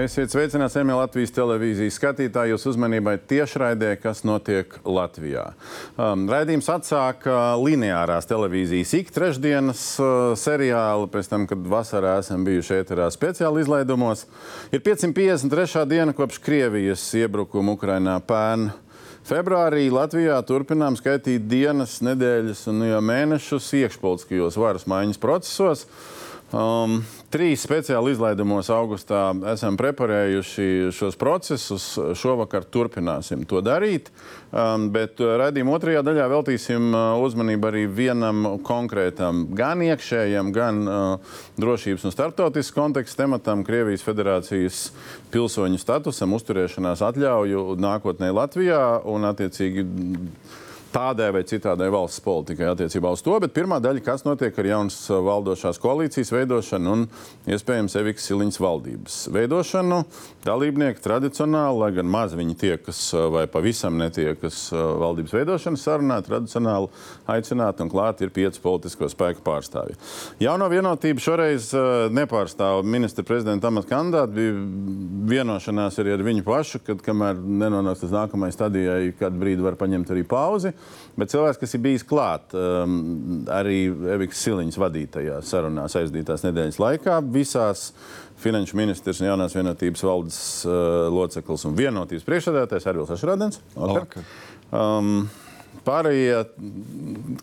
Esiet sveicināts Emīļa Latvijas televīzijas skatītāji. Jūsu uzmanībai tiešraidē, kas notiek Latvijā. Um, raidījums atsāka lineārās televīzijas ik trešdienas uh, seriālu, pēc tam, kad vasarā esam bijuši ēterā speciāli izlaidumos. Ir 553. diena kopš Krievijas iebrukuma Ukrainā pērn. Februārī Latvijā turpinām skaitīt dienas, nedēļas un mēnešus iekšpolitiskajos varas maiņas procesos. Um, trīs speciāli izlaidumos augustā esam preparējuši šos procesus. Šovakar turpināsim to darīt. Um, bet raidījuma otrajā daļā veltīsim uh, uzmanību arī vienam konkrētam, gan iekšējam, gan uh, drošības un starptautiskas konteksta tematam, Krievijas federācijas pilsoņu statusam, uzturēšanās atļauju nākotnē Latvijā un attiecīgi tādai vai citādai valsts politikai attiecībā uz to. Bet pirmā daļa, kas notiek ar jaunas uh, valdošās koalīcijas veidošanu un iespējams Eviks Siliņas valdības veidošanu. Dalībnieki tradicionāli, lai gan maz viņi tiekas uh, vai pavisam netiekas uh, valdības veidošanas sarunā, tradicionāli aicināti un klāti ir pieci politisko spēku pārstāvji. Jauno vienotību šoreiz nepārstāv ministra prezidenta amata kandidāti. Bija vienošanās arī ar viņu pašu, kad kamēr nenonāks līdz nākamajai stadijai, kad brīdi var paņemt arī pauzi. Bet cilvēks, kas ir bijis klāt um, arī Eviks Siliņas vadītajā sarunā aizdītās nedēļas laikā, visās finanšu ministrs un jaunās vienotības valdes uh, loceklis un vienotības priekšsēdētājs Arvils Ašradens. Um, Pārējie,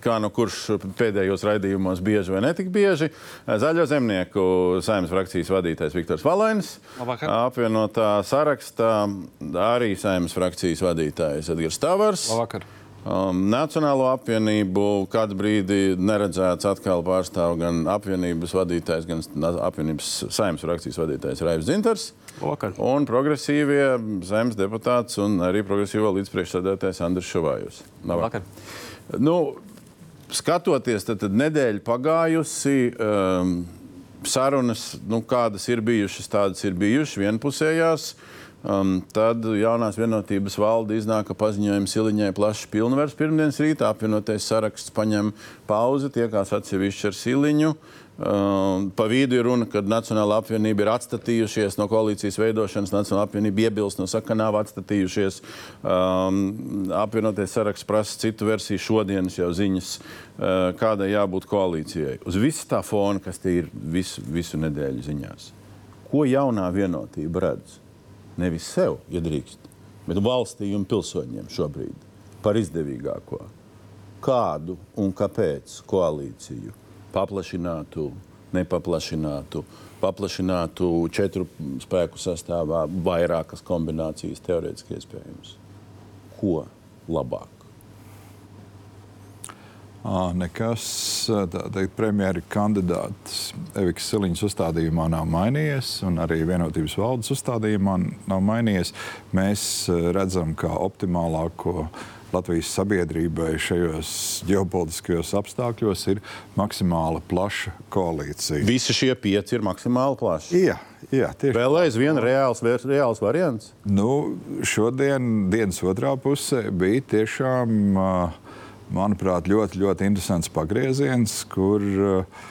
kā nu kurš pēdējos raidījumos bieži vai netik bieži, Zaļo zemnieku saimnes frakcijas vadītājs Viktors Valainis, Labvakar. apvienotā sarakstā arī saimnes frakcijas vadītājs Edgars Tavars. Labvakar. Um, Nacionālo apvienību kādu brīdi neredzēts atkal pārstāv gan apvienības vadītājs, gan apvienības saimnes frakcijas vadītājs Raivs Zinters. Labvakar. Un progresīvie zemes deputāts un arī progresīvo līdzpriekšsēdētājs Andris Šovājus. Labvakar. Nu, skatoties, tad, tad nedēļa pagājusi. Um, sarunas, nu, kādas ir bijušas, tādas ir bijušas vienpusējās. Um, tad jaunās vienotības valde iznāka paziņojums Siliņai plašs pilnvars pirmdienas rītā. Apvienotais saraksts paņem pauzi, tiekās atsevišķi ar Siliņu. Um, pa vidu ir runa, ka Nacionāla apvienība ir atstatījušies no koalīcijas veidošanas. Nacionāla apvienība iebilst, no saka, nav atstatījušies. Um, apvienotais saraksts prasa citu versiju šodienas jau ziņas, uh, kādai jābūt koalīcijai. Uz visu tā fona, kas te ir visu, visu nedēļu ziņās. Ko jaunā vienotība redz? Nevis sev, ja drīkst, bet valstī un pilsoņiem šobrīd par izdevīgāko. Kādu un kāpēc koalīciju paplašinātu, nepaplašinātu, paplašinātu četru spēku sastāvā, vairākas kombinācijas teorētiski iespējams. Ko labāk? Nekas teikt, premjera kandidāts Eviks Siliņas uzstādījumā nav mainījies, un arī vienotības valdes uzstādījumā nav mainījies. Mēs redzam, kā optimālāko Latvijas sabiedrībai šajos ģeopolitiskajos apstākļos ir maksimāli plaša koalīcija. Visi šie pieci ir maksimāli plaši. Jā, jā tieši tā. Vēl aizvien reāls, reāls variants. Nu, šodien, dienas otrā pusē, bija tiešām. Uh, manuprāt, ļoti, ļoti interesants pagrieziens, kur uh,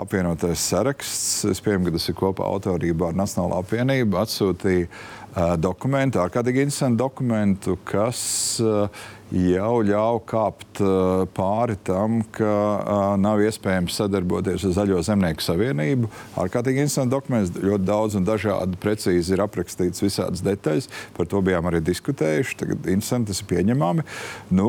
apvienotais saraksts, es pieņemu, ka tas ir kopā autorībā ar Nacionālo apvienību, atsūtīja uh, dokumentu, ārkārtīgi interesantu dokumentu, kas uh, jau ļauj kāpt uh, pāri tam, ka uh, nav iespējams sadarboties ar Zaļo zemnieku savienību. Ārkārtīgi interesants dokuments, ļoti daudz un dažādi precīzi ir aprakstīts visādas detaļas. Par to bijām arī diskutējuši. Tagad interesanti, tas ir pieņemami. Nu,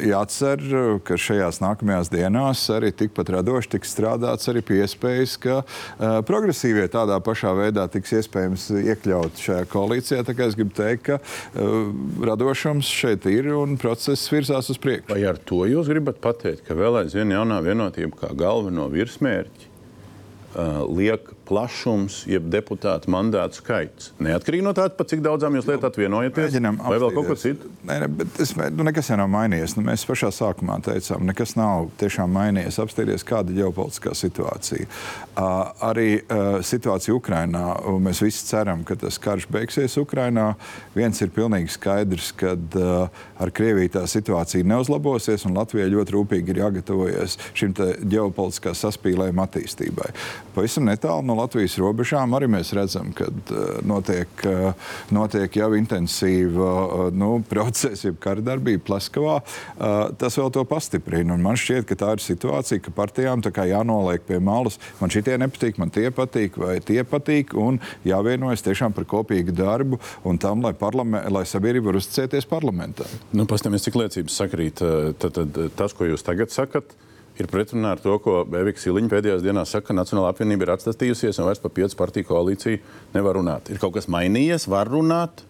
jācer, ka šajās nākamajās dienās arī tikpat radoši tiks strādāts arī pie iespējas, ka uh, progresīvie tādā pašā veidā tiks iespējams iekļaut šajā koalīcijā. Tā kā es gribu teikt, ka uh, radošums šeit ir un process process virzās uz priekšu. Vai ar to jūs gribat pateikt, ka vēl aizvien jaunā vienotība kā galveno virsmērķi uh, liek plašums, jeb deputātu mandātu skaits. Neatkarīgi no tā, pa cik daudzām jūs lietāt vienojaties, Mēģinām vai vēl kaut ko citu? Nē, ne, bet es, nu, nekas jau nav mainījies. Nu, mēs pašā sākumā teicām, nekas nav tiešām mainījies. Apstāties, kāda ir ģeopolitiskā situācija. Uh, arī uh, situācija Ukrainā. Mēs visi ceram, ka tas karš beigsies Ukrainā. Viens ir pilnīgi skaidrs, ka uh, ar Krieviju tā situācija neuzlabosies, un Latvijai ļoti rūpīgi ir jāgatavojas šim ģeopolitiskā saspīlējuma attīstībai. Pavisam netālu no Latvijas robežām arī mēs redzam, ka notiek, notiek jau intensīva nu, procesa, jeb kara darbība Pleskavā. Tas vēl to pastiprina. Un man šķiet, ka tā ir situācija, ka partijām jānoliek pie malas. Man šitie nepatīk, man tie patīk, vai tie patīk. Un jāvienojas tiešām par kopīgu darbu un tam, lai, lai sabiedrība var uzticēties parlamentam. Nu, Pastāmies, cik liecības sakrīt tad, tad, tas, ko jūs tagad sakat ir pretrunā ar to, ko Bēviks Siliņš pēdējās dienās saka, ka Nacionāla apvienība ir atstatījusies un vairs par piecu partiju koalīciju nevar runāt. Ir kaut kas mainījies, var runāt?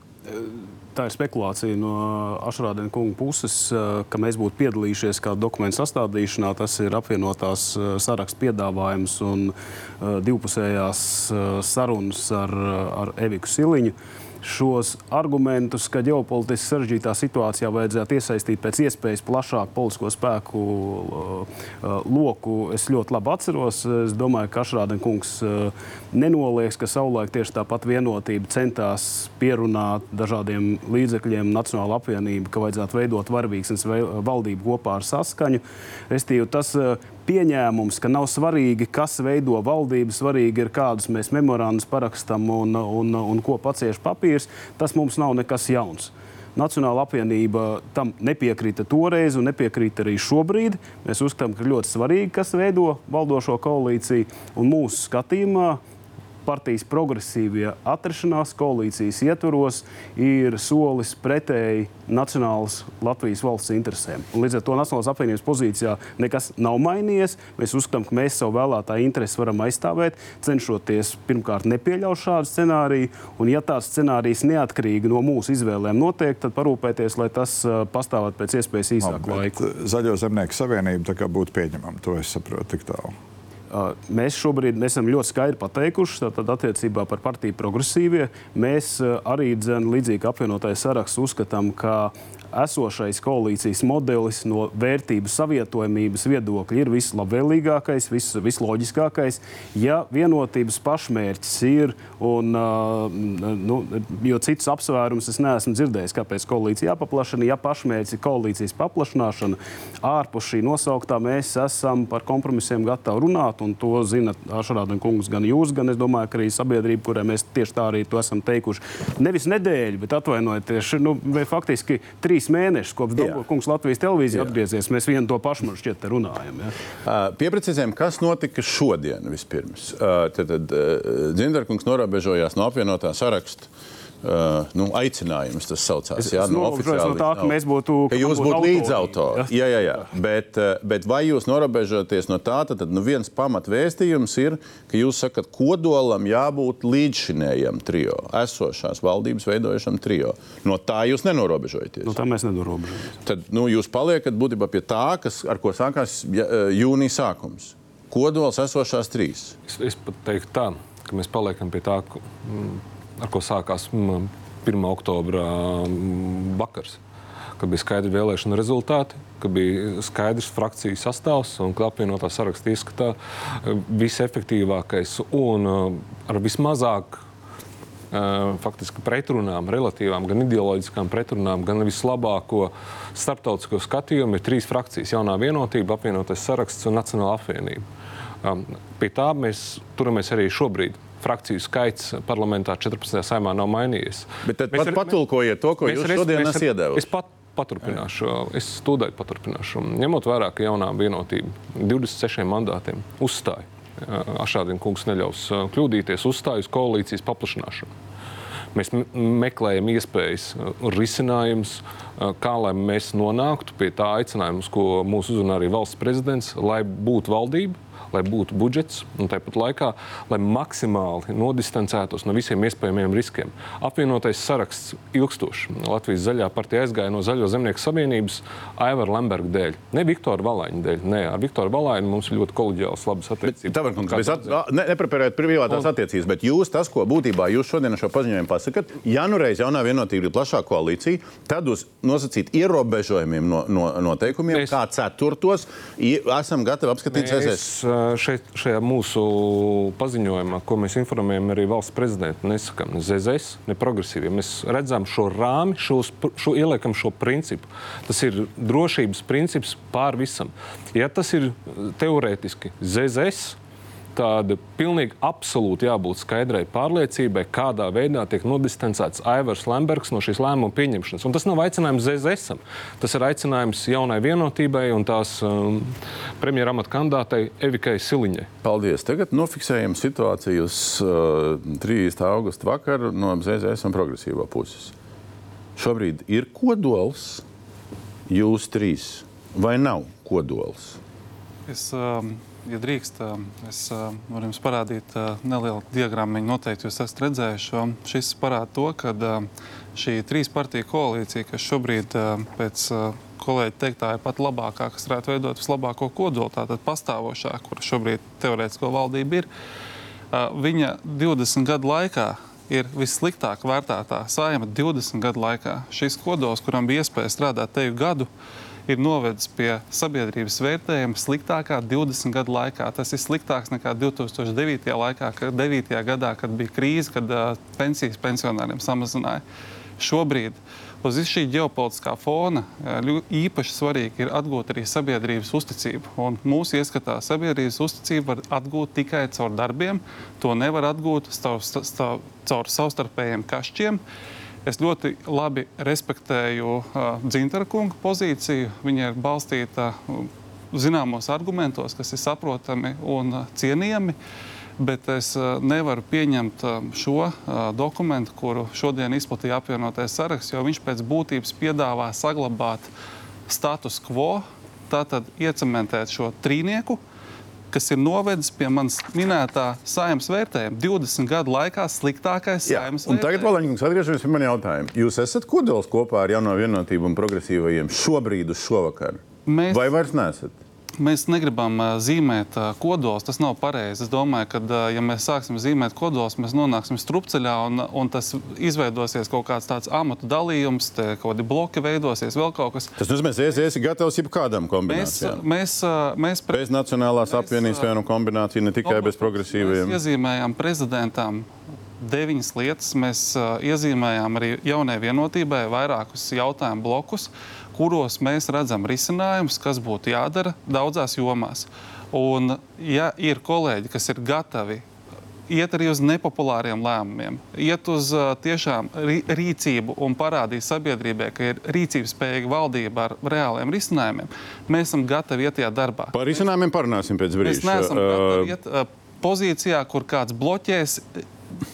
Tā ir spekulācija no Ašrādena kunga puses, ka mēs būtu piedalījušies kādā dokumentu sastādīšanā. Tas ir apvienotās sarakstu piedāvājums un divpusējās sarunas ar, ar Eviku Siliņu šos argumentus, ka ģeopolitiski sarežģītā situācijā vajadzētu iesaistīt pēc iespējas plašāku politisko spēku uh, uh, loku. Es ļoti labi atceros. Es domāju, ka Ašrādena kungs uh, nenoliedz, ka savulaik tieši tāpat vienotība centās pierunāt dažādiem līdzekļiem Nacionāla apvienība, ka vajadzētu veidot varavīksnes valdību kopā ar saskaņu. Restīvi, tas pieņēmums, ka nav svarīgi, kas veido valdību, svarīgi ir kādus mēs memorandus parakstam un, un, un ko pacieš papīrs, tas mums nav nekas jauns. Nacionāla apvienība tam nepiekrita toreiz un nepiekrīt arī šobrīd. Mēs uzskatām, ka ļoti svarīgi, kas veido valdošo koalīciju. Mūsu skatījumā partijas progresīvie atrašanās koalīcijas ietvaros ir solis pretēji nacionālas Latvijas valsts interesēm. Līdz ar to Nacionālās apvienības pozīcijā nekas nav mainījies. Mēs uzskatām, ka mēs savu vēlētāju intereses varam aizstāvēt, cenšoties pirmkārt nepieļaut šādu scenāriju. Un, ja tāds scenārijs neatkarīgi no mūsu izvēlēm notiek, tad parūpēties, lai tas pastāvētu pēc iespējas īsāku laiku. Zaļo zemnieku savienība būtu pieņemama. To es saprotu tik tālu. Mēs šobrīd esam ļoti skaidri pateikuši, tātad attiecībā par partiju progresīvie. Mēs arī dzen, līdzīgi apvienotais saraksts uzskatām, ka esošais koalīcijas modelis no vērtību savietojamības viedokļa ir vislabvēlīgākais, vis, visloģiskākais. Ja vienotības pašmērķis ir, un, nu, jo citus apsvērumus es neesmu dzirdējis, kāpēc koalīcija jāpaplašina, ja pašmērķis ir koalīcijas paplašināšana, ārpus šī nosauktā mēs esam par kompromisiem gatavi runāt, un to zina Ašarādien kungs gan jūs, gan es domāju, ka arī sabiedrība, kurai mēs tieši tā arī to esam teikuši. Nevis nedēļu, bet atvainojieties, nu, faktiski trīs trīs mēnešus, kopš Dabūkungs Latvijas televīzija atgriezies. Mēs vienu to pašu man šķiet runājam. Ja? Uh, Pieprecizējam, kas notika šodien vispirms. Uh, tad tad uh, Dzindarkungs norobežojās no apvienotā saraksta. Uh, nu, aicinājums tas saucās. Es, jā, es nu, no, no tā, ka mēs būtu. Ka jūs būtu līdzautori. Jā, jā, jā. Bet, uh, bet vai jūs norobežoties no tā, tad, tad nu, viens pamatvēstījums ir, ka jūs sakat, kodolam jābūt līdzšinējam trio, esošās valdības veidojušam trio. No tā jūs nenorobežojaties. No tā mēs nenorobežojamies. Tad nu, jūs paliekat būtībā pie tā, kas, ar ko sākās uh, jūnija sākums. Kodols esošās trīs. Es, es pat teiktu tā, ka mēs paliekam pie tā. Ka, mm, ar ko sākās 1. oktobra vakars. Kad bija skaidri vēlēšana rezultāti, ka bija skaidrs frakciju sastāvs un ka apvienotā saraksta izskatā visefektīvākais un ar vismazāk faktiski pretrunām, relatīvām, gan ideoloģiskām pretrunām, gan vislabāko starptautisko skatījumu ir trīs frakcijas - jaunā vienotība, apvienotais saraksts un Nacionāla apvienība. Pie tā mēs turamies arī šobrīd frakciju skaits parlamentā 14. saimā nav mainījies. Bet tad pat patulkojiet to, ko jūs šodien esat iedevuši. Es pat paturpināšu, es tūdaļ paturpināšu. Ņemot vērā, ka jaunā vienotība 26 mandātiem uzstāja. Ašādien kungs neļaus kļūdīties, uzstāja uz koalīcijas paplašināšanu. Mēs meklējam iespējas un risinājumus, kā lai mēs nonāktu pie tā aicinājuma, ko mūsu uzrunā arī valsts prezidents, lai būtu valdība, lai būtu budžets un tāpat laikā, lai maksimāli nodistancētos no visiem iespējamiem riskiem. Apvienotais saraksts ilgstoši. Latvijas zaļā partija aizgāja no Zaļo zemnieku savienības Aivara Lemberga dēļ. Ne Viktora Valaņa dēļ. Nē, ar Viktoru Valaņu mums ir ļoti kolēģiāls, labas attiecības. Tā var būt. Mēs at, ne, nepreparējam privātās un... attiecības, bet jūs tas, ko būtībā jūs šodien ar šo paziņojumu pasakāt, ja nu reiz jaunā vienotība ir plašā koalīcija, tad uz nosacīt ierobežojumiem no, no noteikumiem, mēs... kā ceturtos, esam gatavi apskatīt mēs, šeit, šajā mūsu paziņojumā, ko mēs informējam arī valsts prezidentu, nesakām ne ZZS, ne progresīviem. Mēs redzam šo rāmi, šos, šo, ieliekam šo principu. Tas ir drošības princips pār visam. Ja tas ir teorētiski ZZS, Tāda pilnīgi absolūti jābūt skaidrai pārliecībai, kādā veidā tiek nodistancēts Aivars Lembergs no šīs lēmuma pieņemšanas. Un tas nav aicinājums ZZS. Tas ir aicinājums jaunai vienotībai un tās um, premjera amata kandidātei Evikai Siliņai. Paldies. Tagad nofiksējam situāciju uz uh, 30. augusta vakaru no ZZS un progresīvā puses. Šobrīd ir kodols, jūs trīs, vai nav kodols? Es, um, ja drīkst, um, es um, varu jums parādīt uh, nelielu diagrammu. Noteikti jūs esat redzējuši. Šis parāda to, ka šī trīs partiju koalīcija, kas šobrīd pēc uh, kolēģi teiktā ir pat labākā, kas varētu veidot vislabāko kodolu, tātad pastāvošā, kur šobrīd teorētisko valdība ir, uh, viņa 20 gadu laikā ir vissliktāk vērtētā saima 20 gadu laikā. Šis kodols, kuram bija iespēja strādāt teju gadu, ir novedis pie sabiedrības vērtējuma sliktākā 20 gadu laikā. Tas ir sliktāks nekā 2009. Laikā, kad, 9. gadā, kad bija krīze, kad uh, pensijas pensionāriem samazināja. Šobrīd uz šī ģeopolitiskā fona īpaši svarīgi ir atgūt arī sabiedrības uzticību. Un mūsu ieskatā sabiedrības uzticību var atgūt tikai caur darbiem. To nevar atgūt caur, caur, caur savstarpējiem kašķiem. Es ļoti labi respektēju uh, Dzintara kunga pozīciju. Viņa ir balstīta uh, zināmos argumentos, kas ir saprotami un uh, cienījami. Bet es uh, nevaru pieņemt uh, šo uh, dokumentu, kuru šodien izplatīja apvienotais saraksts, jo viņš pēc būtības piedāvā saglabāt status quo, tātad iecementēt šo trīnieku, kas ir novedis pie manas minētā saimnes vērtējuma. 20 gadu laikā sliktākais saimnes un tagad, vērtējums. Valaņkungs, atgriežamies pie maniem jautājumiem. Jūs esat kodols kopā ar jauno vienotību un progresīvajiem šobrīd uz šovakar? Mēs- Vai vairs neesat? Mēs negribam zīmēt kodolus. Tas nav pareizi. Es domāju, ka, ja mēs sāksim zīmēt kodolus, mēs nonāksim strupceļā un, un tas izveidosies kaut kāds tāds amatu dalījums, te kaut kādi bloki veidosies, vēl kaut kas. Tas nozīmē, ka es esmu gatavs jebkādām Mēs, kombinācijām. mēs, ā, mēs, pre- Bez Nacionālās Mēs, apvienības vienu kombināciju, ne tikai bez Mēs progresīviem. iezīmējām prezidentam deviņas lietas. Mēs uh, iezīmējām arī jaunai vienotībai vairākus jautājumu blokus, kuros mēs redzam risinājumus, kas būtu jādara daudzās jomās. Un, ja ir kolēģi, kas ir gatavi iet arī uz nepopulāriem lēmumiem, iet uz uh, tiešām rī- rīcību un parādīt sabiedrībai, ka ir rīcības spējīga valdība ar reāliem risinājumiem, mēs esam gatavi iet tajā darbā. Par risinājumiem parunāsim pēc Mēs brīža. neesam Uh, gatavi iet uh, pozīcijā, kur kāds bloķēs,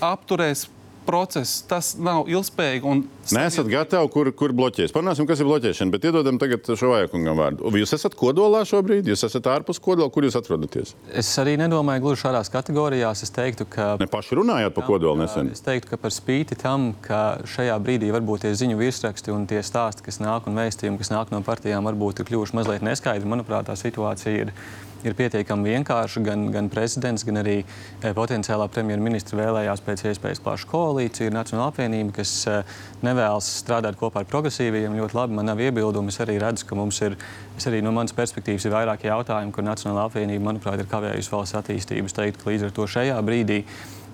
apturēs procesu. Tas nav ilgspējīgi. un Nesat gatavi, kur, kur bloķēs. Parunāsim, kas ir bloķēšana, bet iedodam tagad šo vajagkungam vārdu. Jūs esat kodolā šobrīd, jūs esat ārpus kodola, kur jūs atrodaties? Es arī nedomāju gluži šādās kategorijās. Es teiktu, ka, Ne paši runājāt par kodolu nesen. es teiktu, ka par spīti tam, ka šajā brīdī varbūt tie ziņu virsraksti un tie stāsti, kas nāk un vēstījumi, kas nāk no partijām, varbūt ir kļuvuši mazliet neskaidri. Manuprāt, tā situācija ir. Ir pietiekami vienkārši. Gan, gan prezidents, gan arī e, potenciālā premjerministra vēlējās pēc iespējas plašu koalīciju. Ir Nacionāla apvienība, kas e, nevēlas strādāt kopā ar progresīviem. Ļoti labi, man nav iebildumu. Es arī redzu, ka mums ir, arī no manas perspektīvas, ir vairāki jautājumi, kur Nacionāla apvienība, manuprāt, ir kavējusi valsts attīstību. Es teiktu, ka līdz ar to šajā brīdī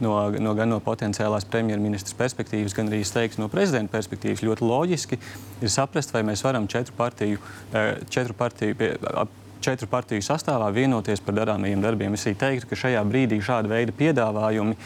no, no, gan no potenciālās premjerministras perspektīvas, gan arī teiktu, no prezidenta perspektīvas ļoti loģiski ir saprast, vai mēs varam četru partiju, eh, četru partiju, pie, ap- četru partiju sastāvā vienoties par darāmajiem darbiem. Es teiktu, ka šajā brīdī šāda veida piedāvājumi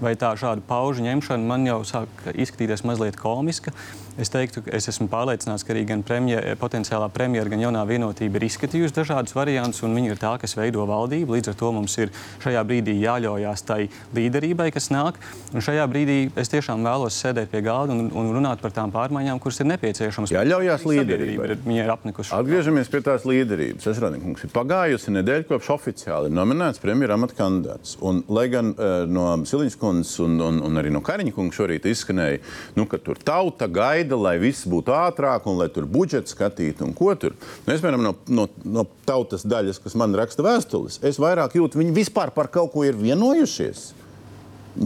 vai tā šāda paužu ņemšana man jau sāk izskatīties mazliet komiska. Es teiktu, ka es esmu pārliecināts, ka arī gan premjer, potenciālā premjera, gan jaunā vienotība ir izskatījusi dažādus variantus, un viņi ir tā, kas veido valdību. Līdz ar to mums ir šajā brīdī jāļaujās tai līderībai, kas nāk. Un šajā brīdī es tiešām vēlos sēdēt pie galda un, un runāt par tām pārmaiņām, kuras ir nepieciešamas. Jāļaujās līderībai. Viņa ir apnikusi. Atgriežamies pie tās līderības. Es redzu, ka ir pagājusi nedēļa, kopš oficiāli ir nominēts premjerministra amata kandidāts. Un, lai gan uh, no Siliņas kundzes un, un, un arī no Kariņa kunga šorīt izskanēja, nu, ka tur tauta gaida, lai viss būtu ātrāk un lai tur budžets skatītu un ko tur. Nu, es, piemēram, no, no, no tautas daļas, kas man raksta vēstules, es vairāk jūtu, viņi vispār par kaut ko ir vienojušies.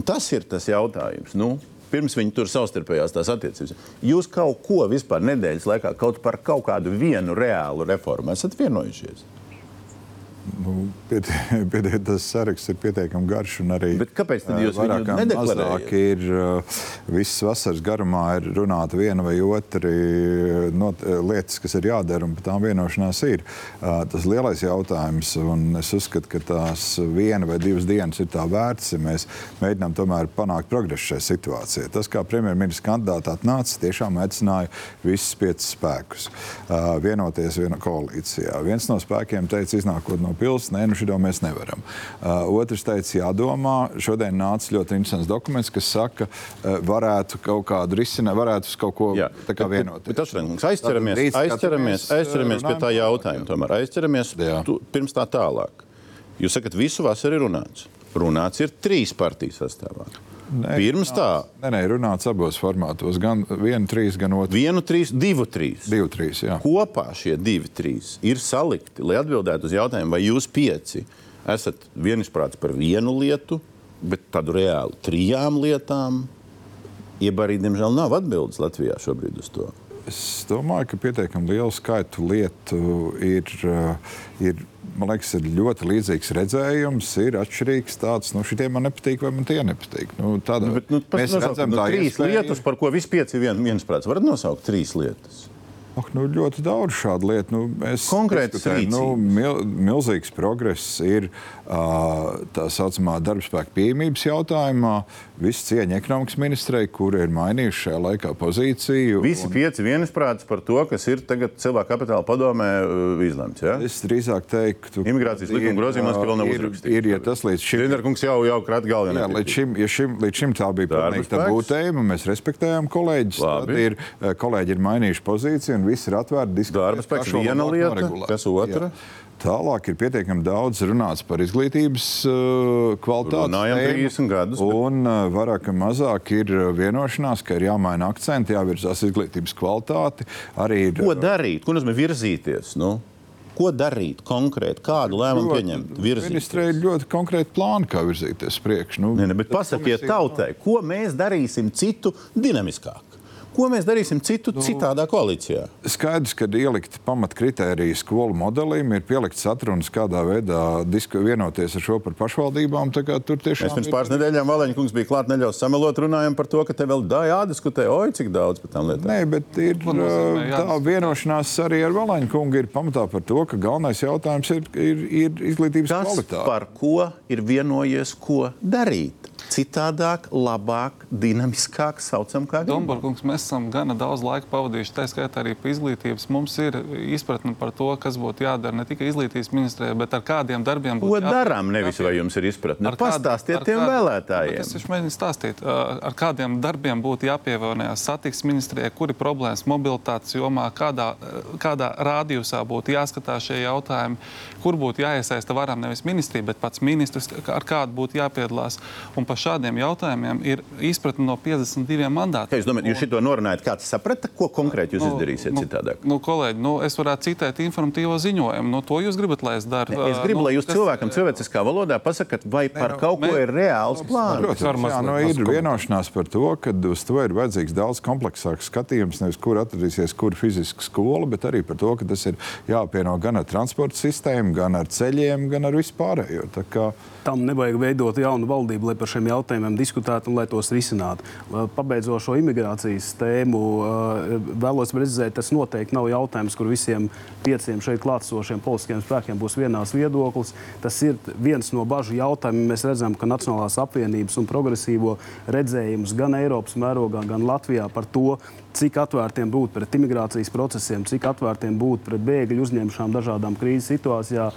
Tas ir tas jautājums. Nu, pirms viņi tur savstarpējās tās attiecības. Jūs kaut ko vispār nedēļas laikā, kaut par kaut kādu vienu reālu reformu esat vienojušies. Nu, Pietiek, tas saraksts ir pietiekami garš. Arī, Bet kāpēc tad jūs vai nedeklarējat? ir visas vasaras garumā ir runāta viena vai otra not, lietas, kas ir jādara, un par tām vienošanās ir. Tas lielais jautājums, un es uzskatu, ka tās viena vai divas dienas ir tā vērts, ja mēs mēģinām tomēr panākt progresu šajā situācijā. Tas, kā premjerministra kandidāta atnāca, tiešām aicināja visus piecus spēkus vienoties vienā koalīcijā. Viens no spēkiem teica, iznākot no pilsētas, nē, nu šito mēs nevaram. Uh, otrs teica, jādomā. Šodien nāca ļoti interesants dokuments, kas saka, uh, varētu kaut kādu risinājumu, varētu uz kaut ko Jā, tā kā vienoties. Bet Ašrenkungs, aizķeramies, līdz aizķeramies, aizķeramies pie tā jautājuma. Tomēr aizķeramies tu, pirms tā tālāk. Jūs sakat, visu vasaru ir runāts. Runāts ir trīs partiju sastāvā. Nē, Pirms tā Nē, nē, runāts abos formātos. Gan vienu, trīs, gan otru. vienu, trīs, divu, trīs. Divu, trīs. Jā. Kopā šie divi, trīs ir salikti, lai atbildētu uz jautājumu, vai jūs pieci esat vienisprāts par vienu lietu, bet tādu reālu trijām lietām. Jeb arī, diemžēl, nav atbildes Latvijā šobrīd uz to. Es domāju, ka pietiekami lielu skaitu lietu ir, uh, ir, man liekas, ir ļoti līdzīgs redzējums, ir atšķirīgs tāds, nu, šitie man nepatīk, vai man tie nepatīk. Nu, tādā, Nu, bet, nu, mēs redzam, nu, tā trīs iespēja lietas, par ko visi pieci vien, viensprāts. Varat nosaukt trīs lietas. Oh, nu, ļoti daudz šādu lietu. Nu, mēs diskutējam, nu, mil, milzīgs progress ir uh, tā saucamā darbspēka pieejamības jautājumā. Viss cieņa ekonomikas ministrei, kura ir mainījuši šajā laikā pozīciju. Visi un pieci viensprāts par to, kas ir tagad cilvēku kapitāla padomē uh, izlemts. Ja? Es drīzāk teiktu, Imigrācijas ka likuma ir, grozījumos, ka vēl nav ir, uzrakstīts. ir, ja tas līdz šim Zindarkungs jau, jau krāt galvā. Jā, līdz šim, ja šim, līdz šim tā bija pilnīgi spēks. tabū tēma. Mēs respektējām kolēģis. Tad Ir, eh, kolēģi ir mainījuši pozīciju un viss ir atvērts diskutēt. Darba spēks viena lieta, kas otra? Jā. Tālāk ir pietiekami daudz runāts par izglītības uh, kvalitāti. Runājam 30 gadus, bet- Un uh, vairāk vai mazāk ir uh, vienošanās, ka ir jāmaina akcenti, jāvirzās izglītības kvalitāti. Arī ir, Ko darīt? Ko nozīmē virzīties? Nu? Ko darīt konkrēti? Kādu lēmumu pieņemt? Ministrei ir ļoti konkrēti plāni, kā virzīties priekš. Nu, ne, bet pasakiet tautai, ko mēs darīsim citu dinamiskāk? Ko mēs darīsim citu nu, citādā koalīcijā? Skaidrs, ka ielikt pamatkritēriju skolu modelim, ir pielikt satrunas, kādā veidā disku, vienoties ar šo par pašvaldībām. tā kā Tur tiešām Mēs pirms ir- pāris nedēļām Valēņa kungs bija klāt neļaus samelot, runājam par to, ka te vēl jādiskutē, oi, cik daudz par tām lietām. Nē, bet ir nozīmē uh, tā vienošanās arī ar Valaņu kungu ir pamatā par to, ka galvenais jautājums ir, ir, ir izglītības Tas, kvalitāte. par ko ir vienojies, ko darīt. Citādāk, labāk, dinamiskāk, saucam, kā gribam. Domburkungs, mēs esam gana daudz laika pavadījuši, tā skaitā arī pie izglītības. Mums ir izpratne par to, kas būtu jādara ne tikai izglītības ministrijai, bet ar kādiem darbiem Ko būtu jāpie- darām, nevis vai jums ir izpratne? Ar Pastāstiet ar tiem kādu- vēlētājiem. Es viņš mēģinu stāstīt, ar kādiem darbiem būtu jāpievienojas satiksmes ministrijai, kuri problēmas mobilitātes jomā, kādā, kādā rādījusā būtu jāskatās šie jautājumi, kur būtu jāiesaista varam nevis ministrija, bet pats ministrs, ar kādu būtu jāpiedalās. Un par šādiem jautājumiem ir izpratne no 52 mandātiem. Kā jūs domājat, jūs šito norunājat, kāds saprata, ko konkrēti jūs izdarīsiet nu, citādāk? Nu, kolēģi, nu, es varētu citēt informatīvo ziņojumu. Nu, to jūs gribat, lai es daru? Es gribu, nu, lai jūs kas- cilvēkam cilvēciskā valodā pasakāt, vai par nu, kaut ko mē- ir reāls plāns. Protams, jā, mazliet nu, ir vienošanās par to, ka uz to ir vajadzīgs daudz kompleksāks skatījums. Nevis kur atradīsies, kur fiziska skola, bet arī par to, ka tas ir jāapvieno gan ar transporta sistēmu, gan ar ceļiem, gan ar vispārējo. Tā kā Tam nevajag veidot jaunu valdību, lai par šiem jautājumiem diskutētu un lai tos risinātu. Pabeidzot šo imigrācijas tēmu, vēlos precizēt, tas noteikti nav jautājums, kur visiem pieciem šeit klātesošiem politiskiem spēkiem būs vienāds viedoklis. Tas ir viens no bažu jautājumiem. Mēs redzam, ka Nacionālās apvienības un progresīvo redzējums gan Eiropas mērogā, gan Latvijā par to, cik atvērtiem būt pret imigrācijas procesiem, cik atvērtiem būt pret bēgļu uzņemšanām dažādām krīzes situācijā,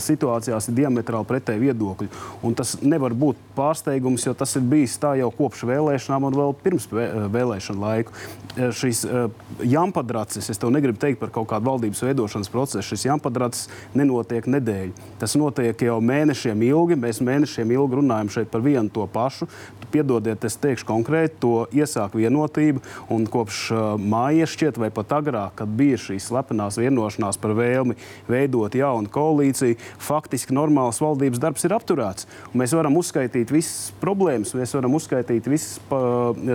situācijās ir diametrāli pretēji viedokļi. Un tas nevar būt pārsteigums, jo tas ir bijis tā jau kopš vēlēšanām un vēl pirms vē- vēlēšanu laiku. Eh, Šīs eh, jampadracis, es tev negribu teikt par kaut kādu valdības veidošanas procesu, šis jampadracis nenotiek nedēļu. Tas notiek jau mēnešiem ilgi. Mēs mēnešiem ilgi runājam šeit par vienu to pašu. Piedodiet, es teikšu konkrēti, to iesāk vienotība. Un kopš uh, māja šķiet, vai pat agrāk, kad bija šīs slepenās vienošanās par vēlmi veidot jaunu koalīciju, faktiski normāls valdības darbs ir apturēts. Un mēs varam uzskaitīt visas problēmas, mēs varam uzskaitīt visas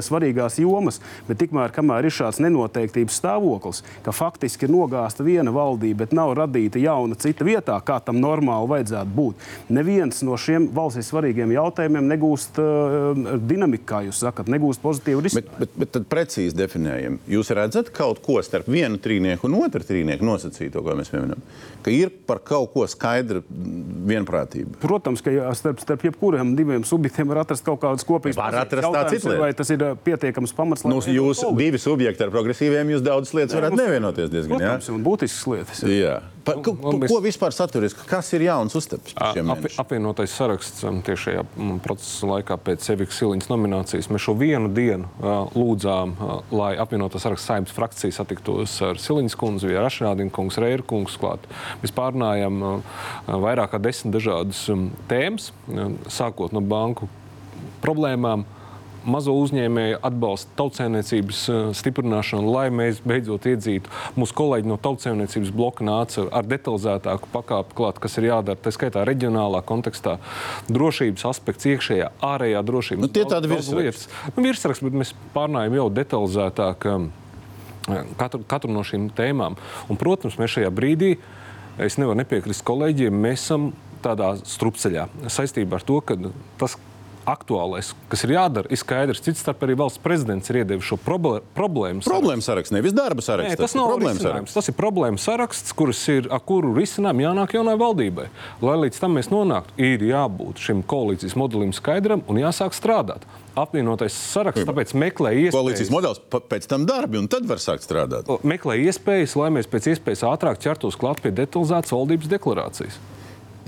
svarīgās jomas, bet tikmēr, kamēr ir šāds nenoteiktības stāvoklis, ka faktiski ir nogāzta viena valdība, bet nav radīta jauna cita vietā, kā tam normāli vajadzētu būt, neviens no šiem valstī svarīgiem jautājumiem negūst uh, dinamiku, kā jūs sakat, negūst pozitīvu risinājumu. Bet, bet, bet tad precīzi definējam. Jūs redzat kaut ko starp vienu trīnieku un otru trīnieku nosacīto, ko mēs pieminam, ka ir par kaut ko skaidra vienprātība. Protams, ka jā, starp, starp jebkuriem diviem subjektiem var atrast kaut kādas kopīgas Var pozīcijas. atrast tā Jautājums cita ir, lieta. Vai tas ir uh, pietiekams pamats, lai Nu, jūs koalīciju? divi subjekti ar progresīviem, jūs daudzas lietas varat mums- nevienoties diezgan. Jā? Protams, un būtiskas lietas. Jā. Pa, ko, mēs- ko vispār saturiski? Kas ir jauns mēnešiem? apvienotais saraksts um, tieši šajā mm, procesa laikā pēc Evikas Siliņas nominācijas. Mēs šo vienu dienu uh, lūdzām, uh, lai apvienotā saraksta saimnes frakcija satiktos ar Siliņas kundzi, bija Rašrādina kungs, Reira kungs klāt. Mēs pārnājām uh, uh, vairāk kā desmit dažādas um, tēmas, uh, sākot no banku problēmām. Mazo uzņēmēju atbalsta tautsēmniecības uh, stiprināšanu, lai mēs beidzot iedzītu. Mūsu kolēģi no tautsēmniecības bloka nāca ar detalizētāku pakāpi klāt, kas ir jādara. Tā skaitā reģionālā kontekstā, drošības aspekts, iekšējā, ārējā drošība. Nu, tie Daudz- tādi virsraksti. Nu, virsraksts, bet mēs pārnājam jau detalizētāk. um, Katru, katru no šīm tēmām. Un, protams, mēs šajā brīdī, es nevaru nepiekrist kolēģiem, mēs esam tādā strupceļā saistībā ar to, ka tas aktuālais, kas ir jādara, ir skaidrs. Cits starp arī valsts prezidents ir iedevis šo proble problēmu. Problēma saraksts, nevis darba saraksts. Nē, tas nav problēma risinājums. Tas ir problēma saraksts, kurus ir, ar kuru risinājumu jānāk jaunai valdībai. Lai līdz tam mēs nonāktu, ir jābūt šim koalīcijas modelim skaidram un jāsāk strādāt. Apvienotais saraksts tāpēc meklē Koalīcijas iespējas. modelis, pa- pēc tam darbi, un tad var sākt strādāt. Meklē iespējas, lai mēs pēc iespējas ātrāk ķertos klāt pie detalizētas valdības deklarācijas.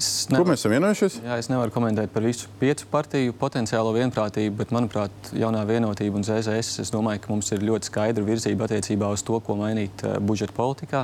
Es Ko mēs esam vienojušies? Jā, es nevaru komentēt par visu piecu partiju potenciālo vienprātību, bet, manuprāt, jaunā vienotība un ZZS, es domāju, ka mums ir ļoti skaidra virzība attiecībā uz to, ko mainīt uh, budžeta politikā.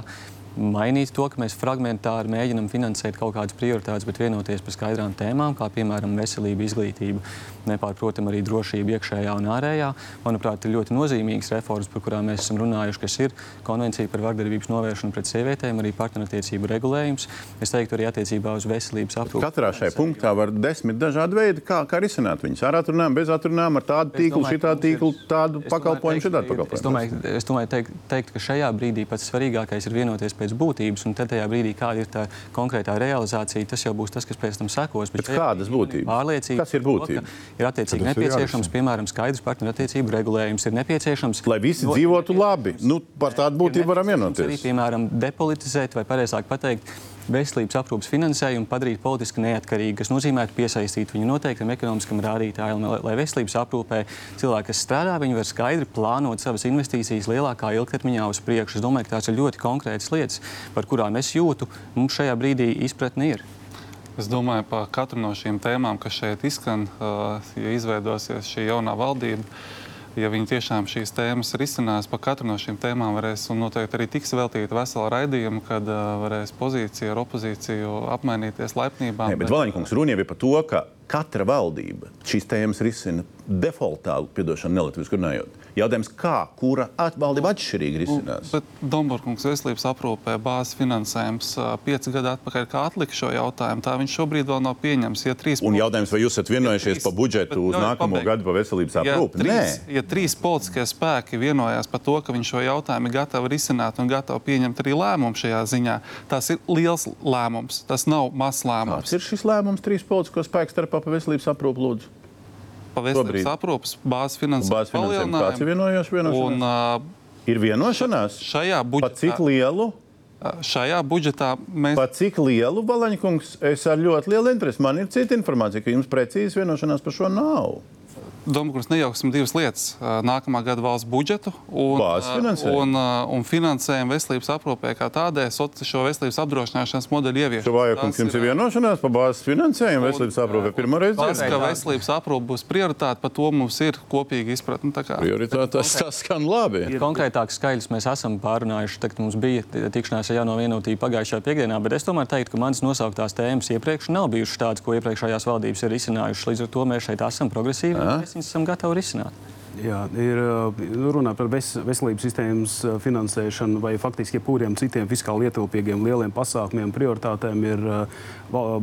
Mainīt to, ka mēs fragmentāri mēģinām finansēt kaut kādas prioritātes, bet vienoties par skaidrām tēmām, kā piemēram veselība, izglītība, nepārprotam arī drošība iekšējā un ārējā. Manuprāt, ir ļoti nozīmīgas reformas, par kurām mēs esam runājuši, kas ir konvencija par vardarbības novēršanu pret sievietēm, arī partnerattiecību regulējums. Es teiktu arī attiecībā uz veselības aprūpi. Katrā šajā punktā var desmit dažādi veidi, kā, kā risināt viņus. Ar atrunām, bez atrunām, ar tādu tīklu, šitā tīklu, tādu pakalpojumu, šitādu pakalpojumu. Es domāju, es domāju teikt, teikt, ka šajā brīdī pats svarīgākais ir vienoties pēc būtības, un tad tajā brīdī, kāda ir tā konkrētā realizācija, tas jau būs tas, kas pēc tam sekos. Bet kādas brīdī man ir būtības? Pārliecība, Kas ir to, būtība? ka Ir attiecīgi ir nepieciešams, jārisina. piemēram, skaidrs partnerattiecību regulējums, ir nepieciešams. Lai visi No- dzīvotu labi. Nu, par tādu būtību varam Arī, vienoties. piemēram, depolitizēt, vai precīzāk pateikt, veselības aprūpas finansējumu padarīt politiski neatkarīgu, kas nozīmē piesaistīt viņu noteiktam ekonomiskam rādītājam, lai, lai veselības aprūpē cilvēki, kas strādā, viņi var skaidri plānot savas investīcijas lielākā ilgtermiņā uz priekšu. Es domāju, ka tās ir ļoti konkrētas lietas, par kurām es jūtu, mums šajā brīdī izpratne ir. Es domāju par katru no šīm tēmām, kas šeit izskan, uh, ja izveidosies šī jaunā valdība. Ja viņi tiešām šīs tēmas risinās, par katru no šīm tēmām varēs, un noteikti arī tiks veltīta vesela raidījuma, kad uh, varēs pozīcija ar opozīciju apmainīties laipnībām. Nē, bet Valaņkungs runa jau ir par to, ka katra valdība šīs tēmas risina defaultā, piedošana nelatviski runājot. Jautājums, kā, kura valdība atšķirīgi risinās? Bet Dombūrkungs veselības aprūpē bāzes finansējums pieci gadi atpakaļ, kā atlika šo jautājumu, tā viņš šobrīd vēl nav pieņems. Ja trīs Un jautājums, vai jūs esat vienojušies trīs- par budžetu uz nākamo pabeigt. gadu par veselības ja aprūpi? Nē, trīs, ja trīs politiskie spēki vienojās par to, ka viņš šo jautājumu ir gatavi risināt un gatavi pieņemt arī lēmumu šajā ziņā, tas ir liels lēmums. Tas nav mazs lēmums. kāds ir šis lēmums trīs politisko spēku starpā par veselības aprūpi? Lūdzu? Pa veselības aprūpas bāzes finansējumu. Finansējumu kāds ir vienojies? Un vienošanās? ā, Ir vienošanās? šajā Pa cik budžetā, lielu? šajā budžetā mēs Pa cik lielu, Balaņkungs? Es ar ļoti lielu interesi. Man ir cita informācija, ka jums precīzi vienošanās par šo nav. Domāju, nejauksim divas lietas. Nākamā gada valsts budžetu un, un, un finansējumu veselības aprūpē kā tādai, šo veselības apdrošināšanas modeļu ieviešanu. Šo vājākums jums ir vienošanās par bāzes finansējumu veselības aprūpē pirmo reizi. Tas, ka veselības aprūpe būs prioritāte, par to mums ir kopīga izpratne. Prioritāte tas, tas skan labi. Konkrētāks skaidrs mēs esam pārunājuši. Tagad mums bija tikšanās ar jauno vienotību pagājušajā piekdienā, bet es tomēr teiktu, ka manas nosauktās tēmas iepriekš nav bijušas tādas, ko iepriekšējās valdības ir risinājušas. Līdz ar to mēs šeit esam progresīvi mēs viņus esam gatavi risināt. Jā, ir nu, runa par ves, veselības sistēmas finansēšanu vai faktiski jebkuriem citiem fiskāli ietilpīgiem lieliem pasākumiem, prioritātēm. Ir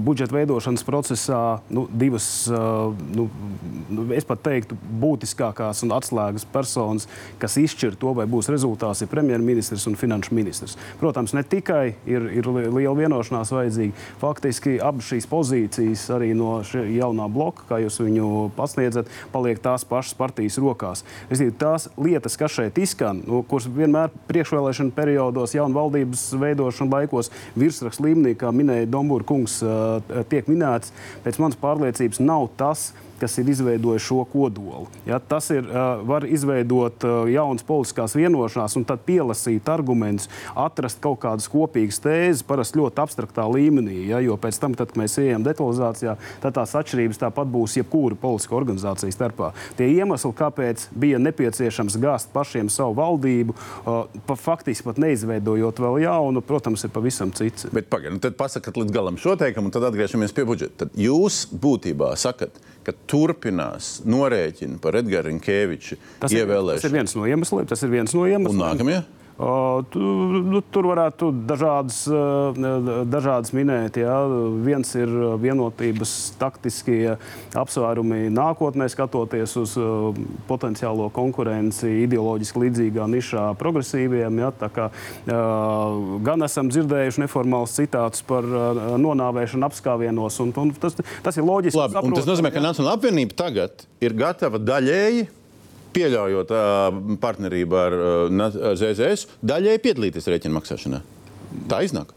budžeta veidošanas procesā nu, divas, nu, nu, es pat teiktu, būtiskākās un atslēgas personas, kas izšķir to, vai būs rezultāts, ir premjerministrs un finanšu ministrs. Protams, ne tikai ir, ir liela vienošanās vajadzīga, faktiski abas šīs pozīcijas arī no jaunā bloka, kā jūs viņu pasniedzat, paliek tās pašas partijas rokās rokās. Es domāju, tās lietas, kas šeit izskan, nu, kuras vienmēr priekšvēlēšana periodos, jaunu valdības veidošanas laikos, virsrakstu līmenī, kā minēja Dombūra kungs, tiek minēts, pēc manas pārliecības nav tas, kas ir izveidojis šo kodolu. Ja, tas ir, var izveidot jaunas politiskās vienošanās un tad pielasīt argumentus, atrast kaut kādas kopīgas tēzes, parasti ļoti abstraktā līmenī. Ja, jo pēc tam, kad mēs ejam detalizācijā, tad tās atšķirības tāpat būs jebkura politiska organizācija starpā. Tie iemesli, kāpēc bija nepieciešams gāzt pašiem savu valdību, pa, faktiski pat neizveidojot vēl jaunu, protams, ir pavisam cits. Bet pagaidiet, nu tad pasakiet līdz galam šo teikumu, un tad atgriežamies pie budžeta. Tad jūs būtībā sakat, ka turpinās norēķini par Edgars Rinkeviča ievēlēšanu. Tas ir viens no iemesliem. Tas ir viens no iemesliem. Un nākamie? Nu, tur varētu dažādas, dažādas minēt. Jā. Viens ir vienotības taktiskie apsvērumi nākotnē, skatoties uz potenciālo konkurenci ideoloģiski līdzīgā nišā progresīviem. Jā. Kā, gan esam dzirdējuši neformālus citātus par nonāvēšanu apskāvienos. Un, un tas, tas ir loģiski. Labi, tas nozīmē, ka Nacionāla apvienība tagad ir gatava daļēji pieļaujot partnerību ar ZZS, daļai piedalīties rēķinu maksāšanā. Tā iznāk.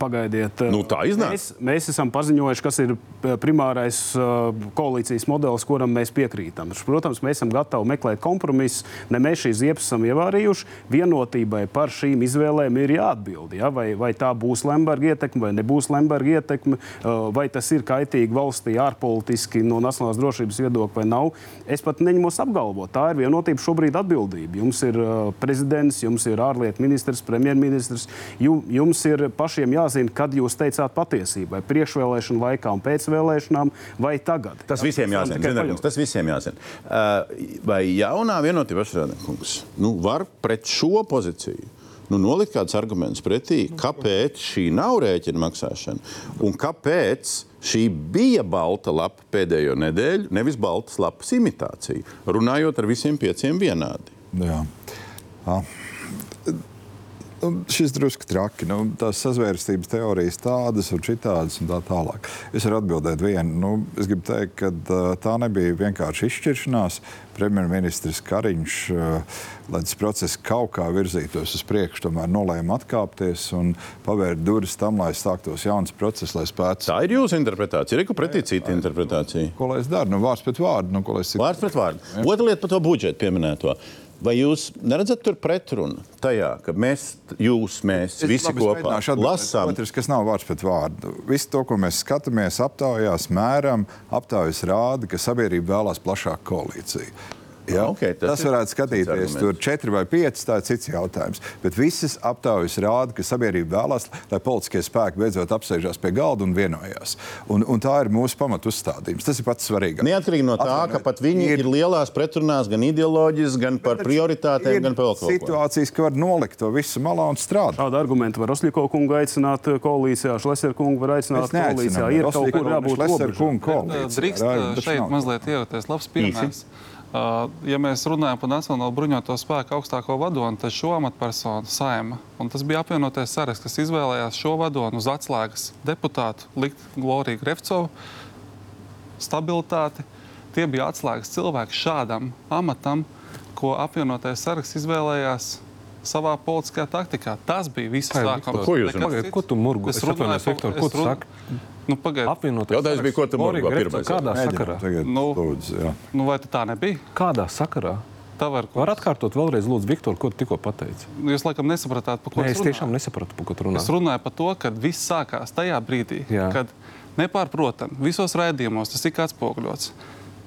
Pagaidiet, nu, tā iznāk. Mēs, mēs esam paziņojuši, kas ir primārais uh, koalīcijas modelis, kuram mēs piekrītam. Protams, mēs esam gatavi meklēt kompromisus. Ne mēs šīs ziepes esam ievārījuši. Vienotībai par šīm izvēlēm ir jāatbild. Ja? Vai, vai tā būs Lemberga ietekme vai nebūs Lemberga ietekme, uh, vai tas ir kaitīgi valstī ārpolitiski no nacionālās drošības viedokļa vai nav. Es pat neņemos apgalvot. Tā ir vienotība šobrīd atbildība. Jums ir prezidents, jums ir ārlietu ministrs, premjerministrs. Jums ir pašiem jāzina, kad jūs teicāt patiesību, vai priekšvēlēšana laikā un pēc vēlēšanām, vai tagad. Tas visiem jāzina. Ziniet, tas visiem jāzina. Uh, vai jaunā vienotība Šrēdenkungs nu, var pret šo pozīciju? Nu, nolikt kādus argumentus pretī, kāpēc šī nav rēķina maksāšana un kāpēc šī bija balta lapa pēdējo nedēļu, nevis baltas lapas imitācija, runājot ar visiem pieciem vienādi. Jā. Ah nu, šis drusku traki. Nu, tās sazvērstības teorijas tādas un citādas un tā tālāk. Es varu atbildēt vienu. Nu, es gribu teikt, ka uh, tā nebija vienkārši izšķiršanās. Premjerministrs Kariņš, uh, lai tas process kaut kā virzītos uz priekšu, tomēr nolēma atkāpties un pavērt durvis tam, lai sāktos jauns process, lai spētu. Tā ir jūsu interpretācija. Ir pretī cita interpretācija. Ko lai es daru? Nu, vārds pret vārdu. Nu, vārds pret vārdu. Otra lieta par to budžetu pieminēto. Vai jūs neredzat tur pretrunu tajā, ka mēs, jūs, mēs es visi kopā lasām? Otrs, kas nav vārds pret vārdu. Visu to, ko mēs skatāmies, aptaujās, mēram, aptaujas rāda, ka sabiedrība vēlās plašāku koalīciju. Ja? Okay, tas, tas varētu skatīties tur četri vai pieci, tā ir cits jautājums. Bet visas aptaujas rāda, ka sabiedrība vēlās, lai politiskie spēki beidzot apsēžās pie galda un vienojās. Un, un tā ir mūsu pamatu uzstādījums. Tas ir pats svarīgākais. Neatkarīgi no tā, Atvienu, ka pat viņi ir, ir lielās pretrunās gan ideoloģijas, gan par prioritātēm, gan par kaut ko. Situācijas, ka var nolikt to visu malā un strādāt. Šādu argumentu var Osļiko kungu aicināt uh, koalīcijā, Šleser kungu var aicināt koalīcijā. Ir kaut kur jābūt Šleser kungu koalīcijā. Drīkst šeit mazliet iejaukties labs piemērs. Īsi. Ja mēs runājam par Nacionālo bruņoto spēku augstāko vadoni, tad šo amatpersonu saima, un tas bija apvienotais saraksts, kas izvēlējās šo vadonu uz atslēgas deputātu, likt Gloriju Grefcovu, stabilitāti. Tie bija atslēgas cilvēki šādam amatam, ko apvienotais saraksts izvēlējās savā politiskajā taktikā. Tas bija viss sākums. Ko jūs runājat? Ko tu murgu? Es runāju, Viktor, ko tu saki? Nu, Apvienoties. Jautājums bija, ko tu Morgan pirmais? Kādā sakarā? Tagad, nu, lūdzu, jā. nu, vai tā nebija? Kādā sakarā? Var, var atkārtot vēlreiz, Lūdzu, Viktor, ko tu tikko pateici? Nu, jūs laikam nesapratāt, par ko Nē, es, es tiešām nesapratu, par ko tu runā. Es runāju par to, ka viss sākās tajā brīdī, Jā. kad nepārprotam visos raidījumos tas tika atspoguļots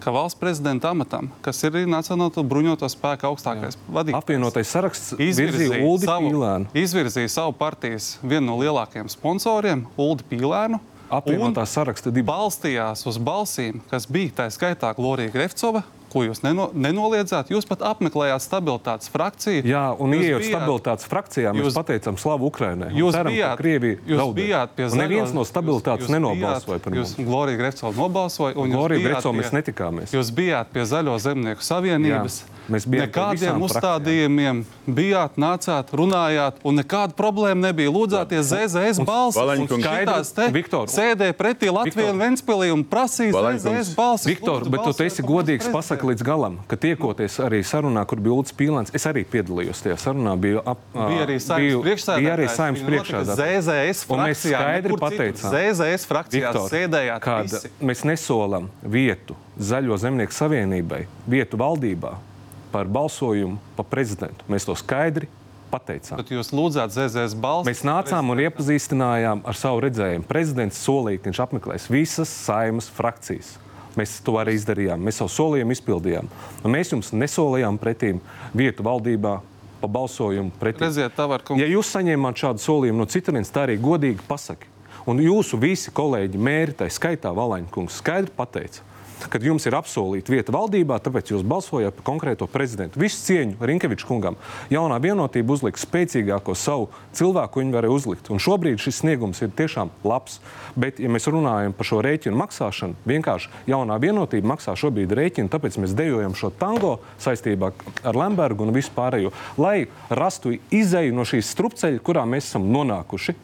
ka valsts prezidenta amatam, kas ir Nacionālo bruņoto spēku augstākais vadītājs, apvienotais saraksts izvirzīja Uldi savu, Pīlēnu. Izvirzīja savu partijas vienu no lielākajiem sponsoriem, Uldi Pīlēnu apvienotā saraksta divi. Balstījās uz balsīm, kas bija tā skaitā Glorija Grefcova, ko jūs neno, nenoliedzāt. Jūs pat apmeklējāt stabilitātes frakciju. Jā, un Jūs bijāt- stabilitātes frakcijā, mēs jūs- pateicām slavu Ukrainai. un Jūs ceram, bijāt, Krievija jūs zaudē. bijāt pie Un Neviens no stabilitātes jūs- jūs nenobalsoja par jūs, mums. Glorija Grefcova nobalsoja. un jūs Glorija Grefcova mēs netikāmies. Jūs bijāt pie Zaļo zemnieku savienības. Jā, Nekādiem visām uzstādījumiem bijāt, nācāt, runājāt, un nekāda problēma nebija. Lūdzāties ZZS balsi. Valaņkungs. un šitās te Viktor, Sēdēja pretī Latvijai un Ventspilī un prasīja Valaņkungs. ZZS balsi. Viktor, bet tu esi godīgs, pasaki līdz galam, ka tiekoties arī sarunā, kur bija Ulrichs Pīlāns, es arī piedalījos tajā sarunā. Biju ap, Bija arī saimnes priekšsēdētājs. Bija arī saimnes priekšsēdētājs. ZZS Un mēs frakcijā. skaidri nekur pateicām, ZZS frakcijā sēdējāt visi. mēs nesolam vietu Zaļo zemnieku savienībai, vietu valdībā par balsojumu par prezidentu. Mēs to skaidri pateicām. Bet jūs lūdzāt ZZS balsi. Mēs nācām un iepazīstinājām ar savu redzējumu. Prezidents solīja, ka viņš apmeklēs visas saimas frakcijas. Mēs to arī izdarījām. Mēs savu solījumu izpildījām. Un mēs jums nesolījām pretīm vietu valdībā pa balsojumu pretī. Redziet, Tavarkungs. Ja jūs saņēmāt šādu solījumu no citurienes, tā arī godīgi pasaki. Un jūsu visi kolēģi, mērķi, skaitā Valaņkungs, skaidri pateica, ka jums ir apsolīta vieta valdībā, tāpēc jūs balsojat par konkrēto prezidentu. Visu cieņu Rinkeviča kungam. Jaunā vienotība uzlika spēcīgāko savu cilvēku, viņi varēja uzlikt. Un šobrīd šis sniegums ir tiešām labs. Bet, ja mēs runājam par šo rēķinu maksāšanu, vienkārši jaunā vienotība maksā šobrīd rēķinu, tāpēc mēs dejojam šo tango saistībā ar Lembergu un vispārējo, lai rastu izēju no šīs strupceļa, kurā mēs esam nonākuši.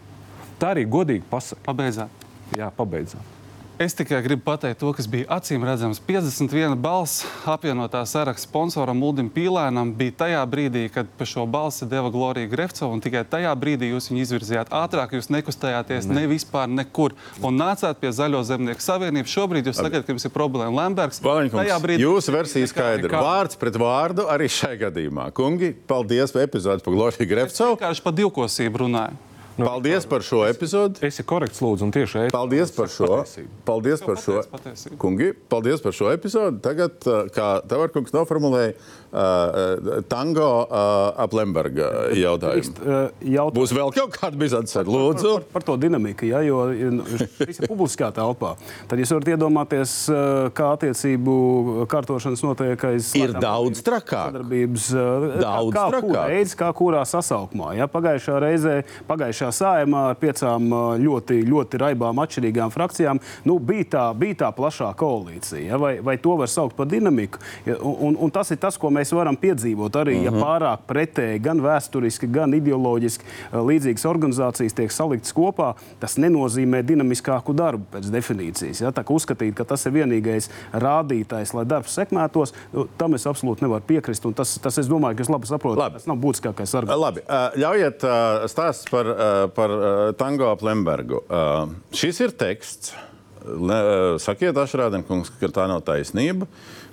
Tā arī godīgi pasaka. Pabeidzāt. Jā, pabeidzām. Es tikai gribu pateikt to, kas bija acīm redzams. 51 balss apvienotā saraksta sponsoram Uldim Pīlēnam bija tajā brīdī, kad par šo balsi deva Glorija Grefcova. un Tikai tajā brīdī jūs viņu izvirzījāt ātrāk, jūs nekustējāties ne, ne vispār nekur. Un nācāt pie Zaļo zemnieku savienības. Šobrīd jūs sakat, ka jums ir problēma Lembergs. Valaņkungs, jūsu versija skaidra. nekā- Vārds pret vārdu arī šai gadījumā. Kungi, paldies par epizodi par Gloriju Grefcovu. Vienkārši par divkosību runāju. Paldies par šo epizodi. Esi korekts, lūdzu, un tieši ēst. Paldies par šo. Patiesību. Paldies par šo. patiesību. Kungi, paldies par šo epizodi. Tagad, uh, kā Tavarkungs noformulēja, uh, tango uh, ap Lemberga jautājumu. Uh, jautājums. Būs vēl kaut kāda bizarra, lūdzu. Par, par to dinamiku, ja, jo nu, šis ir publiskā telpā. Tad jūs varat iedomāties, uh, kā attiecību kārtošanas notiek aiz Ir daudz trakāk. Sadarbības, uh, Daudz kā, kā, trakāk. kura reize, kā kurā sasaukumā. Ja? Pagājušā reizē, pagājušā sājumā ar piecām uh, ļoti, ļoti raibām atšķirīgām frakcijām, nu, bija, tā, bija tā plašā koalīcija. Ja? Vai, vai to var saukt par dinamiku? Ja, un, un tas ir tas, ko mēs varam piedzīvot arī, uh ja pārāk pretēji, gan vēsturiski, gan ideoloģiski uh, līdzīgas organizācijas tiek saliktas kopā. Tas nenozīmē dinamiskāku darbu pēc definīcijas. Ja? Tā kā uzskatīt, ka tas ir vienīgais rādītājs, lai darbs sekmētos, nu, tam es absolūti nevaru piekrist. Tas, tas es domāju, ka jūs labi saprotat. Labi. Tas nav būtiskākais arguments. Labi, uh, ļaujiet uh, stāst par, uh, par uh, tango ap Lembergu. Uh, šis ir teksts. Uh, sakiet, Ašrādenkungs, ka tā nav taisnība,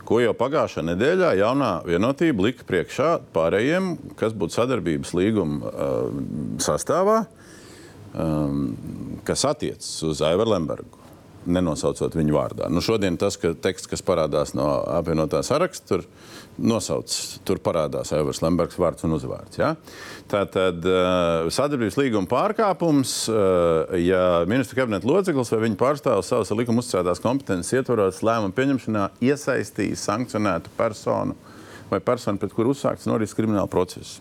ko jau pagājušā nedēļā jaunā vienotība lika priekšā pārējiem, kas būtu sadarbības līguma uh, sastāvā, um, kas attiecas uz Aivaru Lembergu. Nenosaucot viņu vārdā. Nu, šodien tas ka teksts, kas parādās no apvienotā saraksta, tur nosauc, tur parādās Aivars Lembergs vārds un uzvārds. Ja? Tātad uh, sadarbības līguma pārkāpums, uh, ja ministra kabineta loceklis vai viņa pārstāvs savas ar likumu uzticētās kompetences ietvaros lēmumu pieņemšanā iesaistīs sankcionētu personu vai personu, pret kuru uzsākts noris krimināla process.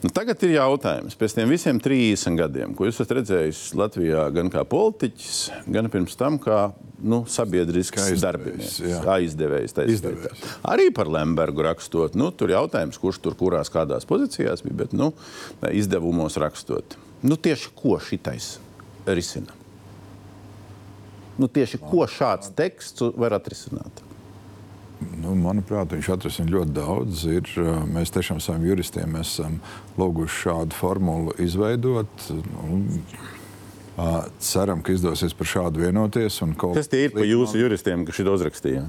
Nu, tagad ir jautājums, pēc tiem visiem 30 gadiem, ko jūs esat redzējis Latvijā, gan kā politiķis, gan pirms tam kā nu, izdevējs, darbinieks, aizdevējs. tā Izdevējs. izskaitā. Arī par Lembergu rakstot. Nu, tur jautājums, kurš tur kurās kādās pozīcijās bija, bet nu, izdevumos rakstot. Nu, tieši ko šitais risina? Nu, tieši ko šāds teksts var atrisināt? Nu, manuprāt, viņš atrasina ļoti daudz. Ir, mēs tiešām saviem juristiem esam lūguši šādu formulu izveidot. Nu, ceram, ka izdosies par šādu vienoties. Kas tie ir pa jūsu juristiem, kas šito uzrakstīja?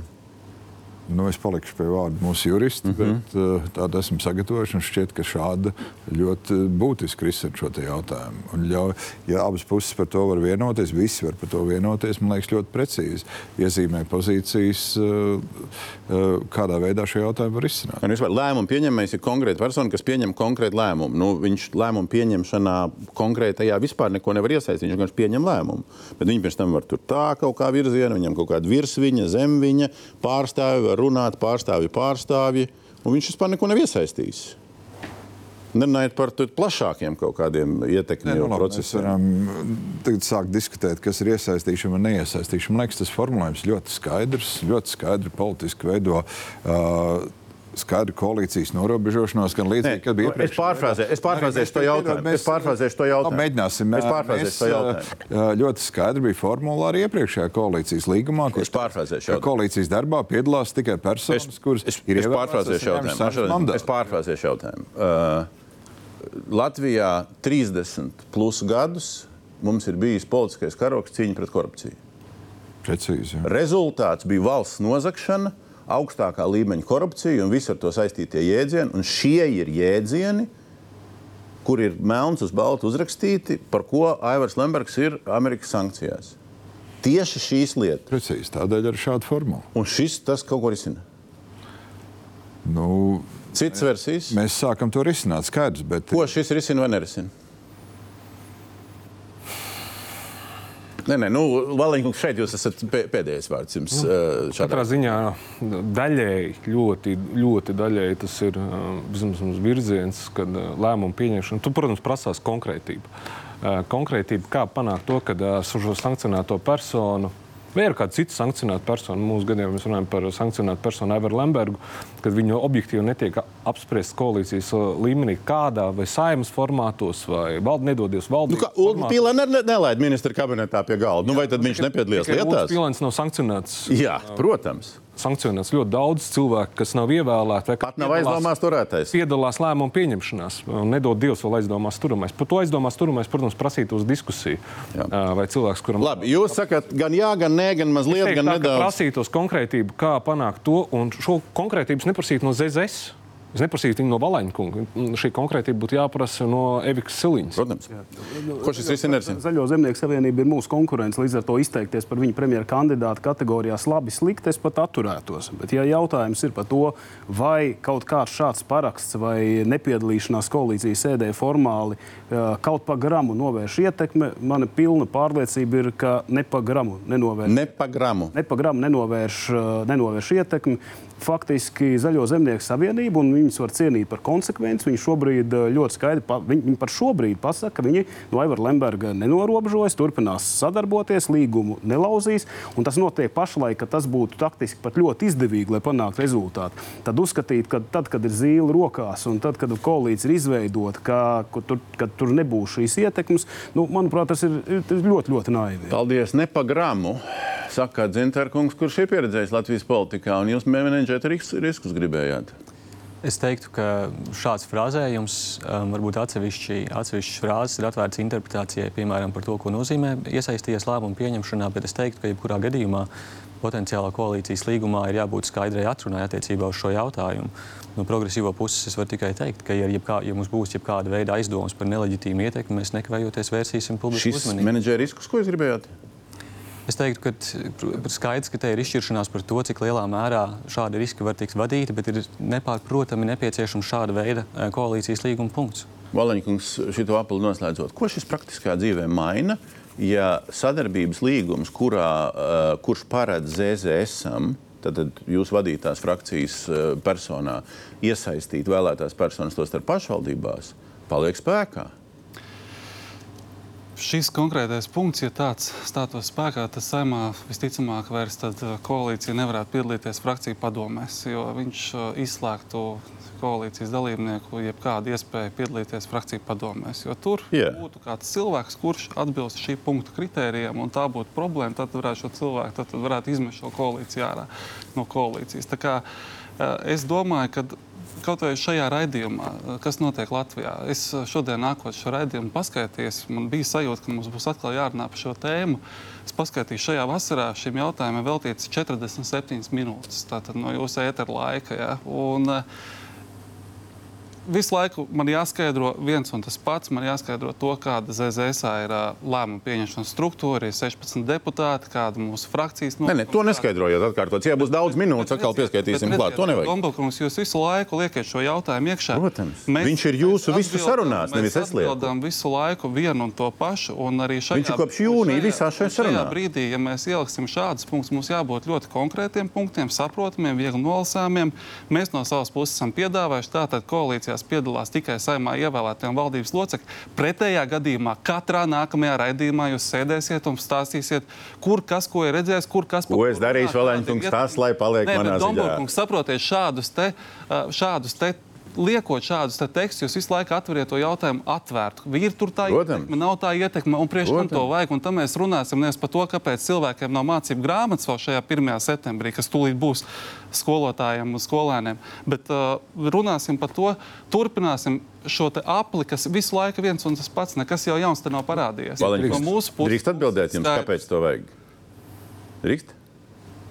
Nu, es palikšu pie vārda mūsu juristi, mm. -hmm. bet uh, tādu esmu sagatavojuši. Šķiet, ka šāda ļoti būtiski risina šo jautājumu. Un ļauj, ja abas puses par to var vienoties, visi var par to vienoties, man liekas, ļoti precīzi iezīmē pozīcijas, uh, uh, kādā veidā šo jautājumu var vispār lēmumu pieņēmējs ir konkrēta persona, kas pieņem konkrētu lēmumu. Nu, viņš lēmumu pieņemšanā konkrētajā vispār neko nevar iesaistīt. Viņš vienkārši pieņem lēmumu. Bet viņi pēc tam var tur tā kaut kā virzienā, viņam kaut kāda virsviņa, zemviņa, pārstāvi var runāt, pārstāvji, pārstāvji, un viņš vispār neko nav iesaistījis. Nerunājot par plašākiem kaut kādiem ietekmēm nu, labi, mēs procesiem. varam tagad sākt diskutēt, kas ir iesaistīšana un neiesaistīšana. Man liekas, tas formulējums ļoti skaidrs, ļoti skaidri politiski veido. Uh, Skaidru koalīcijas norobežošanos, gan līdzīgi, kad bija nu, es pārfrāzēju, es pārfrāzēšu to jautājumu. Es pārfrāzēšu to jautājumu. Mēģināsim. Es pārfrāzēšu to jautājumu. Mēs, ļoti skaidri bija formula arī iepriekšējā koalīcijas līgumā, kur Es pārfrāzēšu koalīcijas darbā piedalās tikai personas, Es, kuras es, ir ievēlētas pārfrāzēšu. Es pārfrāzēšu jautājumu. Uh, Latvijā 30 plus gadus mums ir bijis politiskais karoks cīņa pret korupciju. Precīzi. jā. Rezultāts bija valsts nozagšana, augstākā līmeņa korupcija un visi ar to saistītie jēdzieni. Un šie ir jēdzieni, kur ir melns uz baltu uzrakstīti, par ko Aivars Lembergs ir Amerikas sankcijās. Tieši šīs lietas. Precīzi. Tādēļ ar šādu formulu. Un šis tas kaut ko risina. Nu, Cits versijas. mēs sākam to risināt skaidrs, bet Ko šis risina vai nerisina? Nē, nē, nu, Valēņkungs, šeit jūs esat pē- pēdējais vārds jums. Nu, Katrā ziņā daļēji, ļoti, ļoti daļēji tas ir vismaz mums virziens, kad lēmumu pieņemšana, tu, protams, prasās konkrētību. Uh, Konkrētība, kā panākt to, ka šo sankcionēto personu Vai ir kāda cita sankcionēta persona? Mūsu gadījumā mēs runājam par sankcionētu personu Aivaru Lembergu, kad viņu objektīvi netiek apspriests koalīcijas uh, līmenī, kādā vai saimnes formātos, vai valde nedodies Nu, valdības. kā Ulrichs Pīlēns ne, ne, nelaid ministra kabinetā pie galda. Nu, vai tad viņš nepiedalījās lietās? Pilēns nav sankcionēts. Jā, protams. Sankcionēts ļoti daudz cilvēku, kas nav ievēlēti. Pat nav piedalās- aizdomās turētais. piedalās lēmumu pieņemšanās. un Nedod Dievs vēl aizdomās turamais. Par to aizdomās turamais, protams, prasītu uz diskusiju. Jā. Vai cilvēks, kuram Labi, jūs sakat, gan jā, gan nē, gan mazliet, Teikt gan tā, nedaudz. prasītos konkrētību, kā panākt to, un šo konkrētību es neprasītu no ZZS. Es neprasītu viņu no Valaņa kunga. Šī konkrētība būtu jāprasa no Evikas Siliņas. Protams. Ko šis risina? Zaļo zemnieku savienība ir mūsu konkurence. Līdz ar to izteikties par viņu premjeras kandidātu kategorijās labi, slikti, es pat atturētos. Bet, ja jautājums ir par to, vai kaut kāds šāds paraksts vai nepiedalīšanās koalīcijas sēdē formāli eh, kaut pa gramu novērš ietekmi, mana pilna pārliecība ir, ka ne pa gramu nenovērš. Ne pa gramu. Ne pa gramu nenovērš, eh, nenovērš ietekmi. Faktiski Zaļo zemnieku savienība, un viņus var cienīt par konsekvenci. Viņi šobrīd eh, ļoti skaidri pa, viņi, viņi par šobrīd pasaka, ka viņi no Aivara Lemberga nenorobežojas, turpinās sadarboties, līgumu nelauzīs. Tas notiek pašlaik, ka tas būtu taktiski pat ļoti izdevīgi, lai panāktu rezultātu. Tad uzskatīt, ka tad, kad ir zīle rokās un tad, kad koalīcija ir izveidota, ka, ka tur, ka tur nebūs šīs ietekmes, nu, manuprāt, tas ir, ir ļoti, ļoti naivi. Paldies, ne pa gramu. Saka Dzinterkungs, kurš ir pieredzējis Latvijas politikā, un jūs menedžēt riskus, riskus gribējāt. Es teiktu, ka šāds frāzējums, um, varbūt atsevišķi, atsevišķas frāzes ir atvērts interpretācijai, piemēram, par to, ko nozīmē iesaistīties lēmumu pieņemšanā, bet es teiktu, ka jebkurā gadījumā potenciālā koalīcijas līgumā ir jābūt skaidrai atrunai attiecībā uz šo jautājumu. No progresīvo puses es varu tikai teikt, ka, ja, jebkā, ja mums būs jebkāda veida aizdomas par neleģitīmu ietekmi, mēs nekavējoties vērsīsim publisku uzmanību. menedžera riskus, ko jūs gribējāt? Es teiktu, ka skaidrs, ka te ir izšķiršanās par to, cik lielā mērā šādi riski var tikt vadīti, bet ir nepārprotami nepieciešams šāda veida eh, koalīcijas līguma punkts. Valaņkungs, šito apli noslēdzot, ko šis praktiskā dzīvē maina? Ja sadarbības līgums, kurā, uh, kurš paredz ZZSam, tad, jūs vadītās frakcijas uh, personā iesaistīt vēlētās personas tos starp pašvaldībās, paliek spēkā. Šis konkrētais punkts, ja tāds stātos spēkā, tad saimā visticamāk vairs uh, koalīcija nevarētu piedalīties frakciju padomēs, jo viņš uh, izslēgtu koalīcijas dalībnieku jebkādu iespēju piedalīties frakciju padomēs. Jo tur yeah. būtu kāds cilvēks, kurš atbilst šī punkta kritērijiem, un tā būtu problēma. Tad varētu šo cilvēku tad varētu izmest šo koalīciju ārā no koalīcijas. Tā kā, uh, es domāju, ka Kaut vai šajā raidījumā, kas notiek Latvijā, es šodien nākot šo raidījumu paskaidrojos, man bija sajūta, ka mums būs atkal jārunā par šo tēmu. Es paskatījos, šajā vasarā šim jautājumam veltīts 47 uh, eh, uh, uh, uh, uh, uh, uh, visu laiku man jāskaidro viens un tas pats. Man jāskaidro to, kāda ZZS ir uh, lēmuma pieņemšanas struktūra, ir 16 deputāti, kāda mūsu frakcijas Nē, nē, to neskaidrojiet atkārtot. Ja būs daudz minūtes, atkal pieskaitīsim klāt. To nevajag. Dombelkungs, jūs visu laiku liekat šo jautājumu iekšā. Protams. Viņš ir jūsu visu atbildam- sarunās, nevis es Mēs lieku. atbildam visu laiku vienu un to pašu. Un arī šajā, Viņš ir kopš jūnija visā šajā un sarunā. Šajā brīdī, ja mēs ieliksim šādus punktus, mums jābūt ļoti konkrētiem punktiem, saprotamiem, viegli nolasāmiem. Mēs no savas puses esam piedāvājuši, tātad koalīcijās piedalās tikai saimā ievēlētiem valdības locekļi. Pretējā gadījumā katrā nākamajā raidījumā jūs sēdēsiet un stāstīsiet, kur kas ko ir redzējis, kur kas Ko es darīšu, Valēņkungs, tas, lai paliek Nē, manā ziņā. Dombulkungs, saprotiet, šādus te, šādus te liekot šādus te tekstus, jūs visu laiku atveriet to jautājumu atvērtu. Ir tur tā Protams. ietekme, nav tā ietekme, un priekš tam to vajag. Un tam mēs runāsim nevis par to, kāpēc cilvēkiem nav mācību grāmatas vēl šajā 1. septembrī, kas tūlīt būs skolotājiem un skolēniem, bet uh, runāsim par to, turpināsim šo apli, kas visu laiku viens un tas pats, nekas jau jauns te nav parādījies. Valēņkungs, No mūsu puses Drīkst atbildēt jums, skaidrs. kāpēc to vajag? Drīkst?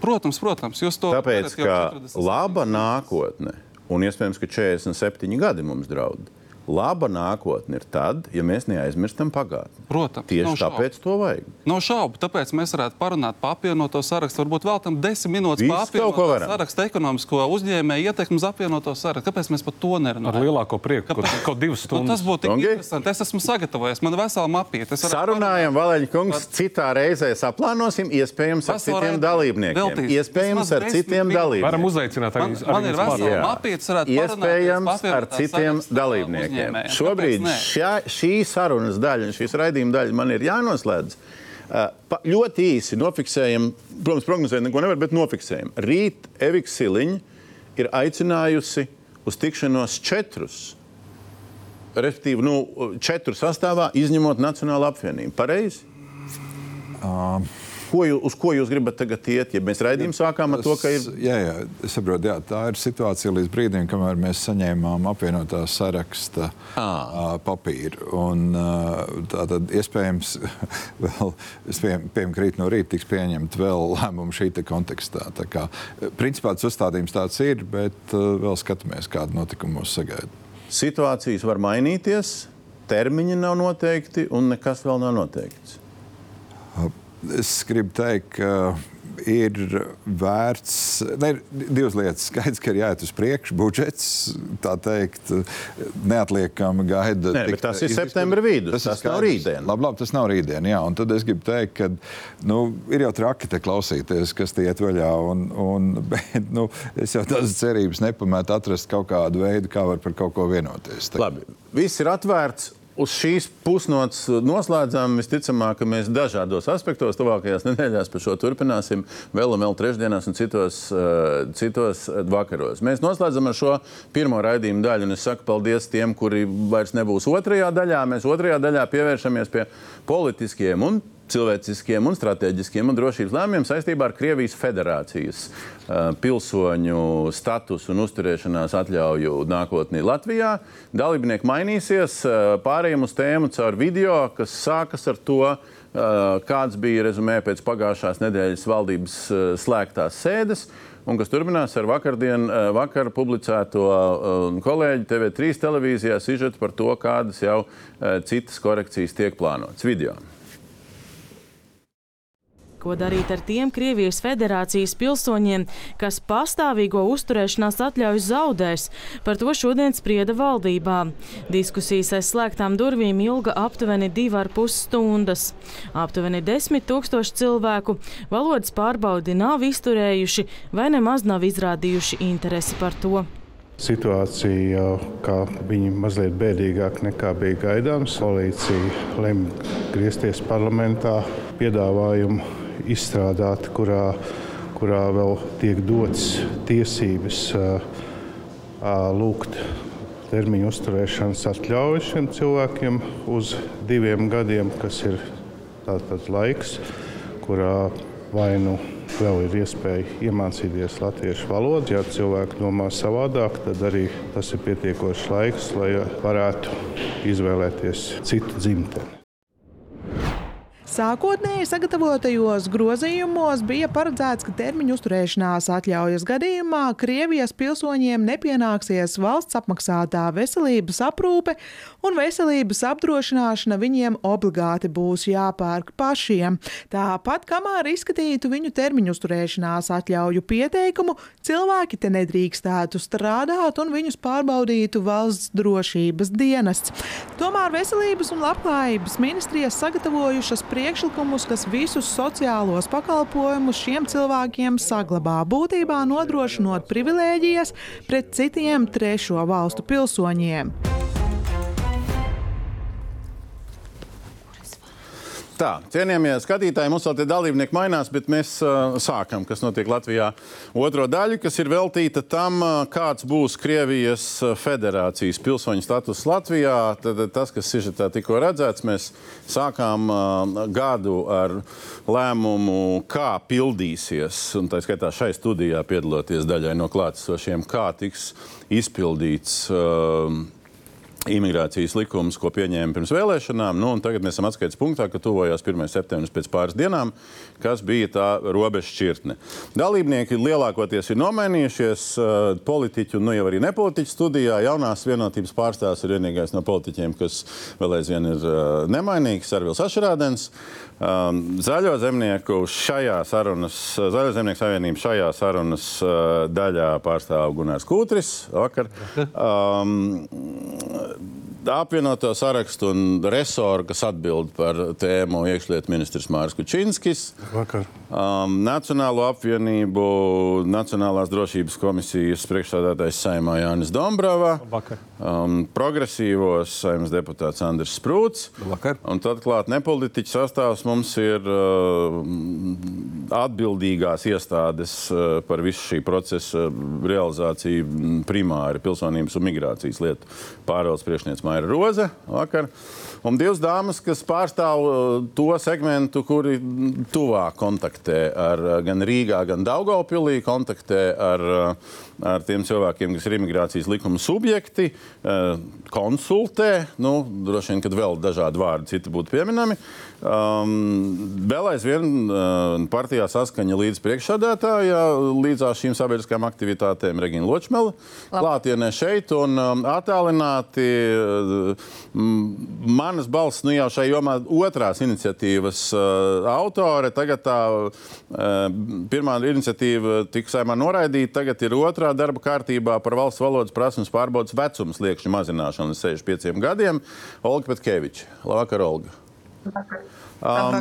Protams, protams, jūs to Tāpēc, darat jau ka 47 laba nākotne, un iespējams, ka 47 gadi mums draud, laba nākotne ir tad, ja mēs neaizmirstam pagātni. Protams, Tieši nav šaubu. tāpēc to vajag. Nav šaubu, tāpēc mēs varētu parunāt par apvienoto sarakstu. Varbūt vēl tam desmit minūtes par apvienoto sarakstu ekonomisko uzņēmēju ietekmi uz apvienoto sarakstu. Kāpēc mēs par to Ar nerunājam? lielāko prieku, kaut, kaut divas Nu, tas stundas. būtu tik Tongi? interesanti. Es esmu sagatavojies. Man ir vesela mapīte. Es varu Sarunājam, Valēņa kungs, citā reizē saplānosim, iespējams, ar citiem dalībniekiem. veltīs. Iespējams, ar citiem minūtes. Varam dalībniekiem. uzaicināt Man, arī man ir viens vesela mapīte, varētu Iespējams, ar citiem dalībniekiem. Šobrīd šā, šī sarunas daļa, un šīs raidījuma daļa man ir jānoslēdz. Uh, pa, ļoti īsi nofiksējam, protams, prognozēt neko nevar, bet nofiksējam. Rīt Evika Siliņa ir aicinājusi uz tikšanos četrus. Respektīvi, nu, četru sastāvā, izņemot Nacionālo apvienību. Pareizi? Ko jūs, uz ko jūs gribat tagad iet? Ja mēs raidījām, sākām ar to, ka ir. Jā, jā, es saprotu, jā, tā ir situācija līdz brīdim, kamēr mēs saņēmām apvienotā saraksta uh, papīru. Un, tā tad iespējams, vēl, es pie, piemēram, krīt no rīta tiks pieņemt vēl lēmumu šī te kontekstā. Tā kā, principā tas uzstādījums tāds ir, bet vēl skatāmies, kāda notikuma mūs sagaida. Situācijas var mainīties, termiņi nav noteikti un nekas vēl nav noteikts. Es gribu teikt, ka ir vērts. Ne, ir divas lietas. Skaidrs, ka ir jāiet uz priekšu. Budžets, tā teikt, neatliekami gaida. Nē, bet tas ir septembra vidus, ir tas nav rītdien. Labi, labi, tas nav rītdien. Jā, un tad es gribu teikt, ka nu, ir jau traki te klausīties, kas tie iet vaļā. Un, un, bet, nu, es jau tādas cerības nepametu atrast kaut kādu veidu, kā var par kaut ko vienoties. Labi, viss ir atvērts. Uz šīs pusnots noslēdzām. Visticamāk, ka mēs dažādos aspektos, tuvākajās nedēļās par šo turpināsim. Vēl un vēl trešdienās un citos, uh, citos vakaros. Mēs noslēdzam ar šo pirmo raidījumu daļu. Un es saku paldies tiem, kuri vairs nebūs otrajā daļā. Mēs otrajā daļā pievēršamies pie politiskiem un cilvēciskiem un strateģiskiem un drošības lēmumiem saistībā ar Krievijas federācijas pilsoņu statusu un uzturēšanās atļauju nākotnē Latvijā. Dalībnieki mainīsies, pārējiem uz tēmu caur video, kas sākas ar to, kāds bija rezumē pēc pagājušās nedēļas valdības slēgtās sēdes. Un kas turpinās ar vakardien, vakar publicēto kolēģi TV3 televīzijā sižetu par to, kādas jau citas korekcijas tiek plānotas video. Ko darīt ar tiem Krievijas federācijas pilsoņiem, kas pastāvīgo uzturēšanās atļauju zaudēs? Par to šodien sprieda valdībā. Diskusijas aiz slēgtām durvīm ilga aptuveni divi ar pus stundas. Aptuveni desmit tūkstoši cilvēku valodas pārbaudi nav izturējuši vai nemaz nav izrādījuši interesi par to. Situācija, kā viņi mazliet bēdīgāk nekā bija gaidāms. Koalīcija lemj griezties parlamentā, piedāvājumu izstrādāt, kurā, kurā vēl tiek dots tiesības lūgt termiņu uzturēšanas atļauju šiem cilvēkiem uz diviem gadiem, kas ir tāds laiks, kurā vai nu vēl ir iespēja iemācīties latviešu valodu. Ja cilvēki domā savādāk, tad arī tas ir pietiekošs laiks, lai varētu izvēlēties citu dzimteni. Sākotnēji sagatavotajos grozījumos bija paredzēts, ka termiņu uzturēšanās atļaujas gadījumā Krievijas pilsoņiem nepienāksies valsts apmaksātā veselības aprūpe un veselības apdrošināšana viņiem obligāti būs jāpērk pašiem. Tāpat, kamēr izskatītu viņu termiņu uzturēšanās atļauju pieteikumu, cilvēki te nedrīkstētu strādāt un viņus pārbaudītu valsts drošības dienests. Tomēr Veselības un labklājības ministrijas sagatavojušas priekšlikumus priekšlikumus, kas visus sociālos pakalpojumus šiem cilvēkiem saglabā, būtībā nodrošinot privilēģijas pret citiem trešo valstu pilsoņiem. Tā, cienījamie skatītāji, mums vēl tie dalībnieki mainās, bet mēs uh, sākam, kas notiek Latvijā. Otro daļu, kas ir veltīta tam, uh, kāds būs Krievijas federācijas pilsoņu status Latvijā. Tad tas, kas sižetā tikko redzēts, mēs sākām uh, gadu ar lēmumu, kā pildīsies, un tā skaitā šai studijā piedaloties daļai no klātesošiem, kā tiks izpildīts. Uh, imigrācijas likums, ko pieņēma pirms vēlēšanām. Nu, tagad mēs esam atskaites punktā, ka tuvojās 1. septembris pēc pāris dienām, kas bija tā robeža šķirtne. Dalībnieki lielākoties ir nomainījušies. Politiķu, nu jau arī nepolitiķu studijā jaunās vienotības pārstāvs ir vienīgais no politiķiem, kas vēl aizvien ir nemainīgs, Arvils Ašrādens. Zaļo zemnieku šajā sarunas, Zaļo zemnieku savienību šajā sarunas daļā pārstāv Gunārs Kūtris vakar. Um, apvienoto sarakstu un resoru, kas atbild par tēmu iekšlietu ministrs Mārs Kučinskis. Vakar. Um, Nacionālo apvienību, Nacionālās drošības komisijas priekšstādātājs Saimā Jānis Dombrava. Vakar. Um, progresīvos saimnes deputāts Andris Sprūts. Vakar. Un tad klāt nepolitiķu sastāvs mums ir uh, atbildīgās iestādes uh, par visu šī procesa realizāciju primāri pilsonības un migrācijas lietu pārvaldes priekšniece Maira Roze vakar. Un divas dāmas, kas pārstāv uh, to segmentu, kuri tuvāk kontaktē ar gan Rīgā, gan Daugopilī, kontaktē ar, uh, ar tiem cilvēkiem, kas ir imigrācijas likuma subjekti, konsultē, nu, droši vien, kad vēl dažādi vārdi citi būtu pieminami. Um, vēl aizvien uh, partijā saskaņa līdz priekšsādātāja, līdzās šīm sabiedriskajām aktivitātēm Regina Ločmela klātienē šeit un um, attālināti. Uh, manas balss nu jau šai jomā otrās iniciatīvas uh, autore. Tagad tā uh, pirmā iniciatīva tika saimā noraidīta, tagad ir otrā darba kārtībā par valsts valodas prasmes pārbaudas vecums liekšņu mazināšanu līdz 65 gadiem. Olga Petkeviča. Labvakar, Olga! Um,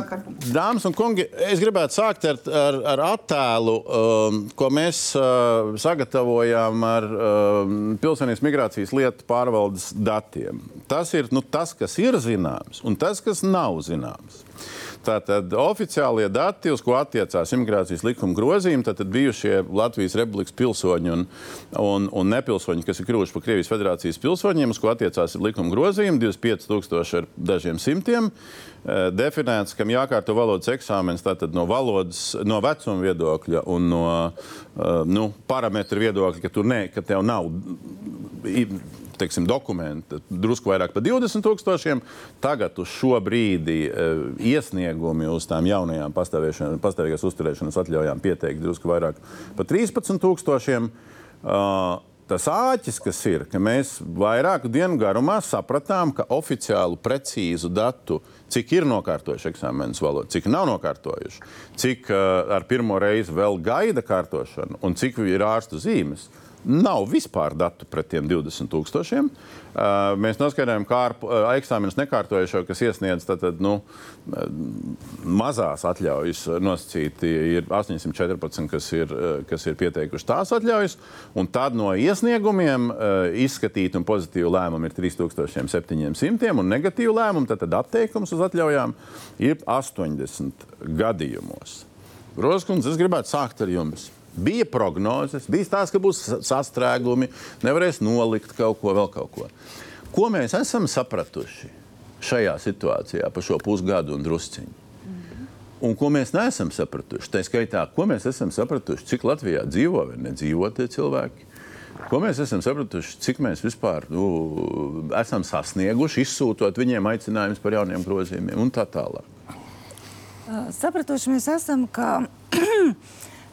dāmas un kungi, es gribētu sākt ar, ar, ar attēlu, um, ko mēs uh, sagatavojām ar um, pilsonības migrācijas lietu pārvaldes datiem. Tas ir nu, tas, kas ir zināms, un tas, kas nav zināms. Tātad oficiālie dati, uz ko attiecās imigrācijas likuma grozījumi, tad bijušie Latvijas Republikas pilsoņi un, un, un nepilsoņi, kas ir kļuvuši par Krievijas federācijas pilsoņiem, uz ko attiecās likuma grozījumi, 25,000 ar dažiem simtiem. Eh, definēts, kam jākārto valodas eksāmenis no valodas, no vecuma viedokļa un no uh, nu, parametru viedokļa, ka, ne, ka tev nav teiksim, dokumenti drusku vairāk par 20 tūkstošiem. Tagad uz šo brīdi uh, iesniegumi uz tām jaunajām pastāvīgās uzturēšanas atļaujām pieteikt drusku vairāk par 13 tūkstošiem. Uh, tas āķis, kas ir, ka mēs vairāku dienu garumā sapratām, ka oficiālu, precīzu datu, cik ir nokārtojuši eksāmenus valodu, cik nav nokārtojuši, cik uh, ar pirmo reizi vēl gaida kārtošanu un cik ir ārstu zīmes. Uh, Nav vispār datu pret tiem 20 tūkstošiem. Uh, mēs noskaidrojam, kā ar uh, eksāmenus nekārtojušo, kas iesniedz tātad, nu, uh, mazās atļaujas nosacīti, ir 814, kas ir, kas ir pieteikuši tās atļaujas. Tad no iesniegumiem izskatīti un pozitīvi lēmumi ir 3700 un negatīvi lēmumi, tad atteikums uz atļaujām ir 80 gadījumos. Rozkundze, es gribētu sākt ar jums. Bija prognozes, bija stāsts, ka būs sastrēgumi, nevarēs nolikt kaut ko, vēl kaut ko. Ko mēs esam sapratuši šajā situācijā pa šo pusgadu un drusciņu? Un ko mēs neesam sapratuši? Tā skaitā, ko mēs esam sapratuši, cik Latvijā dzīvo vai nedzīvo tie cilvēki. Ko mēs esam sapratuši, cik mēs vispār nu, esam sasnieguši, izsūtot viņiem aicinājumus par jauniem grozījumiem un tā tālāk. Sapratuši mēs esam, ka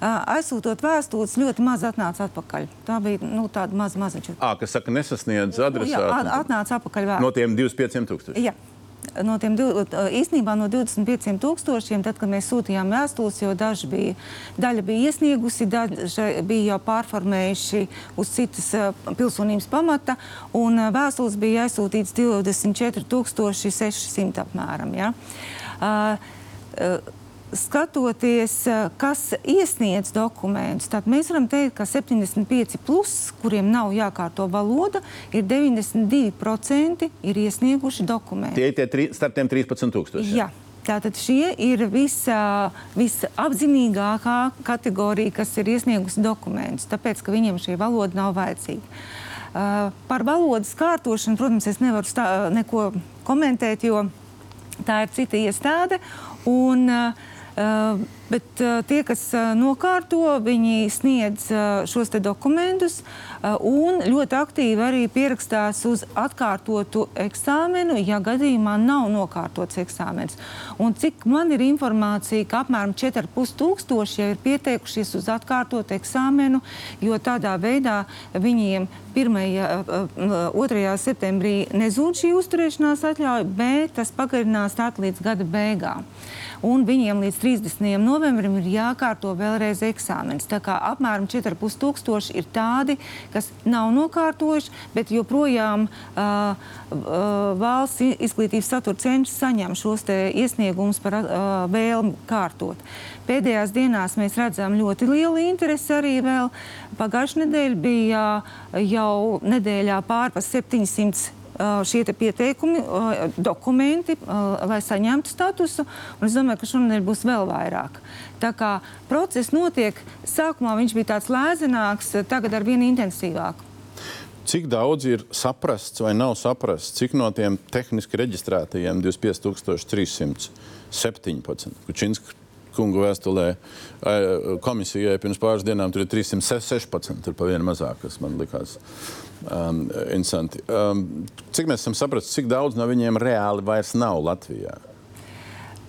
aizsūtot vēstules, ļoti maz atnāca atpakaļ. Tā bija nu, tāda maza maziņa. À, kas saka, nesasniedz adresātu? Jā, atnāca atpakaļ vēstule. No tiem 25 tūkstošiem? Jā. No tiem īstenībā no 25 tūkstošiem, tad, kad mēs sūtījām vēstules, jo daži bija, daļa bija iesniegusi, daži bija jau pārformējuši uz citas pilsonības pamata, un vēstules bija aizsūtīts 24 600 apmēram. Ja? Uh, uh, skatoties, eh, kas iesniedz dokumentus, tad mēs varam teikt, ka 75, plus, kuriem nav jākārto valoda, ir 92% ir iesnieguši dokumentus. Tie ir tie tri, starp tiem 13,000. Jā. Tātad šie ir visa, visapzinīgākā kategorija, kas ir iesniegusi dokumentus, tāpēc, ka viņiem šī valoda nav vajadzīga. Uh, par valodas kārtošanu, protams, es nevaru stā, neko komentēt, jo tā ir cita iestāde. Un, uh, Um. Bet uh, tie, kas uh, nokārto, viņi sniedz šos dokumentus un ļoti aktīvi arī pierakstās uz atkārtotu eksāmenu, ja gadījumā nav nokārtots eksāmens. Un cik man ir informācija, ka apmēram 4,5 tūkstoši ir pieteikušies uz atkārtotu eksāmenu, jo tādā veidā viņiem 1. 2. septembrī nezūd šī uzturēšanās atļauja, bet tas pagarinās tā līdz gada beigām un viņiem līdz 30. novembrim ir jākārto vēlreiz eksāmenis. Tā kā apmēram 4,5 tūkstoši ir tādi, kas nav nokārtojuši, bet joprojām uh, uh, valsts izglītības satura centrs saņem šos iesniegumus par uh, vēlmi kārtot. Pēdējās dienās mēs redzam ļoti lielu interesi arī vēl. Pagājušajā nedēļā bija jau nedēļā pārpa 700 šie pieteikumi, dokumenti, lai saņemtu statusu. Es domāju, ka šonadēļ būs vēl vairāk. Tā kā process notiek, sākumā viņš bija tāds lēzenāks, tagad ar vien intensīvāk. Cik daudz ir saprasts vai nav saprasts, cik no tiem tehniski reģistrētajiem 25,317 Kučinska kungu vēstulē komisijai pirms pāris dienām tur ir 316, tur pa vienu mazāk, kas man likās um, interesanti. Um, cik mēs esam sapratuši, cik daudz no viņiem reāli vairs nav Latvijā?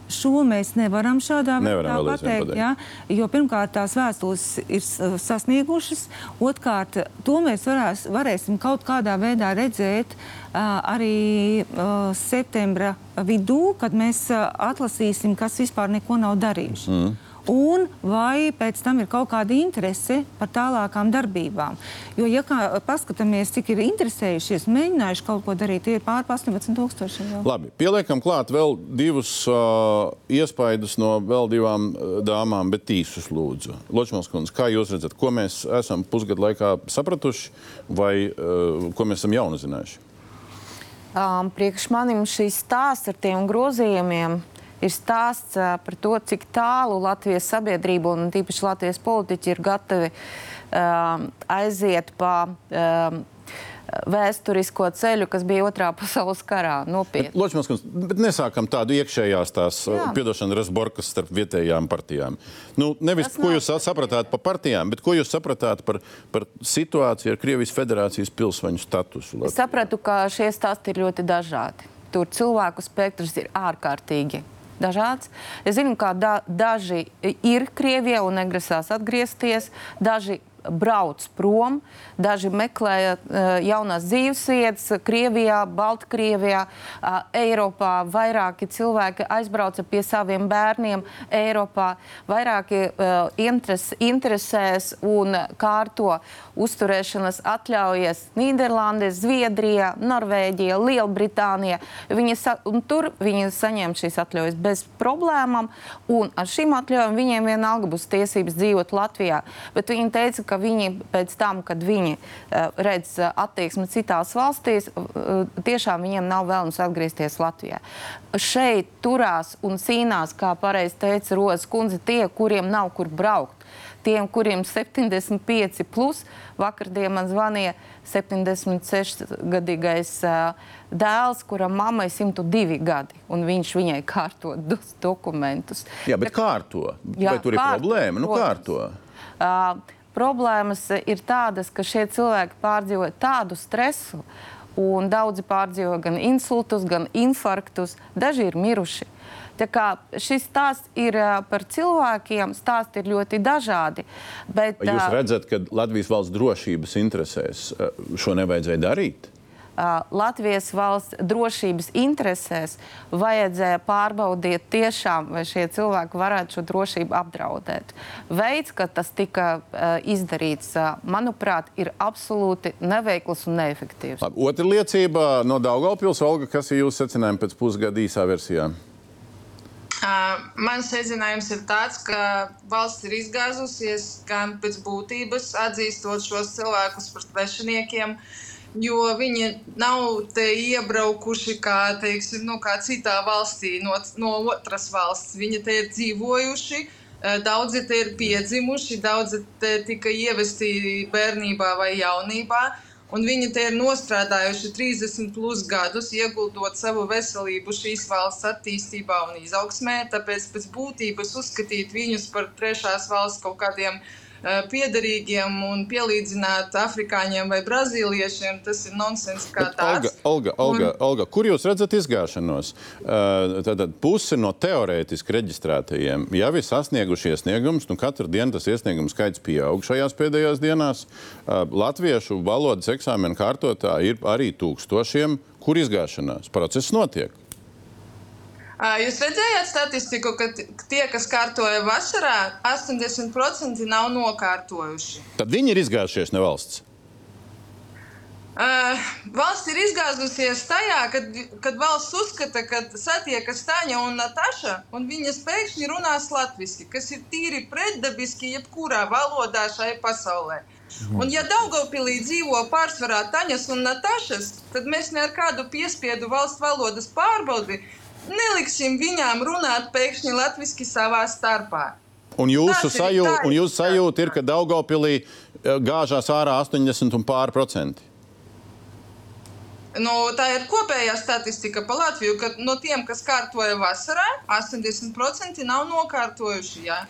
Šo mēs nevaram šādā veidā pateikt. Ja? Jo pirmkārt, tās vēstules ir sasniegušas, otrkārt, to mēs varēs, varēsim kaut kādā veidā redzēt uh, arī uh, septembra vidū, kad mēs uh, atlasīsim, kas vispār neko nav darījuši. Mm un vai pēc tam ir kaut kāda interese par tālākām darbībām. Jo, ja kā, paskatāmies, cik ir interesējušies, mēģinājuši kaut ko darīt, tie ir pār 18,000. Labi, pieliekam klāt vēl divus uh, iespaidus no vēl divām uh, dāmām, bet īsus lūdzu. Ločmals kundze, kā jūs redzat, ko mēs esam pusgadu laikā sapratuši vai uh, ko mēs esam jaunu zinājuši? Um, priekš manim šīs stāsts ar tiem grozījumiem ir stāsts par to, cik tālu Latvijas sabiedrība un tīpaši Latvijas politiķi ir gatavi uh, aiziet pa uh, vēsturisko ceļu, kas bija otrā pasaules karā. Nopietni. Loģiski, bet nesākam tādu iekšējās tās piedošana rasborkas starp vietējām partijām. Nu, nevis, Tas ko jūs sapratāt par partijām, bet ko jūs sapratāt par, par situāciju ar Krievijas federācijas pilsoņu statusu? Latvijā? Es sapratu, ka šie stāsti ir ļoti dažādi. Tur cilvēku spektrs ir ārkārtīgi dažāds. Es zinu, ka da, daži ir Krievijā un negrasās atgriezties, daži brauc prom, daži meklē uh, jaunās dzīvesvietas Krievijā, Baltkrievijā, uh, Eiropā. Vairāki cilvēki aizbrauca pie saviem bērniem Eiropā, vairāki uh, interes, interesēs un kārto uzturēšanas atļaujas Nīderlandē, Zviedrijā, Norvēģijā, Lielbritānijā. Viņi sa, tur viņi saņem šīs atļaujas bez problēmām, un ar šīm atļaujām viņiem vienalga būs tiesības dzīvot Latvijā. Bet viņi teica, ka viņi pēc tam, kad viņi uh, redz uh, attieksmi citās valstīs, uh, tiešām viņiem nav vēlams atgriezties Latvijā. Šeit turās un cīnās, kā pareizi teica Rozes kundze, tie, kuriem nav kur braukt. Tiem, kuriem 75, plus, vakardien man zvanīja 76-gadīgais uh, dēls, kuram mammai ir 102 gadi, un viņš viņai kārto dokumentus. Jā, bet kārto. Jā, Vai tur ir kārto, problēma? Nu, kārto. Uh, problēmas ir tādas, ka šie cilvēki pārdzīvo tādu stresu un daudzi pārdzīvo gan insultus, gan infarktus. Daži ir miruši. Tā kā šis stāsts ir par cilvēkiem, stāsti ir ļoti dažādi. Bet, Jūs redzat, ka Latvijas valsts drošības interesēs šo nevajadzēja darīt? Latvijas valsts drošības interesēs vajadzēja pārbaudīt tiešām, vai šie cilvēki varētu šo drošību apdraudēt. Veids, kā tas tika izdarīts, manuprāt, ir absolūti neveikls un neefektīvs. Labi, otra liecība no Daugaupils, Olga, kas ir jūsu secinājumi pēc pusgada īsā versijā? Uh, mans secinājums ir tāds, ka valsts ir izgāzusies gan pēc būtības, atzīstot šos cilvēkus par svešiniekiem, jo viņi nav te iebraukuši kā, teiksim, nu, kā citā valstī, no, no otras valsts. Viņi te ir dzīvojuši. Daudzi te ir piedzimuši, daudzi te tika ievesti bērnībā vai jaunībā. Un viņi te ir nostrādājuši 30 plus gadus, ieguldot savu veselību šīs valsts attīstībā un izaugsmē. Tāpēc pēc būtības uzskatīt viņus par trešās valsts kaut kādiem uh, Eh, piederīgiem un pielīdzināt afrikāņiem vai brazīliešiem, tas ir nonsens kā Bet, tāds. Olga, Olga, Olga, un... Olga, kur jūs redzat izgāšanos? Tātad puse no teorētiski reģistrētajiem jau ir sasnieguši iesniegumus. Nu, katru dienu tas iesniegumu skaits pieaug šajās pēdējās dienās. Latviešu valodas eksāmenu kārtotāji ir arī tūkstošiem. Kur izgāšanās? Process notiek. Jūs redzējāt statistiku, ka tie, kas kārtoja vasarā, 80% nav nokārtojuši. Tad viņi ir izgājušies no valsts. Uh, valsts ir izgāzusies tajā, kad, kad valsts uzskata, ka satiekas Taņa un Nataša, un viņas pēkšņi runās latviešu, kas ir tīri pretdabiski jebkurā valodā šai pasaulē. Un, ja Daugopilī dzīvo pārsvarā Taņas un Natašas, tad mēs ne ar kādu piespiedu valsts valodas pārbaudi neliksim viņām runāt pēkšņi latviešu savā starpā. Un jūsu, sajūta, un jūsu sajūta ir, ka Daugopilī eh, gāžās ārā 80 un pār procenti. Nu, tā ir kopējā statistika par Latviju, ka no tiem, kas kārtoja vasarā, 80% nav nokārtojuši. Jā.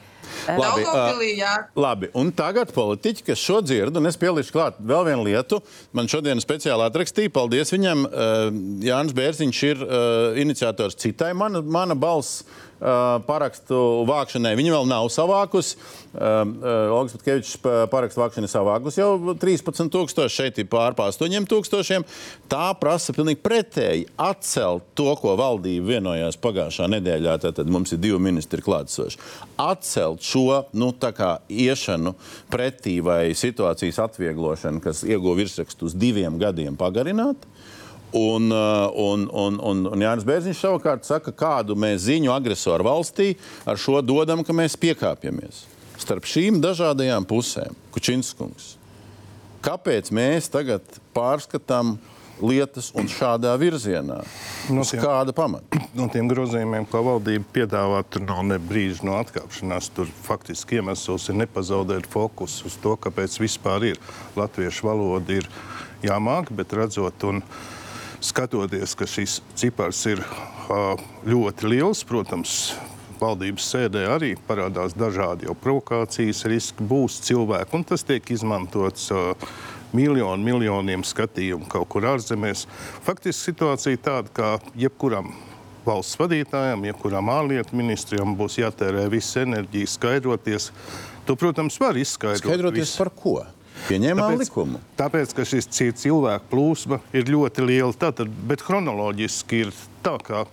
Labi, uh, labi, un tagad politiķi, kas šo dzird, un es pielieku klāt vēl vienu lietu, man šodien speciāli atrakstīja, paldies viņam, uh, Jānis Bērziņš ir uh, iniciators citai mana, mana balss parakstu vākšanai. Viņa vēl nav savākusi. Uh, uh, Olga Sputkevičs parakstu vākšanu ir savākusi jau 13,000, šeit ir pār 8,000. Tā prasa pilnīgi pretēji atcelt to, ko valdība vienojās pagājušā nedēļā. Tad mums ir divi ministri klātsoši. Atcelt šo nu, iešanu pretī vai situācijas atvieglošanu, kas ieguva virsrakstu uz diviem gadiem, pagarināt. Uh, un, un, un, un Jānis Bērziņš savukārt saka, kādu mēs ziņu agresoru valstī ar šo dodam, ka mēs piekāpjamies. Starp šīm dažādajām pusēm, Kučinskungs, kāpēc mēs tagad pārskatām lietas un šādā virzienā? No tiem, kāda pamata? No tiem grozījumiem, ko valdība piedāvā, tur nav ne brīža no atkāpšanās. Tur faktiski iemesls ir nepazaudēt fokusu uz to, kāpēc vispār ir latviešu valoda ir jāmāk, bet redzot un redzot skatoties, ka šis cipars ir ļoti liels, protams, valdības sēdē arī parādās dažādi provokācijas riski, būs cilvēki, un tas tiek izmantots miljonu, miljoniem skatījumu kaut kur ārzemēs. Faktiski situācija tāda, ka jebkuram valsts vadītājam, jebkuram ārlietu ministrijam būs jātērē visa enerģija skaidroties. To, protams, var izskaidrot. Skaidroties visu. par ko? Pieņēmām tāpēc, likumu. Tāpēc, ka šis cilvēku plūsma ir ļoti liela. Tātad, bet chronoloģiski ir tā, ka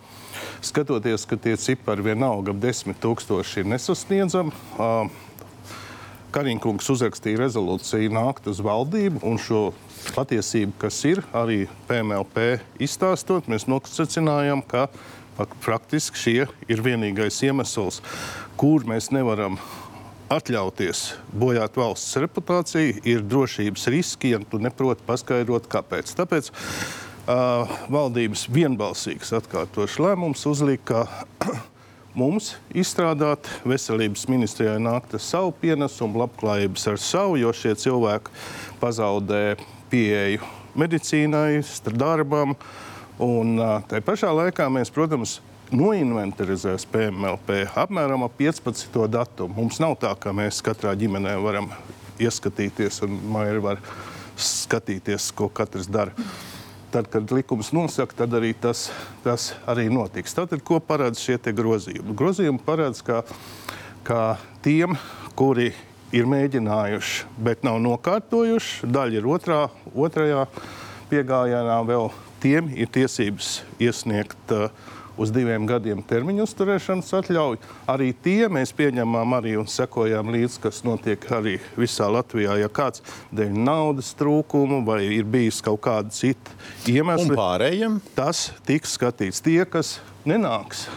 skatoties, ka tie cipari vienalga ap desmit tūkstoši ir nesasniedzami. Uh, Kariņkungs uzrakstīja rezolūciju nākt uz valdību un šo patiesību, kas ir arī PMLP izstāstot, mēs nosacinājām, ka praktiski šie ir vienīgais iemesls, kur mēs nevaram atļauties bojāt valsts reputāciju, ir drošības riski, ja tu neproti paskaidrot, kāpēc. Tāpēc uh, valdības vienbalsīgs atkārtošs lēmums uzlika, ka mums izstrādāt veselības ministrijai nākt ar savu pienesumu, labklājības ar savu, jo šie cilvēki pazaudē pieeju medicīnai, darbam. Un tā pašā laikā mēs, protams, noinventarizēs PMLP apmēram ap 15. datumu. Mums nav tā, ka mēs katrā ģimenē varam ieskatīties un maija var skatīties, ko katrs dara. tad, kad likums nosaka, tad arī tas, tas arī notiks. Tātad, ko paredz šie grozījumi? Grozījumi paredz, ka, ka tiem, kuri ir mēģinājuši, bet nav nokārtojuši, daļa ir otrā, otrajā piegājienā, vēl tiem ir tiesības iesniegt uh, uz diviem gadiem termiņu uzturēšanas atļauju. Arī tie mēs pieņemam arī un sekojam līdzi, kas notiek arī visā Latvijā. Ja kāds dēļ naudas trūkumu vai ir bijis kaut kāda cita iemesla, pārējiem? tas tiks skatīts. Tie, kas nenāks.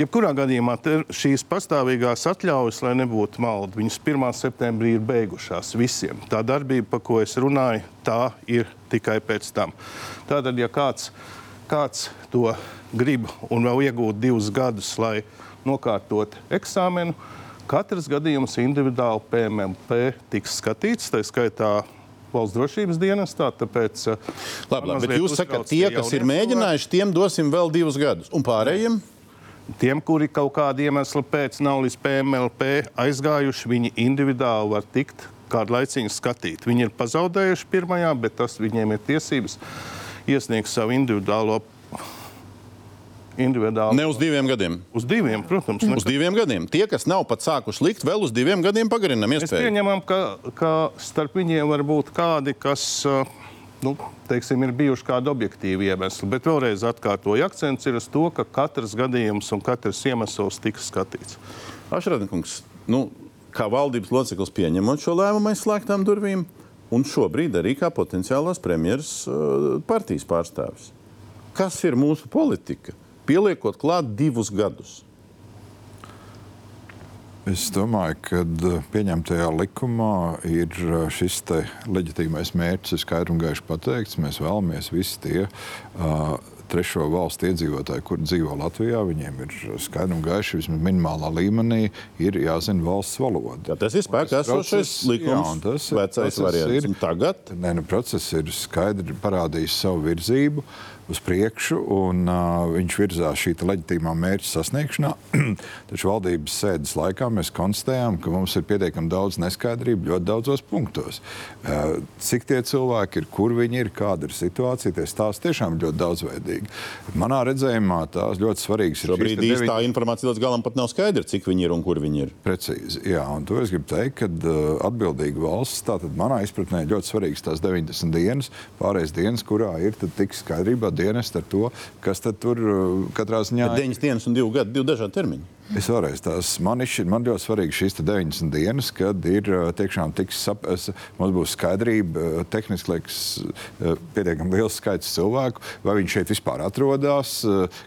Jebkurā gadījumā šīs pastāvīgās atļaujas, lai nebūtu maldi, viņas 1. septembrī ir beigušās visiem. Tā darbība, par ko es runāju, tā ir tikai pēc tam. Tātad, ja kāds, kāds to grib un vēl iegūt divus gadus, lai nokārtotu eksāmenu, katrs gadījums individuāli PMLP tiks skatīts, tā skaitā valsts drošības dienestā. Tāpēc, eh, Labi, labi, bet jūs sakat, tie, kas ir mēģinājuši, tiem dosim vēl divus gadus. Un pārējiem? Tiem, kuri kaut kāda iemesla pēc nav līdz PMLP aizgājuši, viņi individuāli var tikt kādu laiciņu skatīt. Viņi ir pazaudējuši pirmajā, bet tas viņiem ir tiesības iesniegt savu individuālo. individuālo Ne uz diviem gadiem. Uz diviem, protams. Uz diviem gadiem. Tie, kas nav pat sākuši likt, vēl uz diviem gadiem pagarinām Mēs iespēju. pieņemam, ka, ka starp viņiem var būt kādi, kas uh, nu, teiksim, ir bijuši kādi objektīvi iemesli. Bet vēlreiz atkārtoju, akcents ir uz to, ka katrs gadījums un katrs iemesls tiks skatīts. Ašradnieks, nu, kā valdības loceklis pieņemot šo lēmumu aiz slēgtām durvīm, un šobrīd arī kā potenciālās premjeras uh, partijas pārstāvis. Kas ir mūsu politika? Pieliekot klāt divus gadus. Es domāju, ka eh, pieņemtajā likumā ir eh, šis leģitīmais mērķis, skaidri un gaiši pateikts. Mēs vēlamies visi tie uh, trešo valstu iedzīvotāji, kur dzīvo Latvijā, viņiem ir skaidri un gaiši, vismaz minimālā līmenī, ir jāzina valsts valoda. Ja tas ir spēkā esošais likums, jā, tas vecais variants. Un tagad? Nē, nu, process ir skaidri parādījis savu virzību uz priekšu, un uh, viņš virzās šī leģitīmā mērķa sasniegšanā. Taču valdības sēdes laikā mēs konstatējām, ka mums ir pietiekami daudz neskaidrību ļoti daudzos punktos. Uh, cik tie cilvēki ir, kur viņi ir, kāda ir situācija, tie stāsti tiešām ļoti daudzveidīgi. Manā redzējumā tās ļoti svarīgas ir. Šobrīd īstā informācija līdz galam pat nav skaidra, cik viņi ir un kur viņi ir. Precīzi. Jā, un to es gribu teikt, ka uh, atbildīga valsts, tātad manā izpratnē, ļoti svarīgas tās 90 dienas, pārējais dienas, kurā ir tik skaidrībā dienest ar to, kas tur uh, katrā ziņā ir. 9 dienas un 2 gadi, divi dažādi termiņi. Es vēlreiz tās man, izšķir, man ļoti svarīgi šīs 90 dienas, kad ir uh, tiešām tiks, sap, es, mums būs skaidrība, uh, tehniski liekas pietiekami liels skaits cilvēku, vai viņi šeit vispār atrodas,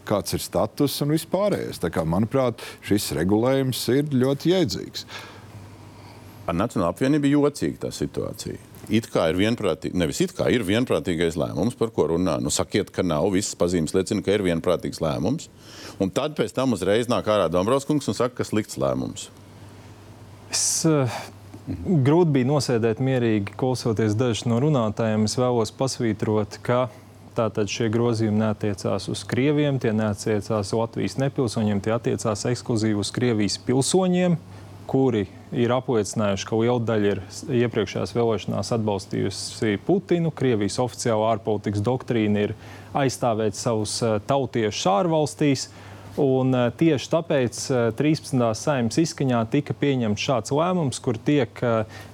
kāds ir status un vispārējais. Tā kā, manuprāt, šis regulējums ir ļoti jēdzīgs. Ar Nacionālo apvienību ir jocīga tā situācija. It kā ir vienprātīgi, nevis it kā ir vienprātīgais lēmums, par ko runā. Nu, sakiet, ka nav. Visas pazīmes liecina, ka ir vienprātīgs lēmums. Un tad pēc tam uzreiz nāk ārā Dombrovskis un saka, ka slikts lēmums. Es, uh, grūti bija nosēdēt mierīgi, klausoties dažus no runātājiem. Es vēlos pasvītrot, ka tātad šie grozījumi neatiecās uz krieviem, tie neatiecās Latvijas nepilsoņiem, tie attiecās ekskluzīvi uz Krievijas pilsoņiem kuri ir apliecinājuši, ka liela daļa ir iepriekšējās vēlēšanās atbalstījusi Putinu. Krievijas oficiālā ārpolitikas doktrīna ir aizstāvēt savus tautiešus ārvalstīs. Un tieši tāpēc 13. saimnes izskaņā tika pieņemts šāds lēmums, kur tiek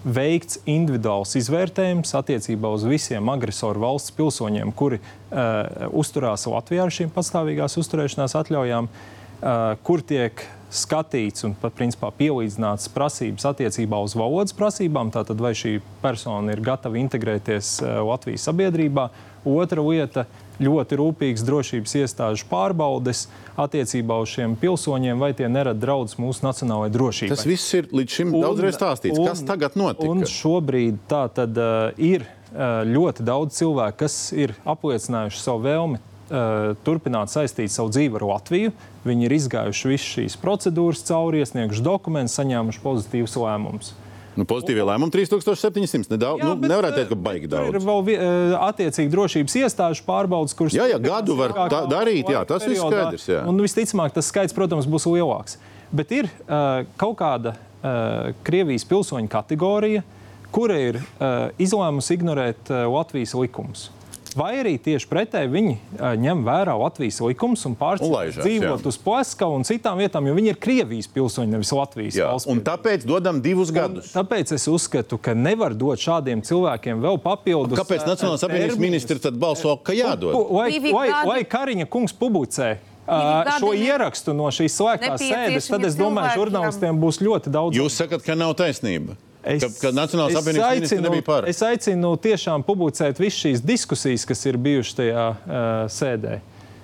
veikts individuāls izvērtējums attiecībā uz visiem agresoru valsts pilsoņiem, kuri uh, uzturās Latvijā ar šīm pastāvīgās uzturēšanās atļaujām, uh, kur tiek skatīts un pat principā pielīdzināts prasības attiecībā uz valodas prasībām. Tātad, vai šī persona ir gatava integrēties Latvijas sabiedrībā. Otra lieta - ļoti rūpīgas drošības iestāžu pārbaudes attiecībā uz šiem pilsoņiem, vai tie nerada draudus mūsu nacionālajai drošībai. Tas viss ir līdz šim daudzreiz stāstīts. Un, Kas tagad notiek? Un šobrīd tā tad uh, ir uh, ļoti daudz cilvēku, kas ir apliecinājuši savu vēlmi turpināt saistīt savu dzīvi ar Latviju. Viņi ir izgājuši visas šīs procedūras cauri, iesnieguši dokumentus, saņēmuši pozitīvus lēmumus. Nu, pozitīvie lēmumi 3700. Nedaudz, jā, nu, bet, nevarētu teikt, ka baigi daudz. Ir vēl attiecīgi drošības iestāžu pārbaudas, kuras. Jā, jā gadu var tā, darīt, jā, tas viss skaidrs. Jā. Un visticamāk, tas skaits, protams, būs lielāks. Bet ir uh, kaut kāda uh, Krievijas pilsoņu kategorija, kura ir uh, izlēmusi ignorēt uh, Latvijas likumus. Vai arī tieši pretēji viņi ņem vērā Latvijas likumus un pārceļ dzīvot jā. uz Plaskavu un citām vietām, jo viņi ir Krievijas pilsoņi, nevis Latvijas jā, valsts. Un tāpēc dodam divus gadus. Un tāpēc es uzskatu, ka nevar dot šādiem cilvēkiem vēl papildus. Kāpēc Nacionālās apvienības ministri tad balso, ka jādod? Lai, lai, lai Kariņa kungs publicē šo ierakstu no šīs slēgtās sēdes, tad es domāju, žurnālistiem būs ļoti daudz. Jūs sakat, ka nav taisnība. Es, ka, ka Nacionālās apvienības ministrs nebija par. Es aicinu tiešām publicēt visas šīs diskusijas, kas ir bijušas tajā uh, sēdē.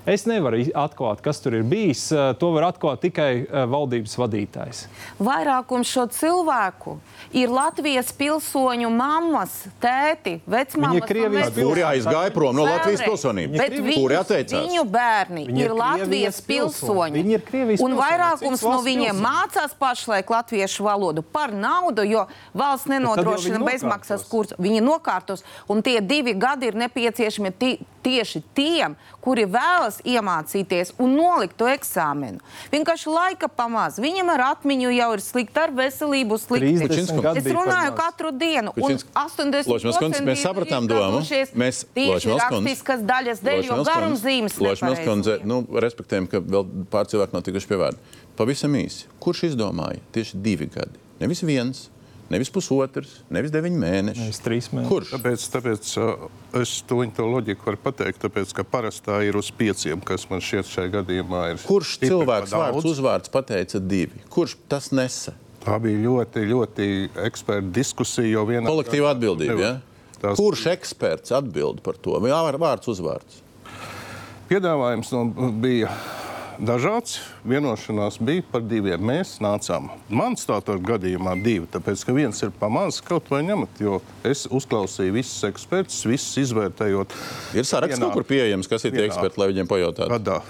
Es nevaru atklāt, kas tur ir bijis. To var atklāt tikai valdības vadītājs. Vairākums šo cilvēku ir Latvijas pilsoņu mammas, tēti, vecmāmas. Kuri aizgāja prom no Latvijas pilsonības? Bet kuri atteicās? Viņu bērni viņi ir, ir Latvijas pilsoņi. Viņi ir Krievijas un vairākums no viņiem pilsoņi. mācās pašlaik latviešu valodu par naudu, jo valsts nenodrošina bezmaksas kursus. Viņi nokārtos, un tie divi gadi ir nepieciešami tieši tiem, kuri vēlas iemācīties un nolikt to eksāmenu. Vienkārši laika pamaz. Viņam ar atmiņu jau ir slikti, ar veselību slikti. Es runāju katru dienu, un 80% mēs sapratām domu. Mēs tieši rakstiskas daļas dēļ, jo garumzīmes nepareizi. Nu, respektējam, ka vēl pār cilvēku nav tikuši pie vārda. Pavisam īsi. Kurš izdomāja tieši divi gadi? Nevis viens, Nevis pusotrs, nevis deviņi mēneši. Nevis trīs mēneši. Kurš? Tāpēc, tāpēc uh, es to, to loģiku varu pateikt, tāpēc, ka parastā ir uz pieciem, kas man šķiet šajā gadījumā ir. Kurš cilvēks vārds uzvārds pateica divi? Kurš tas nesa? Tā bija ļoti, ļoti eksperta diskusija. Kolektīva atbildība. Ja? Tās... Kurš eksperts atbild par to? Vai vārds uzvārds? Piedāvājums no, bija dažāds. Vienošanās bija par diviem. Mēs nācām. Man stāvot gadījumā divi, tāpēc ka viens ir pamazs kaut vai ņemat, jo es uzklausīju visus ekspertus, visus izvērtējot. Ir saraksts kaut kur pieejams, kas ir tie eksperti, lai viņiem pajautātu. Gadā.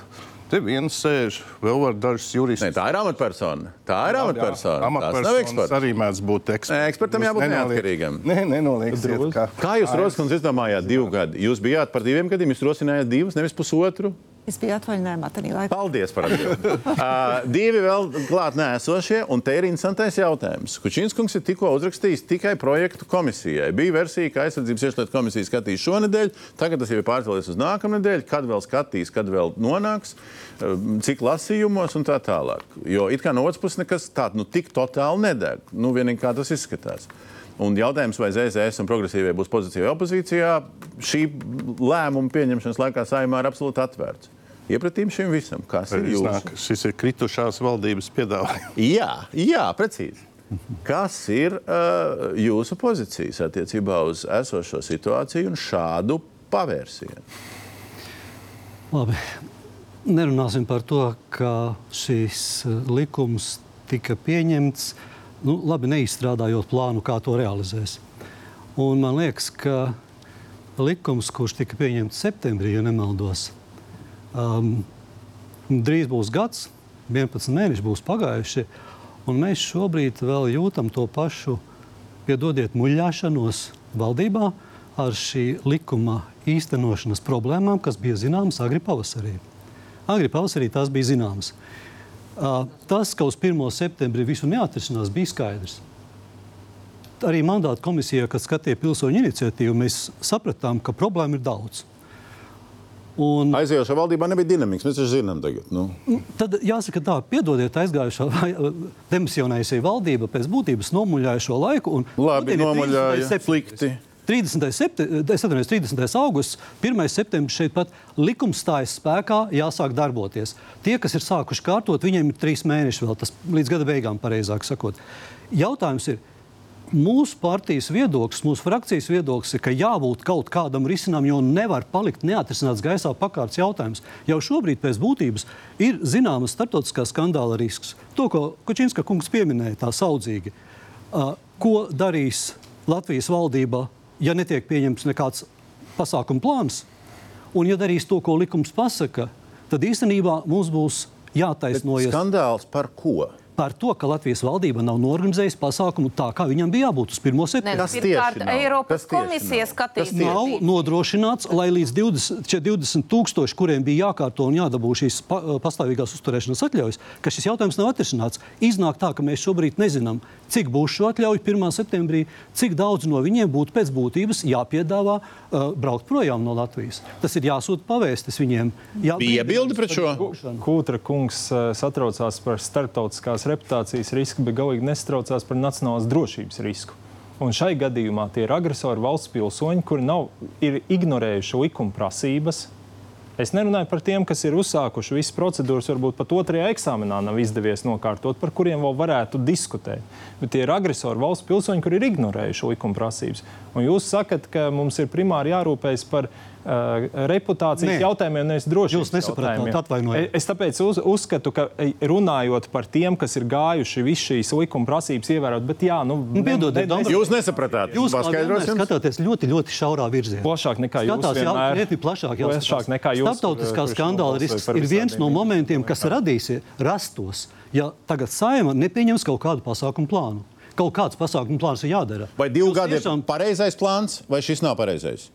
Te viens sēž, vēl var dažs juristus. Ne, tā ir amatpersona. Tā ir amatpersona. Amatpersonas arī mēdz būt eksperts. Nē, ekspertam jābūt neatkarīgam. Nē, nenoliksiet. Kā, kā jūs, Roskundze, izdomājāt divu gadu? Jūs bijāt par diviem gadiem, jūs rosinājāt divus, nevis pusotru? Es biju atvaļinājumā tajā laikā. Paldies par atbildi. uh, divi vēl klāt nēsošie, un te ir interesantais jautājums. Kučinskungs ir tikko uzrakstījis tikai projektu komisijai. Bija versija, ka aizsardzības iekšlietu komisija skatīs šonadēļ, tagad tas jau ir pārcēlies uz nākamā nedēļu, kad vēl skatīs, kad vēl nonāks, cik lasījumos un tā tālāk. Jo it kā no otras puses nekas tāds nu, tik totāli nedeg. Nu, vienīgi kā tas izskatās. Un jautājums, vai ZZS un progresīvie būs pozīcijā vai opozīcijā, šī lēmuma pieņemšanas laikā saimā ir absolūti atvērts iepratīm šim visam. Kas ir jūsu? Nāk, šis ir kritušās valdības piedāvājums. Jā, jā, precīzi. Kas ir uh, jūsu pozīcijas attiecībā uz esošo situāciju un šādu pavērsienu? Labi. Nerunāsim par to, ka šīs uh, likums tika pieņemts, nu, labi neizstrādājot plānu, kā to realizēs. Un man liekas, ka likums, kurš tika pieņemts septembrī, ja nemaldos, Um, drīz būs gads, 11 mēneši būs pagājuši, un mēs šobrīd vēl jūtam to pašu, piedodiet, muļāšanos valdībā ar šī likuma īstenošanas problēmām, kas bija zināmas agri pavasarī. Agri pavasarī tās bija zināmas. Uh, tas, ka uz 1. septembrī visu neatrisinās, bija skaidrs. Arī mandāta komisijā, kad skatīja pilsoņu iniciatīvu, mēs sapratām, ka problēma ir daudz. Un... Aizējošā valdībā nebija dinamikas. Mēs taču zinām, tagad. Nu. nu. Tad jāsaka, tā, piedodiet, aizgājušā demisionējušā valdība pēc būtības nomuļāja šo laiku. Un, Labi, nomuļāja slikti. 30. Septe, 30. augusts, 1. septembris šeit pat likums stājas spēkā, jāsāk darboties. Tie, kas ir sākuši kārtot, viņiem ir trīs mēneši vēl, tas līdz gada beigām, pareizāk sakot. Jautājums ir, mūsu partijas viedoklis, mūsu frakcijas viedoklis ir, ka jābūt kaut kādam risinājumam, jo nevar palikt neatrisināts gaisā pakārts jautājums. Jau šobrīd pēc būtības ir zināmas starptautiskā skandāla risks. To, ko Kučinska kungs pieminēja tā saudzīgi. Uh, ko darīs Latvijas valdība, ja netiek pieņemts nekāds pasākuma plāns? Un, ja darīs to, ko likums pasaka, tad īstenībā mums būs jātaisnojas. Bet skandāls par ko? Par to, ka Latvijas valdība nav norganizējusi pasākumu tā, kā viņam bija jābūt uz 1. Ne, septembra. pirmkārt, Eiropas komisija skatīs. Nav nodrošināts, lai līdz 20, šie 20 tūkstoši, kuriem bija jākārto un jādabū šīs pa, pastāvīgās uzturēšanas atļaujas, ka šis jautājums nav atrisināts. Iznāk tā, ka mēs šobrīd nezinām, cik būs šo atļauju 1. septembrī, cik daudz no viņiem būtu pēc būtības jāpiedāvā uh, braukt projām no Latvijas. Tas ir jāsūta pavēstis viņiem. Jā, Bija iebildi pret šo? Kūtra kungs uh, satraucās par starptautiskās reputācijas risku, bet galīgi nestraucās par nacionālās drošības risku. Un šai gadījumā tie ir agresori valsts pilsoņi, kuri nav ignorējuši likuma prasības. Es nerunāju par tiem, kas ir uzsākuši visas procedūras, varbūt pat otrajā eksāmenā nav izdevies nokārtot, par kuriem vēl varētu diskutēt. Bet tie ir agresori valsts pilsoņi, kuri ir ignorējuši likuma prasības. Un jūs sakat, ka mums ir primāri jārūpējas par uh, reputācijas Nē. jautājumiem, nevis drošības Jūs nesapratāt, jautājumiem. atvainojiet. Es, tāpēc uz, uzskatu, ka runājot par tiem, kas ir gājuši visu šīs likuma prasības ievērot, bet jā, nu, Nu, piedodiet, Dombrovskis. Jūs nesapratāt. Jūs skatāties ļoti, ļoti šaurā virzienā. Plašāk nekā jūs Skatās, vienmēr. krietni plašāk jau Plašāk nekā jūs, Startautiskā kurš skandāla risks ir viens no momentiem, kas radīsies, rastos, ja tagad saima nepieņems kaut kādu pasākumu plānu. Kaut kāds pasākumu plāns ir jādara. Vai divi gadi tiešām- ir pareizais plāns, vai šis nav pareizais?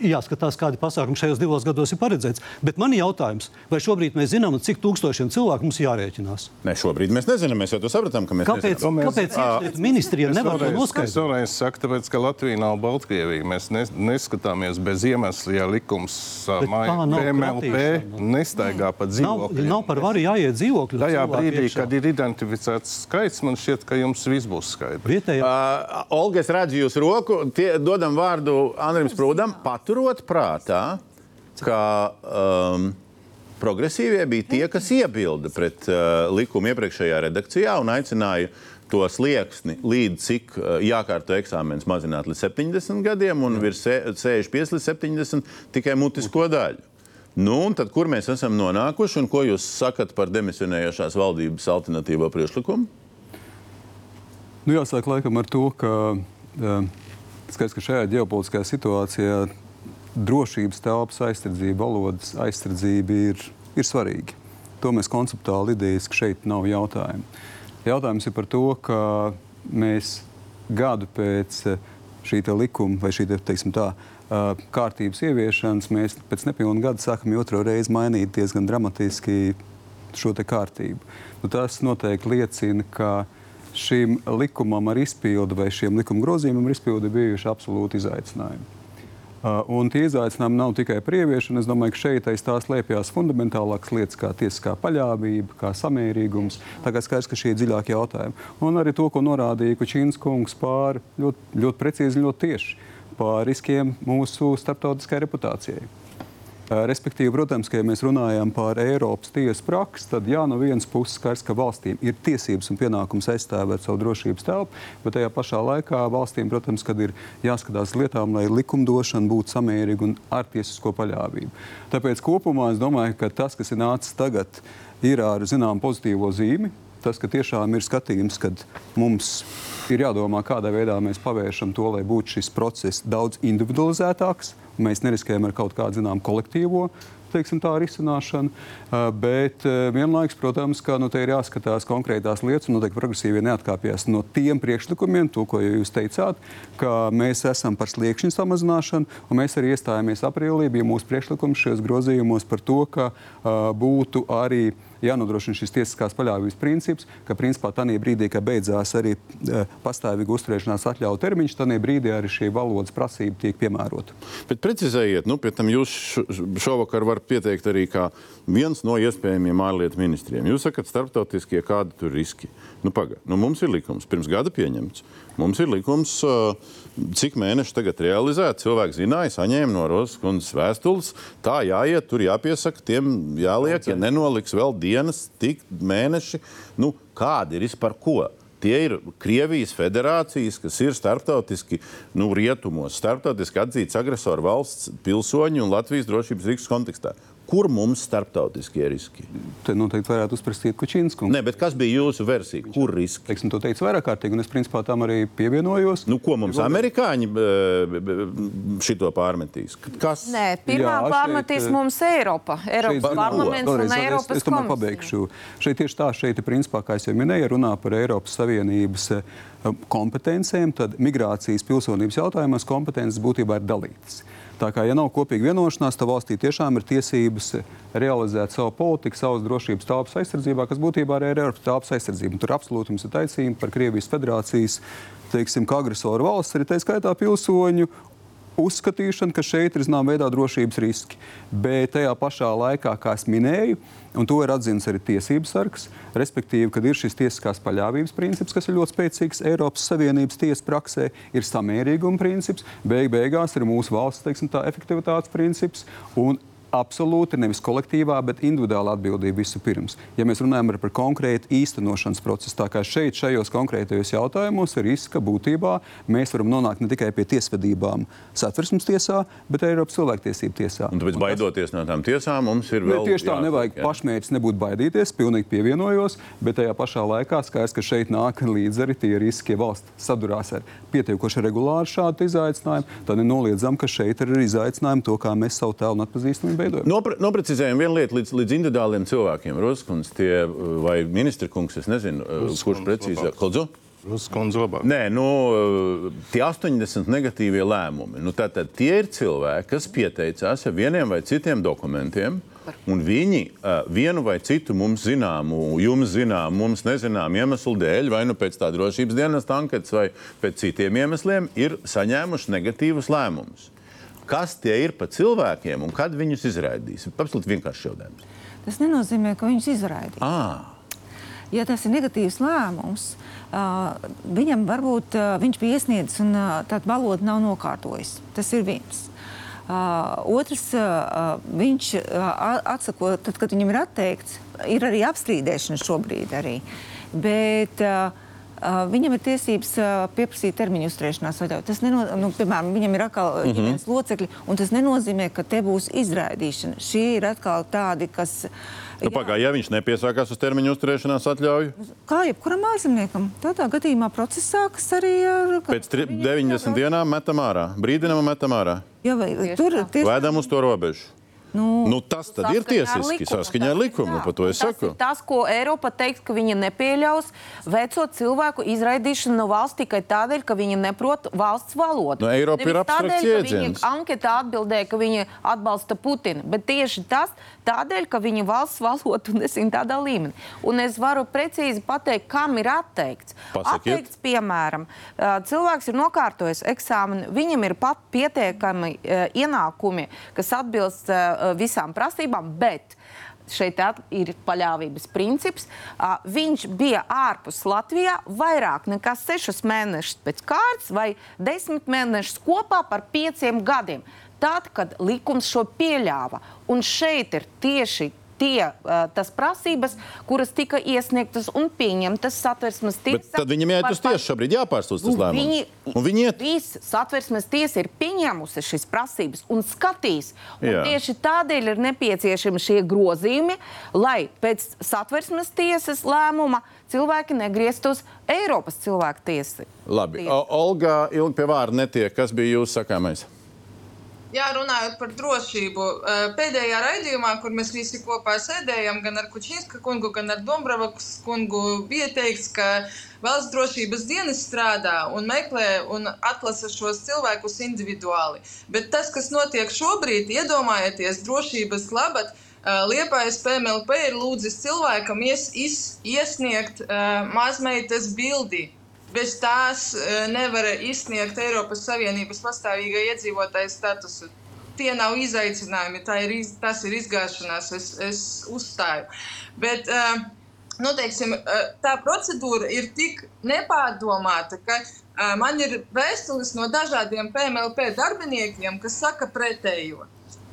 Jāskatās, kādi pasākumi šajos divos gados ir paredzēts. Bet man ir jautājums, vai šobrīd mēs zinām, cik tūkstošiem cilvēku mums jārēķinās? Nē, šobrīd mēs nezinām. Mēs jau to sapratām, ka mēs Kāpēc, nezinām. kāpēc ministrija Es nevar to vēlreiz- Es noskaidrot? vēlreiz saku, tāpēc, ka Latvija nav Baltkrievija. Mēs ne, neskatāmies bez iemesla, ja likums nav kratīšana. nestaigā pa Nav, dzīvokļiem. nav par varu jāiet dzīvokļu. Tajā brīdī, iekšā. kad ir identificēts skaits, man šķiet, ka jums viss būs skaidrs. Vietējā Uh, Olga, es redzu jūsu roku. Tie, dodam vārdu Andrim Sprūdam. Paturot prātā, ka um, progresīvie bija tie, kas iebilda pret uh, likumu iepriekšējā redakcijā un aicināja to slieksni, līdz cik uh, jākārto eksāmenis mazināt līdz 70 gadiem un virs se- 65 līdz 70 tikai mutisko daļu. Nu, tad, kur mēs esam nonākuši un ko jūs sakat par demisionējošās valdības alternatīvo priekšlikumu? Nu, jāsāk laikam ar to, ka uh, skaidrs, ka šajā ģeopolitiskajā situācijā drošības telpas aizsardzība, valodas aizsardzība ir, ir svarīga. To mēs konceptuāli idejiski šeit nav jautājumu. Jautājums ir par to, ka mēs gadu pēc eh, šī likuma vai šī te, teiksim tā, eh, kārtības ieviešanas, mēs pēc nepilna gada sākam otro reizi mainīt diezgan dramatiski šo kārtību. Nu, tas noteikti liecina, ka šim likumam ar izpildu vai šiem likuma grozījumiem ar izpildu ir bijuši absolūti izaicinājumi. Uh, un tie izaicinājumi nav tikai par ieviešanu. Es domāju, ka šeit aiz tā slēpjas fundamentālākas lietas, kā tiesiskā paļāvība, kā samērīgums. Kā skaidrs, ka šie ir dziļāki jautājumi. Un arī to, ko norādīja Kučīns kungs pār ļoti, ļoti precīzi, ļoti tieši par riskiem mūsu starptautiskai reputācijai. Respektīvi, protams, ka ja mēs runājam par Eiropas tiesu praksi, tad jā, no vienas puses skaidrs, ka valstīm ir tiesības un pienākums aizstāvēt savu drošības telpu, bet tajā pašā laikā valstīm, protams, ir jāskatās lietām, lai likumdošana būtu samērīga un ar tiesisko paļāvību. Tāpēc kopumā es domāju, ka tas, kas ir nācis tagad, ir ar zināmu pozitīvo zīmi. Tas, ka tiešām ir skatījums, kad mums ir jādomā, kādā veidā mēs pavēršam to, lai būtu šis process daudz individualizētāks. Mēs neriskējam ar kaut kādu zinām kolektīvo teiksim, tā risināšanu. Uh, Bet uh, vienlaikus, protams, ka nu, te ir jāskatās konkrētās lietas, un noteikti progresīvi neatkāpjas no tiem priekšlikumiem, to, ko jūs teicāt, ka mēs esam par sliekšņu samazināšanu, un mēs arī iestājāmies aprīlī, bija mūsu priekšlikums šajos grozījumos par to, ka uh, būtu arī jānodrošina šis tiesiskās paļāvības princips, ka principā tajā brīdī, kad beidzās arī e, pastāvīga uzturēšanās atļauju termiņš, tajā brīdī arī šī valodas prasība tiek piemērota. Bet precizējiet, nu, pie tam jūs šovakar varat pieteikt arī kā viens no iespējamiem ārlietu ministriem. Jūs sakat, starptautiskie kādi tur riski. Nu, paga, nu, mums ir likums, pirms gada pieņemts. Mums ir likums, cik mēneši tagad realizēts. Cilvēks zināja, saņēma no Rozes kundzes vēstules. Tā jāiet, tur jāpiesaka, tiem jāliek, ja nenoliks vēl dienas, tik mēneši. Nu, kādi ir par ko? Tie ir Krievijas federācijas, kas ir starptautiski, nu, rietumos, starptautiski atzīts agresoru valsts pilsoņi un Latvijas drošības risku kontekstā. Kur mums starptautiskie riski? Te noteikti varētu uzprasīt Kučīnas kungu. Nē, bet kas bija jūsu versija? Kur riski? Teiksim, to teicu vairāk kārtīgi, un es principā tam arī pievienojos. Nu, ko mums amerikāņi šito pārmetīs? Kas? Nē, pirmā Jā, pārmetīs šeit, mums Eiropa. Eiropas parlaments vēlreiz, un Eiropas es, es tomēr pabeigšu. Šeit tieši tā, šeit ir principā, kā es jau minēju, runā par Eiropas Savienības kompetencēm, tad migrācijas pilsonības jautājumos kompetences būtībā ir dalītas. Tā kā, ja nav kopīga vienošanās, tad valstī tiešām ir tiesības realizēt savu politiku, savas drošības telpas aizsardzībā, kas būtībā arī ir Eiropas telpas aizsardzība. Un tur absolūti mums ir taisnība par Krievijas federācijas, teiksim, kā agresoru valsts, arī tā skaitā pilsoņu uzskatīšana, ka šeit ir zināmā veidā drošības riski. Bet tajā pašā laikā, kā es minēju, un to ir atzīts arī tiesības sargs, respektīvi, kad ir šis tiesiskās paļāvības princips, kas ir ļoti spēcīgs Eiropas Savienības tiesas praksē, ir samērīguma princips, beig beigās ir mūsu valsts teiksim, tā, efektivitātes princips. Un absolūti nevis kolektīvā, bet individuāla atbildība vispirms. Ja mēs runājam par konkrētu īstenošanas procesu, tā kā šeit, šajos konkrētajos jautājumos, ir risks, ka būtībā mēs varam nonākt ne tikai pie tiesvedībām satversmes tiesā, bet arī Eiropas cilvēktiesību tiesā. Un tāpēc, baidoties no tām tiesām, mums ir vēl. Ne, tieši tā, jā, nevajag jā. pašmērķis nebūt baidīties, pilnīgi pievienojos, bet tajā pašā laikā skaidrs, ka šeit nāk līdzi arī tie riski, ja valsts sadurās ar pietiekoši regulāri šādu izaicinājumu, tad nenoliedzam, ka šeit ir izaicinājumi to, kā mēs savu tēlu un atpazīstamību veidojam. Nopre, noprecizējam vienu lietu līdz, līdz individuāliem cilvēkiem. Roskunds, tie vai ministra kungs, es nezinu, Rus kurš precīzāk. Kodzu? Nē, nu, tie 80 negatīvie lēmumi. Nu, tātad tie ir cilvēki, kas pieteicās ar vieniem vai citiem dokumentiem, un viņi uh, vienu vai citu mums zināmu, jums zināmu, mums nezināmu iemeslu dēļ, vai nu pēc tā drošības dienas anketas, vai pēc citiem iemesliem, ir saņēmuši negatīvus lēmumus kas tie ir pa cilvēkiem un kad viņus izraidīs. Absolūti vienkārši jautājums. Tas nenozīmē, ka viņus izraidīs. À. Ja tas ir negatīvs lēmums, uh, viņam varbūt uh, viņš bija iesniedzis un uh, tāda valoda nav nokārtojis. Tas ir viens. Uh, otrs, uh, viņš uh, atsako, tad, kad viņam ir atteikts, ir arī apstrīdēšana šobrīd. Arī. Bet, Uh, viņam ir tiesības pieprasīt termiņu uzturēšanās atļauju. Tas nenozīmē, nu, piemēram, viņam ir atkal mm -hmm. ģimenes locekļi, un tas nenozīmē, ka te būs izraidīšana. Šie ir atkal tādi, kas. Nu, Pagā, ja viņš nepiesākās uz termiņu uzturēšanās atļauju? Kā jebkuram ārzemniekam. Tādā gadījumā process sākas arī ar. Pēc 90 dienām metam ārā. Brīdinām metam ārā. Jā, vai, tur tieši... Vēdam uz to robežu. Nu, nu, tas ir tiesiski saskaņā ar likumu. Nu, to es saku. Tas, ko Eiropa teiks, ka viņa nepieļaus veco cilvēku izraidīšanu no valsts tikai tādēļ, ka viņi neprot valsts valodu. Nu, Eiropa Nevis ir abstrakts jēdziens. Anketā atbildēja, ka viņi atbalsta Putinu, bet tieši tas tādēļ, ka viņa valsts valodu nesim tādā līmenī. Un es varu precīzi pateikt, kam ir atteikts. Pasakiet. Atteikts, piemēram, cilvēks ir nokārtojis eksāmenu, viņam ir pat pietiekami ienākumi, kas atbilst visām prasībām, bet šeit ir paļāvības princips. Uh, viņš bija ārpus Latvijā vairāk nekā sešus mēnešus pēc kārtas vai desmit mēnešus kopā par pieciem gadiem. Tad, kad likums šo pieļāva. Un šeit ir tieši tie, tas prasības, kuras tika iesniegtas un pieņemtas satversmes tiesā. Tad viņam iet uz tiesu šobrīd jāpārstāv tas lēmums. Viņi, viņi iet. Visa satversmes tiesa ir pieņēmusi šīs prasības un skatīs. Un Jā. tieši tādēļ ir nepieciešami šie grozījumi, lai pēc satversmes tiesas lēmuma cilvēki negrieztos Eiropas cilvēku tiesai. Labi, tiesa. Olga, ilgi pie vārda netiek. Kas bija jūsu sakāmais? Jā, runājot par drošību. Pēdējā raidījumā, kur mēs visi kopā sēdējām, gan ar Kučinska kungu, gan ar Dombrovas kungu, bija teikts, ka valsts drošības dienas strādā un meklē un atlasa šos cilvēkus individuāli. Bet tas, kas notiek šobrīd, iedomājieties, drošības labad. Liepais PMLP ir lūdzis cilvēkam ies, is, iesniegt uh, mazmeitas bildi bez tās e, nevar izsniegt Eiropas Savienības pastāvīgai iedzīvotāju statusu. Tie nav izaicinājumi, ir, iz, tas ir izgāšanās, es, es uzstāju. Bet, e, nu, teiksim, e, tā procedūra ir tik nepārdomāta, ka man ir vēstules no dažādiem PMLP darbiniekiem, kas saka pretējo.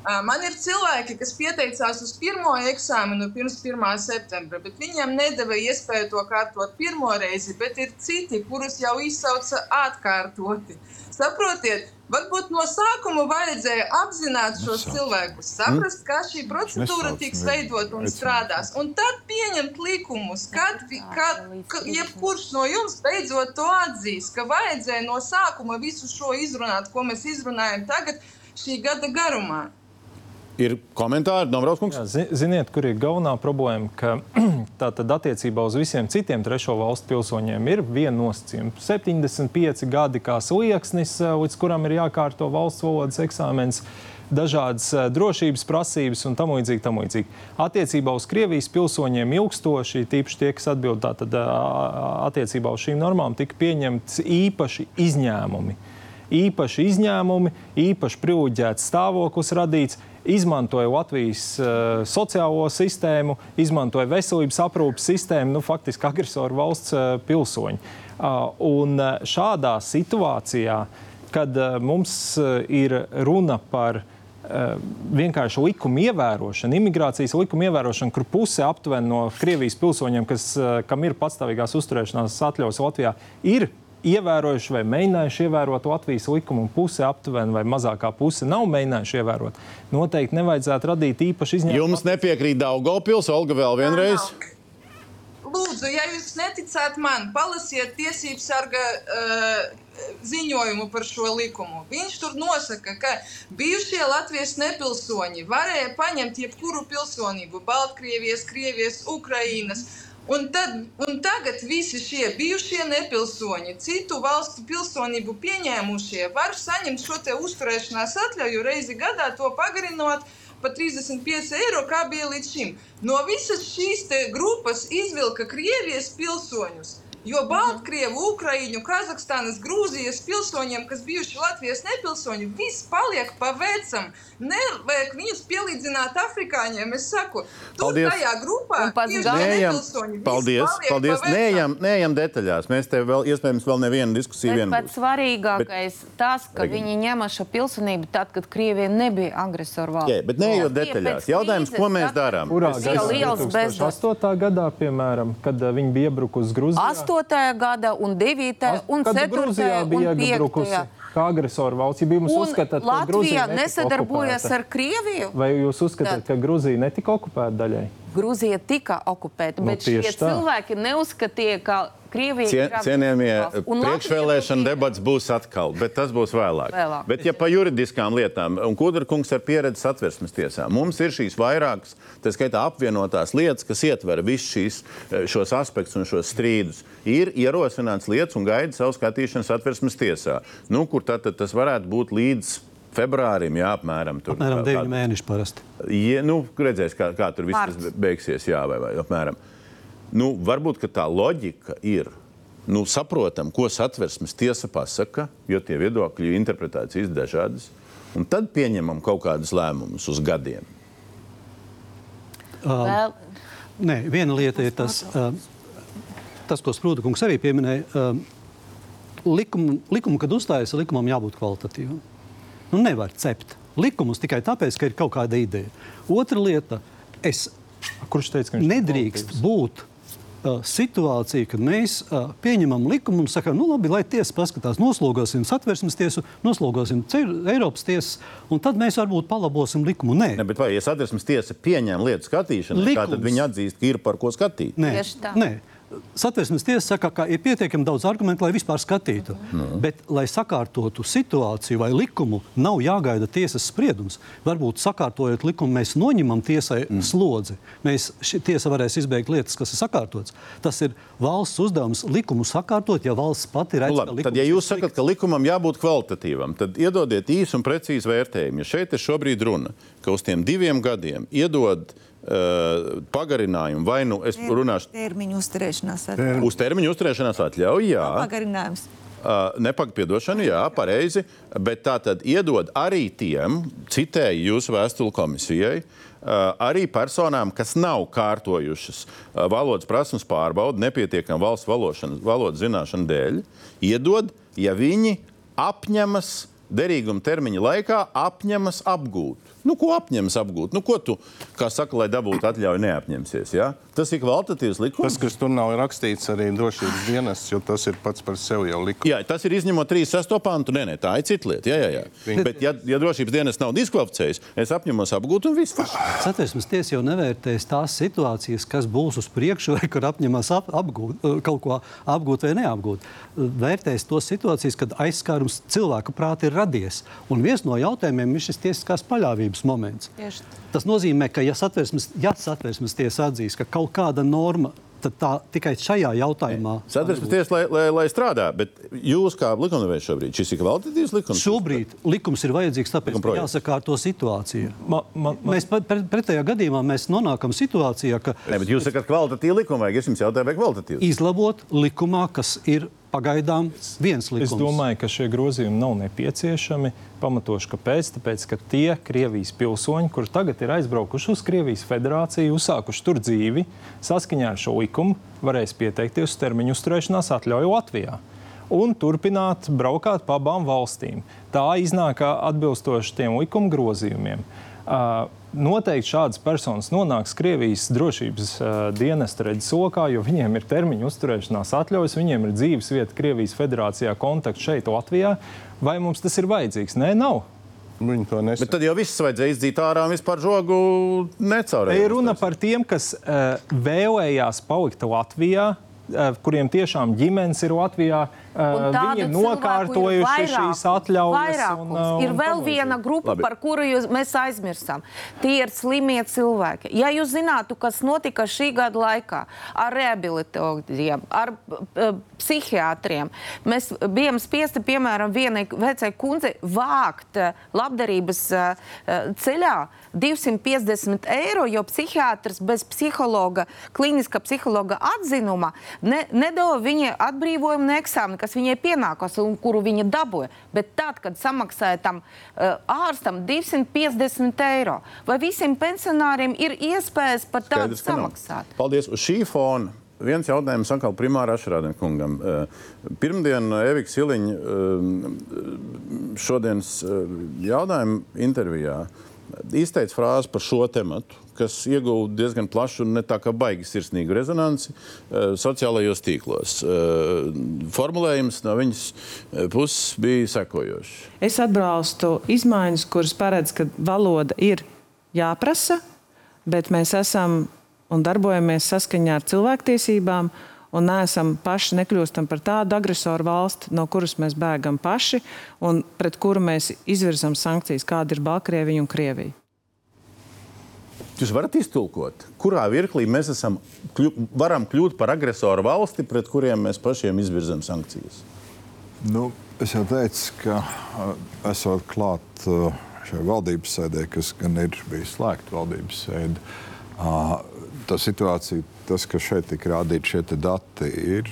Man ir cilvēki, kas pieteicās uz pirmo eksāmenu pirms 1. septembra, bet viņiem nedēva iespēju to kārtot pirmo reizi, bet ir citi, kurus jau izsauca atkārtoti. Saprotiet, varbūt no sākuma vajadzēja apzināt šos cilvēkus, saprast, kā šī procedūra tiks veidot un strādās, un tad pieņemt likumus, kad, kad, kad jebkurš no jums beidzot to atzīs, ka vajadzēja no sākuma visu šo izrunāt, ko mēs izrunājam tagad šī gada garumā. Ir komentāri, Dombrovskis? Ziniet, kur ir galvenā problēma? Ka tātad attiecībā uz visiem citiem trešo valstu pilsoņiem ir viena nosacījuma. 75 gadi kā slieksnis, līdz kuram ir jākārto valsts valodas eksāmens. Dažādas drošības prasības un tam līdzīgi. Tam līdzīgi. Attiecībā uz Krievijas pilsoņiem ilgstoši, tīpaši tie, kas atbild tātad, attiecībā uz šīm normām, tika pieņemts īpaši izņēmumi īpaši izņēmumi, īpaši privileģēts stāvoklis radīts, izmantoja Latvijas uh, sociālo sistēmu, izmantoja veselības aprūpas sistēmu, nu, faktiski agresoru valsts uh, pilsoņi. Uh, un uh, šādā situācijā, kad uh, mums uh, ir runa par uh, vienkārši likuma ievērošanu, imigrācijas likuma ievērošanu, kur puse aptuveni no Krievijas pilsoņiem, kas, uh, kam ir patstāvīgās uzturēšanās atļaujas Latvijā, ir ievērojuši vai mēģinājuši ievērot Latvijas likumu, un puse aptuveni vai mazākā puse nav mēģinājuši ievērot. Noteikti nevajadzētu radīt īpaši izņēmumu. Jums nepiekrīt Daugopils, Olga vēl vienreiz? Lūdzu, ja jūs neticat man, palasiet tiesību sarga uh, ziņojumu par šo likumu. Viņš tur nosaka, ka bijušie Latvijas nepilsoņi varēja paņemt jebkuru pilsonību - Baltkrievijas, Krievijas, Ukrainas. Un, tad, un tagad visi šie bijušie nepilsoņi, citu valstu pilsonību pieņēmušie, var saņemt šo uzturēšanās atļauju reizi gadā, to pagarinot par 35 eiro, kā bija līdz šim. No visas šīs grupas izvilka Krievijas pilsoņus. Jo Baltkrievu, Ukraiņu, Kazahstānas, Grūzijas pilsoņiem, kas bijuši Latvijas nepilsoņi, viss paliek pa vecam. Nevajag viņus pielīdzināt afrikāņiem. Es saku, tur Paldies. tajā grupā Neejam, nepilsoņi. paldies, paldies. pa. Neejam, neejam detaļās. Mēs te vēl, iespējams, vēl nevienu diskusiju Bet vien pats būs. svarīgākais ir tas, ka Regina. viņi ņēma šo pilsonību tad, kad Krievija nebija agresoru valsts. Jā, bet neejot detaļās. Jautājums, ko mēs darām? Kurā gadā? liels bezdarbs. 2008. gadā, piemēram, kad uh, viņi bija iebrukusi Grūzijā. 8. Gada un 9. un Kad 4. Grūzijā un bija 5. iebrukusi kā agresoru valsts, ja Un uzskatāt, ka Latvija nesadarbojas okupēta? ar Krieviju. Vai jūs uzskatāt, ka Grūzija netika okupēta daļai? Grūzija tika okupēta, Nu, bet šie tieši tā. cilvēki neuzskatīja, ka Krievija Cie, ir cienījamie Latvija priekšvēlēšana debats būs atkal, bet tas būs vēlāk. Vēlāk. Bet, ja par juridiskām lietām, un Kudrakungs ar pieredzi satversmes tiesā, mums ir šīs vairākas, tā skaitā apvienotās lietas, kas ietver visus šīs, eh, šos aspektus un šos strīdus. Ir ierosināts lietas un gaida savu skatīšanu satversmes tiesā, nu, kur tad, tad tas varētu būt līdz februārim, jā, apmēram tur. Apmēram kā- 9 mēneši parasti. Ja, nu, redzēs, kā, kā tur viss beigsies. Jā, vai, vai apmēram. Nu, varbūt ka tā loģika ir. Nu, saprotam, ko satversmes tiesa pasaka, jo tie viedokļi interpretācijas ir dažādas. Un tad pieņemam kaut kādus lēmumus uz gadiem. Vēl... Nē, viena lieta ir tas, uh, tas ko Sprūda kungs arī pieminēja. Uh, likumu, likumu, kad uzstājas, likumam jābūt kvalitatīvam. Nu, nevar cept likumus tikai tāpēc, ka ir kaut kāda ideja. Otra lieta, es Kurš teica, ka viņš nedrīkst būt situācija, kad mēs uh, pieņemam likumu un sakām, nu labi, lai tiesa paskatās, noslogosim satversmes tiesu, noslogosim Eiropas tiesas, un tad mēs varbūt palabosim likumu. Nē, Ne, bet vai ja satversmes tiesa pieņem lietu skatīšanu, Likums. tad viņi atzīst, ka ir par ko skatīt? Nē, nē. Satversmes tiesa saka, ka ir pietiekami daudz argumentu, lai vispār skatītu. Nu. Bet, lai sakārtotu situāciju vai likumu, nav jāgaida tiesas spriedums. Varbūt sakārtojot likumu, mēs noņemam tiesai mm. slodzi. Mēs, ši, tiesa varēs izbeigt lietas, kas ir sakārtotas. Tas ir valsts uzdevums likumu sakārtot, ja valsts pati redz, Nu, labi, ka tad, ja jūs sakat, ka likumam jābūt kvalitatīvam, tad iedodiet īsu un precīzu vērtējumu. Ja šeit ir šobrīd runa, ka uz tiem diviem gadiem iedod uh, pagarinājumu, vai nu es runāšu Termiņu uzturēšanās uz termiņu uzturēšanās atļauju, jā. Pagarinājums. Uh, Nepagpiedošanu, jā, pareizi, bet tā tad iedod arī tiem, citēju jūsu vēstuli komisijai, uh, arī personām, kas nav kārtojušas uh, valodas prasmes pārbaudi nepietiekam valsts valodas zināšanu dēļ, iedod, ja viņi apņemas derīguma termiņa laikā, apņemas apgūt. Nu, ko apņems apgūt? Nu, ko tu, kā saka, lai dabūtu atļauju, neapņemsies? Ja? Tas ir kvalitatīvs likums. Tas, kas tur nav rakstīts, arī drošības dienests, jo tas ir pats par sevi jau likums. Jā, tas ir izņemot 36. pantu. Nē, nē, tā ir cita lieta. Jā, jā, jā. Viņi- Bet, ja, ja drošības dienests nav diskvalificējis, es apņemos apgūt un viss. Satversmes tiesa jau nevērtēs tās situācijas, kas būs uz priekšu, vai kur apņemas ap, apgūt, eh, kaut ko apgūt vai neapgūt. Vērtēs tos situācijas, kad aizskārums cilvēka prātā ir radies. Un viens no jautājumiem ir šis tiesiskās paļāvības moments. Tieši Tas nozīmē, ka ja satversmes, ja satversmes tiesa atzīs, ka kaut kāda norma tad tā tikai šajā jautājumā. Satversmes tiesa, lai, lai, lai strādā, bet jūs kā likumdevējs šobrīd, šis ir kvalitatīvs likums? Šobrīd likums ir vajadzīgs, tāpēc, projekts. jāsakārto situācija. Ma, ma, ma... Mēs pat- pre- pretējā gadījumā mēs nonākam situācijā, ka Nē, bet jūs sakat, kvalitatīvu likumu vajag. Es jums jautāju, vai kvalitatīvu? izlabot likumā, kas ir pagaidām viens likums. Es domāju, ka šie grozījumi nav nepieciešami. Pamatoši, kāpēc? Tāpēc, ka tie Krievijas pilsoņi, kur tagad ir aizbraukuši uz Krievijas federāciju, uzsākuši tur dzīvi, saskaņā ar šo likumu, varēs pieteikties uz termiņu uzturēšanās atļauju Latvijā. Un turpināt braukāt pa abām valstīm. Tā iznāk atbilstoši tiem likuma grozījumiem. Uh, noteikti šādas personas nonāks Krievijas drošības uh, dienesta redzesokā, jo viņiem ir termiņa uzturēšanās atļaujas, viņiem ir dzīves vieta Krievijas federācijā, kontakts šeit, Latvijā. Vai mums tas ir vajadzīgs? Nē, nav. Viņi to nesaka. Bet tad jau viss vajadzēja izdzīt ārā un vispār žogu necaurēja. Ir runa par tiem, kas uh, vēlējās palikt Latvijā. uh, Kuriem tiešām ģimenes ir Latvijā, uh, viņi ir nokārtojuši ir šīs vairākums, atļaujas. vairākums. un, uh, ir un vēl tam viena grupa, Labi. par kuru jūs, mēs aizmirsām. Tie ir slimie cilvēki. Ja jūs zinātu, kas notika šī gada laikā ar rehabilitācijiem, ar uh, psihiatriem, mēs bijām spiesti, piemēram, vienai vecai kundzei vākt uh, labdarības uh, uh, ceļā 250 eiro, jo psihiatrs bez psihologa, kliniska psihologa atzinuma ne, nedod viņai atbrīvojumu no eksāmena, kas viņai pienākās un kuru viņa dabūja. Bet tad, kad samaksāja tam uh, ārstam 250 eiro, vai visiem pensionāriem ir iespējas par tādu ka nav. samaksāt? Paldies. Uz šī fona viens jautājums atkal primāri Ašrādien kungam. Eh, Pirmdien Evika Siliņa eh, šodienas eh, jautājuma intervijā izteica frāzi par šo tematu, kas ieguva diezgan plašu un ne tā kā baigi sirsnīgu rezonanci eh, sociālajos tīklos. Eh, Formulējums no viņas eh, puses bija sekojošs. Es atbalstu izmaiņas, kuras paredz, ka valoda ir jāprasa, bet mēs esam un darbojamies saskaņā ar cilvēktiesībām. Un neesam paši nekļūstam par tādu agresoru valsti, no kuras mēs bēgam paši un pret kuru mēs izvirzam sankcijas, kāda ir Baltkrievija un Krievija. Jūs varat iztulkot, kurā mirklī mēs esam, kļu, varam kļūt par agresoru valsti, pret kuriem mēs pašiem izvirzam sankcijas. Nu, es jau teicu, ka uh, esot klāt uh, šai valdības sēdē, kas gan ir bijis slēgta valdības sēde, uh, tā situācija, tas, ka šeit tika rādīti šie dati, ir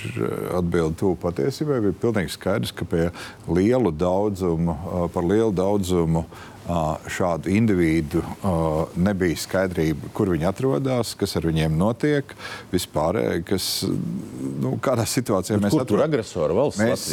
atbildi tuvu patiesībai. Bija pilnīgi skaidrs, ka pie lielu daudzumu, par lielu daudzumu šādu individu nebija skaidrība, kur viņi atrodas, kas ar viņiem notiek, vispār, kas, nu, kādā situācijā Bet mēs kur tur atrodamies. agresora valsts Mēs,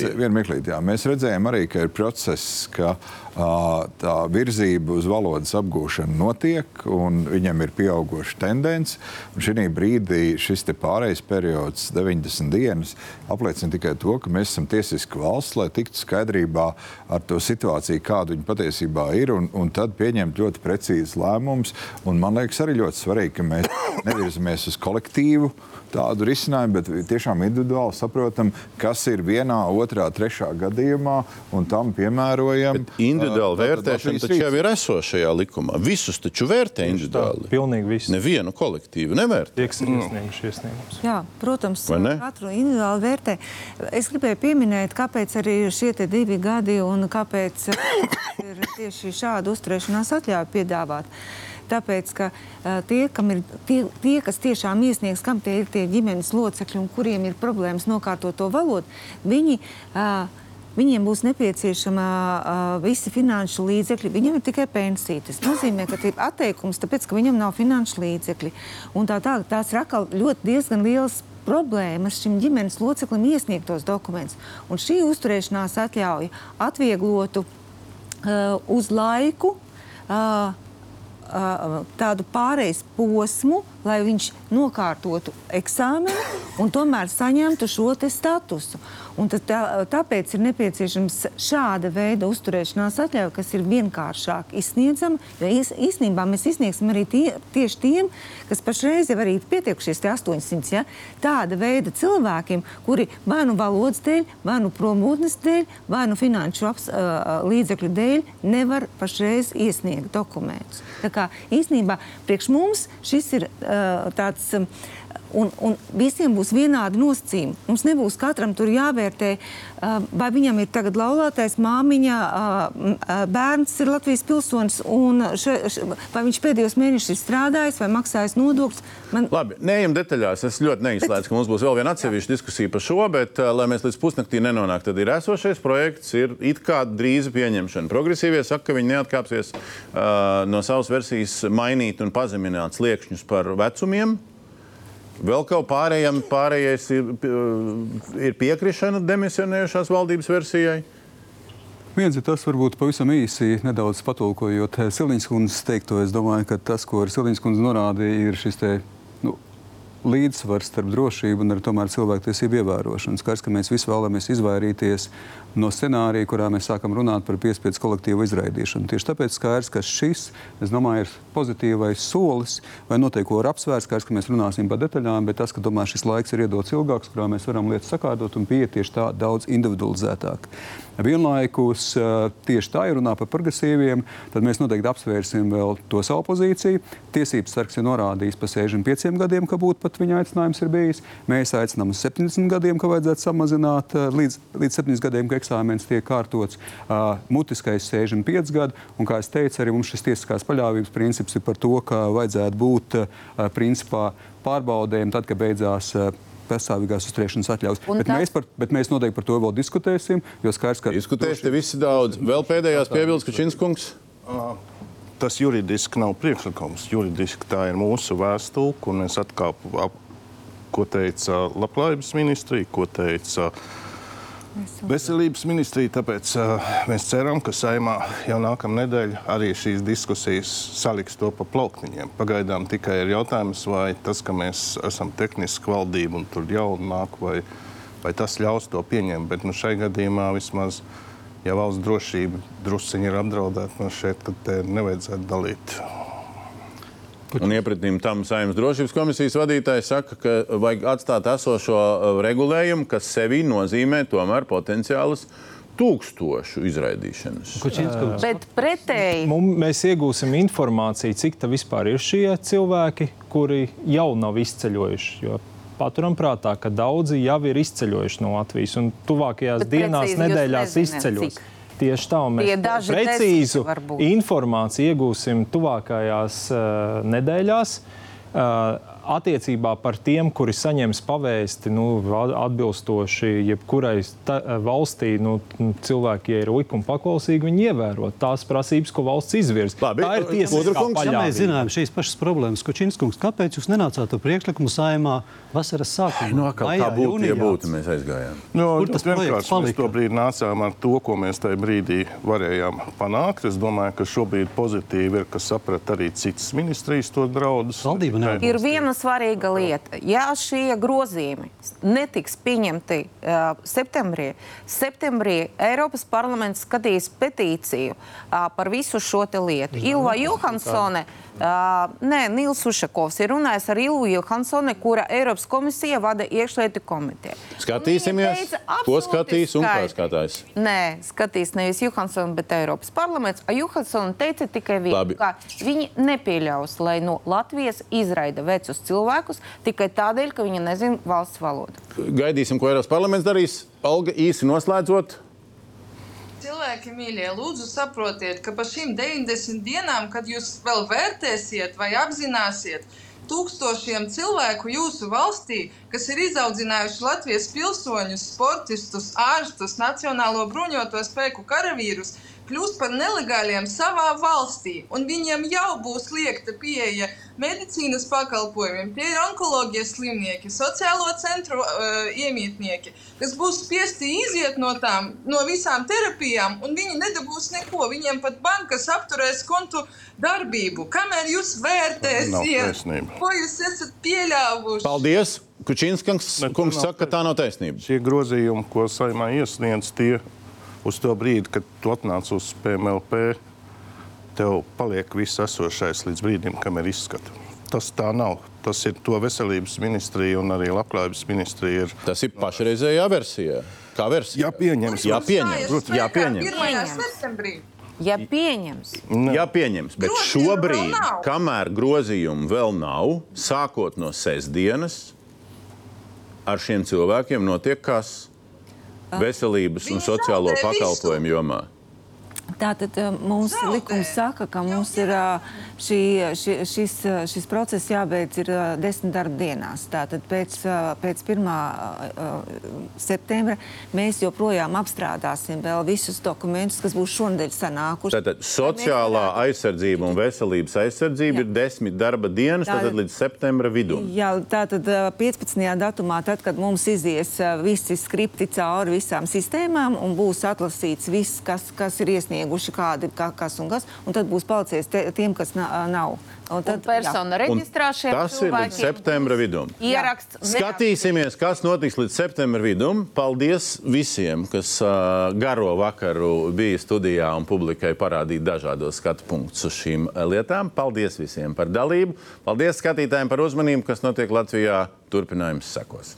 jā, mēs redzējām arī, ka ir process, ka tā virzība uz valodas apgūšanu notiek, un viņam ir pieauguša tendence. Šī brīdī šis pārejas periods, 90 dienas, apliecina tikai to, ka mēs esam tiesiska valsts, lai tiktu skaidrībā ar to situāciju, kāda viņa patiesībā ir, un, un tad pieņemt ļoti precīzus lēmumus. Man liekas, arī ļoti svarīgi, ka mēs nevirzamies uz kolektīvu tādu risinājumu, bet tiešām individuāli saprotam, kas ir vienā, otrā, trešā gadījumā, un tam piemērojam. Individuāli uh, vērtēšana taču jau ir esošajā likumā. Visus taču vērtē individuāli. Pilnīgi visu. Nevienu kolektīvu nevērtē. Tie, kas ir iesnieguši iesniegumus. Jā, protams, katru individuāli vērtē. Es gribēju pieminēt, kāpēc arī šie te divi gadi un kāpēc ir tieši šādu uzturēšanās atļauju piedāvāt. Tāpēc, ka tie, ir, tie, tie, kas tiešām iesniegs, kam tie ir tie ģimenes locekļi un kuriem ir problēmas nokārtot to valodu, viņi uh, Viņiem būs nepieciešama uh, visi finanšu līdzekļi. Viņam ir tikai pensija. Tas nozīmē, ka ir atteikums, tāpēc, ka viņam nav finanšu līdzekļi. Un tā tālāk tās ir ļoti diezgan liels problēmas šim ģimenes loceklim iesniegt tos dokumentus. Un šī uzturēšanās atļauja atvieglotu uh, uz laiku. Uh, tādu pārejas posmu, lai viņš nokārtotu eksāmenu un tomēr saņemtu šo statusu. Un tā, tāpēc ir nepieciešams šāda veida uzturēšanās atļauja, kas ir vienkāršāk izsniedzama. Jo īstenībā mēs izsniegsim arī tie, tieši tiem, kas pašreiz jau ir pietiekušies 800. Ja? Tāda veida cilvēkiem, kuri vai nu valodas dēļ, vai nu promotnes dēļ, vai nu finanšu aps, uh, līdzekļu dēļ nevar pašreiz iesniegt dokumentus. Tā kā īstenībā priekš mums šis ir uh, tāds. Un, un visiem būs vienādi nosacījumi. Mums nebūs katram tur jāvērtē, vai viņam ir tagad laulātais, māmiņa, bērns ir Latvijas pilsonis, un še, še, vai viņš pēdējos mēnešus ir strādājis vai maksājis nodokļus. Man... Labi, neejam detaļās. Es ļoti neizslēdzu, bet... ka mums būs vēl viena atsevišķa diskusija par šo, bet, lai mēs līdz pusnaktī nenonāktu, tad ir esošais projekts, ir it kā drīza pieņemšana. Progresīvie saka, ka viņi neatkāpsies uh, no savas versijas mainīt un pazemināt sliekšņus par vecumiem. Vēl kaut pārējiem, pārējais ir, ir piekrišana demisionējušās valdības versijai. Viens ir tas, varbūt pavisam īsi, nedaudz patulkojot Silviņas kundzes teikto. Es domāju, ka tas, ko Silviņas kundze norādīja, ir šis te, līdzsvars starp drošību un tomēr cilvēktiesību ievērošanu. Skaidrs, ka mēs visi vēlamies izvairīties no scenārija, kurā mēs sākam runāt par piespiedu kolektīvu izraidīšanu. Tieši tāpēc skaidrs, ka šis, es domāju, ir pozitīvais solis, vai noteikti ko var apsvērt. Skaidrs, ka mēs runāsim par detaļām, bet tas, ka tomēr šis laiks ir iedots ilgāks, kurā mēs varam lietas sakārtot un tieši tā daudz individualizētāk. Vienlaikus tieši tā, ja runā par progresīviem, tad mēs noteikti apsvērsim vēl to savu pozīciju. Tiesības sargs ir norādījis par 65 gadiem, ka būtu pat viņa aicinājums ir bijis. Mēs aicinām uz 70 gadiem, ka vajadzētu samazināt līdz, līdz 70 gadiem, ka eksāmenis tiek kārtots. Mutiskais 65 gadi, un kā es teicu, arī mums šis tiesiskās paļāvības princips ir par to, ka vajadzētu būt principā pārbaudēm tad, kad beidzās. Uh, pastāvīgās uzturēšanas atļaujas. Bet, tā... mēs par, bet mēs noteikti par to vēl diskutēsim. Jo skaidrs, ka. Diskutēsiet droši... visi daudz. Vēl pēdējās piebildes, ka Činskungs. Tas juridiski nav priekšlikums. Juridiski tā ir mūsu vēstule, kur mēs atkāpām, ko teica Labklājības ministrija, ko teica uh, Veselības ministrija, tāpēc uh, mēs ceram, ka saimā jau nākamā nedēļa arī šīs diskusijas saliks to pa plauktiņiem. Pagaidām tikai ir jautājums, vai tas, ka mēs esam tehniski valdība un tur jau nāk, vai, vai tas ļaus to pieņemt. Bet nu, šai gadījumā vismaz, ja valsts drošība drusciņi ir apdraudēta, man šeit, tad nevajadzētu dalīt Un iepratīm tam saimnes drošības komisijas vadītājs saka, ka vajag atstāt esošo uh, regulējumu, kas sevī nozīmē tomēr potenciālus tūkstošu izraidīšanas. Bet pretēji Mums, mēs iegūsim informāciju, cik tā vispār ir šie cilvēki, kuri jau nav izceļojuši. Jo paturam prātā, ka daudzi jau ir izceļojuši no Latvijas un tuvākajās Bet dienās, nedēļās izceļos. Cik? Tieši tā, un mēs precīzu informāciju iegūsim tuvākajās uh, nedēļās. Uh, attiecībā par tiem, kuri saņems pavēsti nu, atbilstoši jebkurai valstī, nu, cilvēki, ja ir likuma paklausīgi, viņi ievēro tās prasības, ko valsts izvirza. Tā ir tiesiskā paļāvība. Ja mēs zinām šīs pašas problēmas, ko Činskungs, kāpēc jūs nenācāt ar priekšlikumu saimā vasaras sākumā? Nu, kā, maijā, kā būtu, jūnijā? ja būtu, mēs aizgājām? Nu, Kur tas vienkārši mēs to brīdi nācām ar to, ko mēs tajā brīdī varējām panākt. Es domāju, ka šobrīd pozitīvi ir, ka saprat arī citas ministrijas to draudus. Valdība neatbalsta. Ir viena viena svarīga lieta. Ja šie grozījumi netiks pieņemti uh, septembrī, septembrī Eiropas parlaments skatīs petīciju uh, par visu šo lietu. Ilva Johansone. Uh, nē, Nils Ušakovs ir runājis ar Ilvu Johansone, kura Eiropas komisija vada iekšlietu komiteju. Skatīsimies, teica, ko skatīs un kā skatās. Nē, skatīs nevis Johansone, bet Eiropas parlaments. Johansone teica tikai vienu, ka viņi nepieļaus, lai no Latvijas izraida vecus cilvēkus tikai tādēļ, ka viņi nezina valsts valodu. Gaidīsim, ko Eiropas parlaments darīs. Alga īsi noslēdzot. Cilvēki, mīļie, lūdzu, saprotiet, ka pa šīm 90 dienām, kad jūs vēl vērtēsiet vai apzināsiet, tūkstošiem cilvēku jūsu valstī, kas ir izaudzinājuši Latvijas pilsoņus, sportistus, ārstus, Nacionālo bruņoto spēku karavīrus, kļūst par nelegāliem savā valstī, un viņiem jau būs liekta pieeja medicīnas pakalpojumiem. Tie ir onkoloģijas slimnieki, sociālo centru uh, iemītnieki, kas būs spiesti iziet no, tām, no visām terapijām, un viņi nedabūs neko. Viņiem pat bankas apturēs kontu darbību. Kamēr jūs vērtēsiet, ko jūs esat pieļāvuši? Paldies! Kučīnskungs kungs saka, ka tā nav taisnība. Šie grozījumi, ko saimā iesniedz, tie uz to brīdi, kad tu atnāc uz PMLP, tev paliek viss esošais līdz brīdim, kamēr izskata. Tas tā nav. Tas ir to veselības ministrija un arī labklājības ministrija. Ir. Tas ir pašreizējā versijā. Kā versija? Jā, pieņems. Jā, pieņems. Jā, pieņems. 1. septembrī. Ja pieņems, Jā, pieņems. Bet Grozījumu šobrīd, kamēr grozījumu vēl nav, sākot no sestdienas, ar šiem cilvēkiem notiek kas? Veselības un sociālo pakalpojumu jomā. Tātad uh, mums likums saka, ka mums ir uh, šī, ši, šis, uh, šis process jābeidz ir desmit darba dienās. Tātad pēc, pēc 1. uh, septembra mēs joprojām apstrādāsim vēl visus dokumentus, kas būs šonadēļ sanākuši. Tātad sociālā aizsardzība un veselības aizsardzība ir desmit darba dienas, Tātad- tātad līdz septembra vidum. Jā, tātad uh, 15. datumā, tad, kad mums izies visi skripti cauri visām sistēmām un būs atlasīts viss, kas, kas ir iesnieguši, kādi, kā, kas un kas, un tad būs palicies te, tiem, kas na, nav. Un tad, persona jā. reģistrā šiem Tas ir līdz septembra vidum. ieraksts. Skatīsimies, kas notiks līdz septembra vidum. Paldies visiem, kas uh, garo vakaru bija studijā un publikai parādīja dažādos skatu punktus uz šīm lietām. Paldies visiem par dalību. Paldies skatītājiem par uzmanību, kas notiek Latvijā. Turpinājums sekos.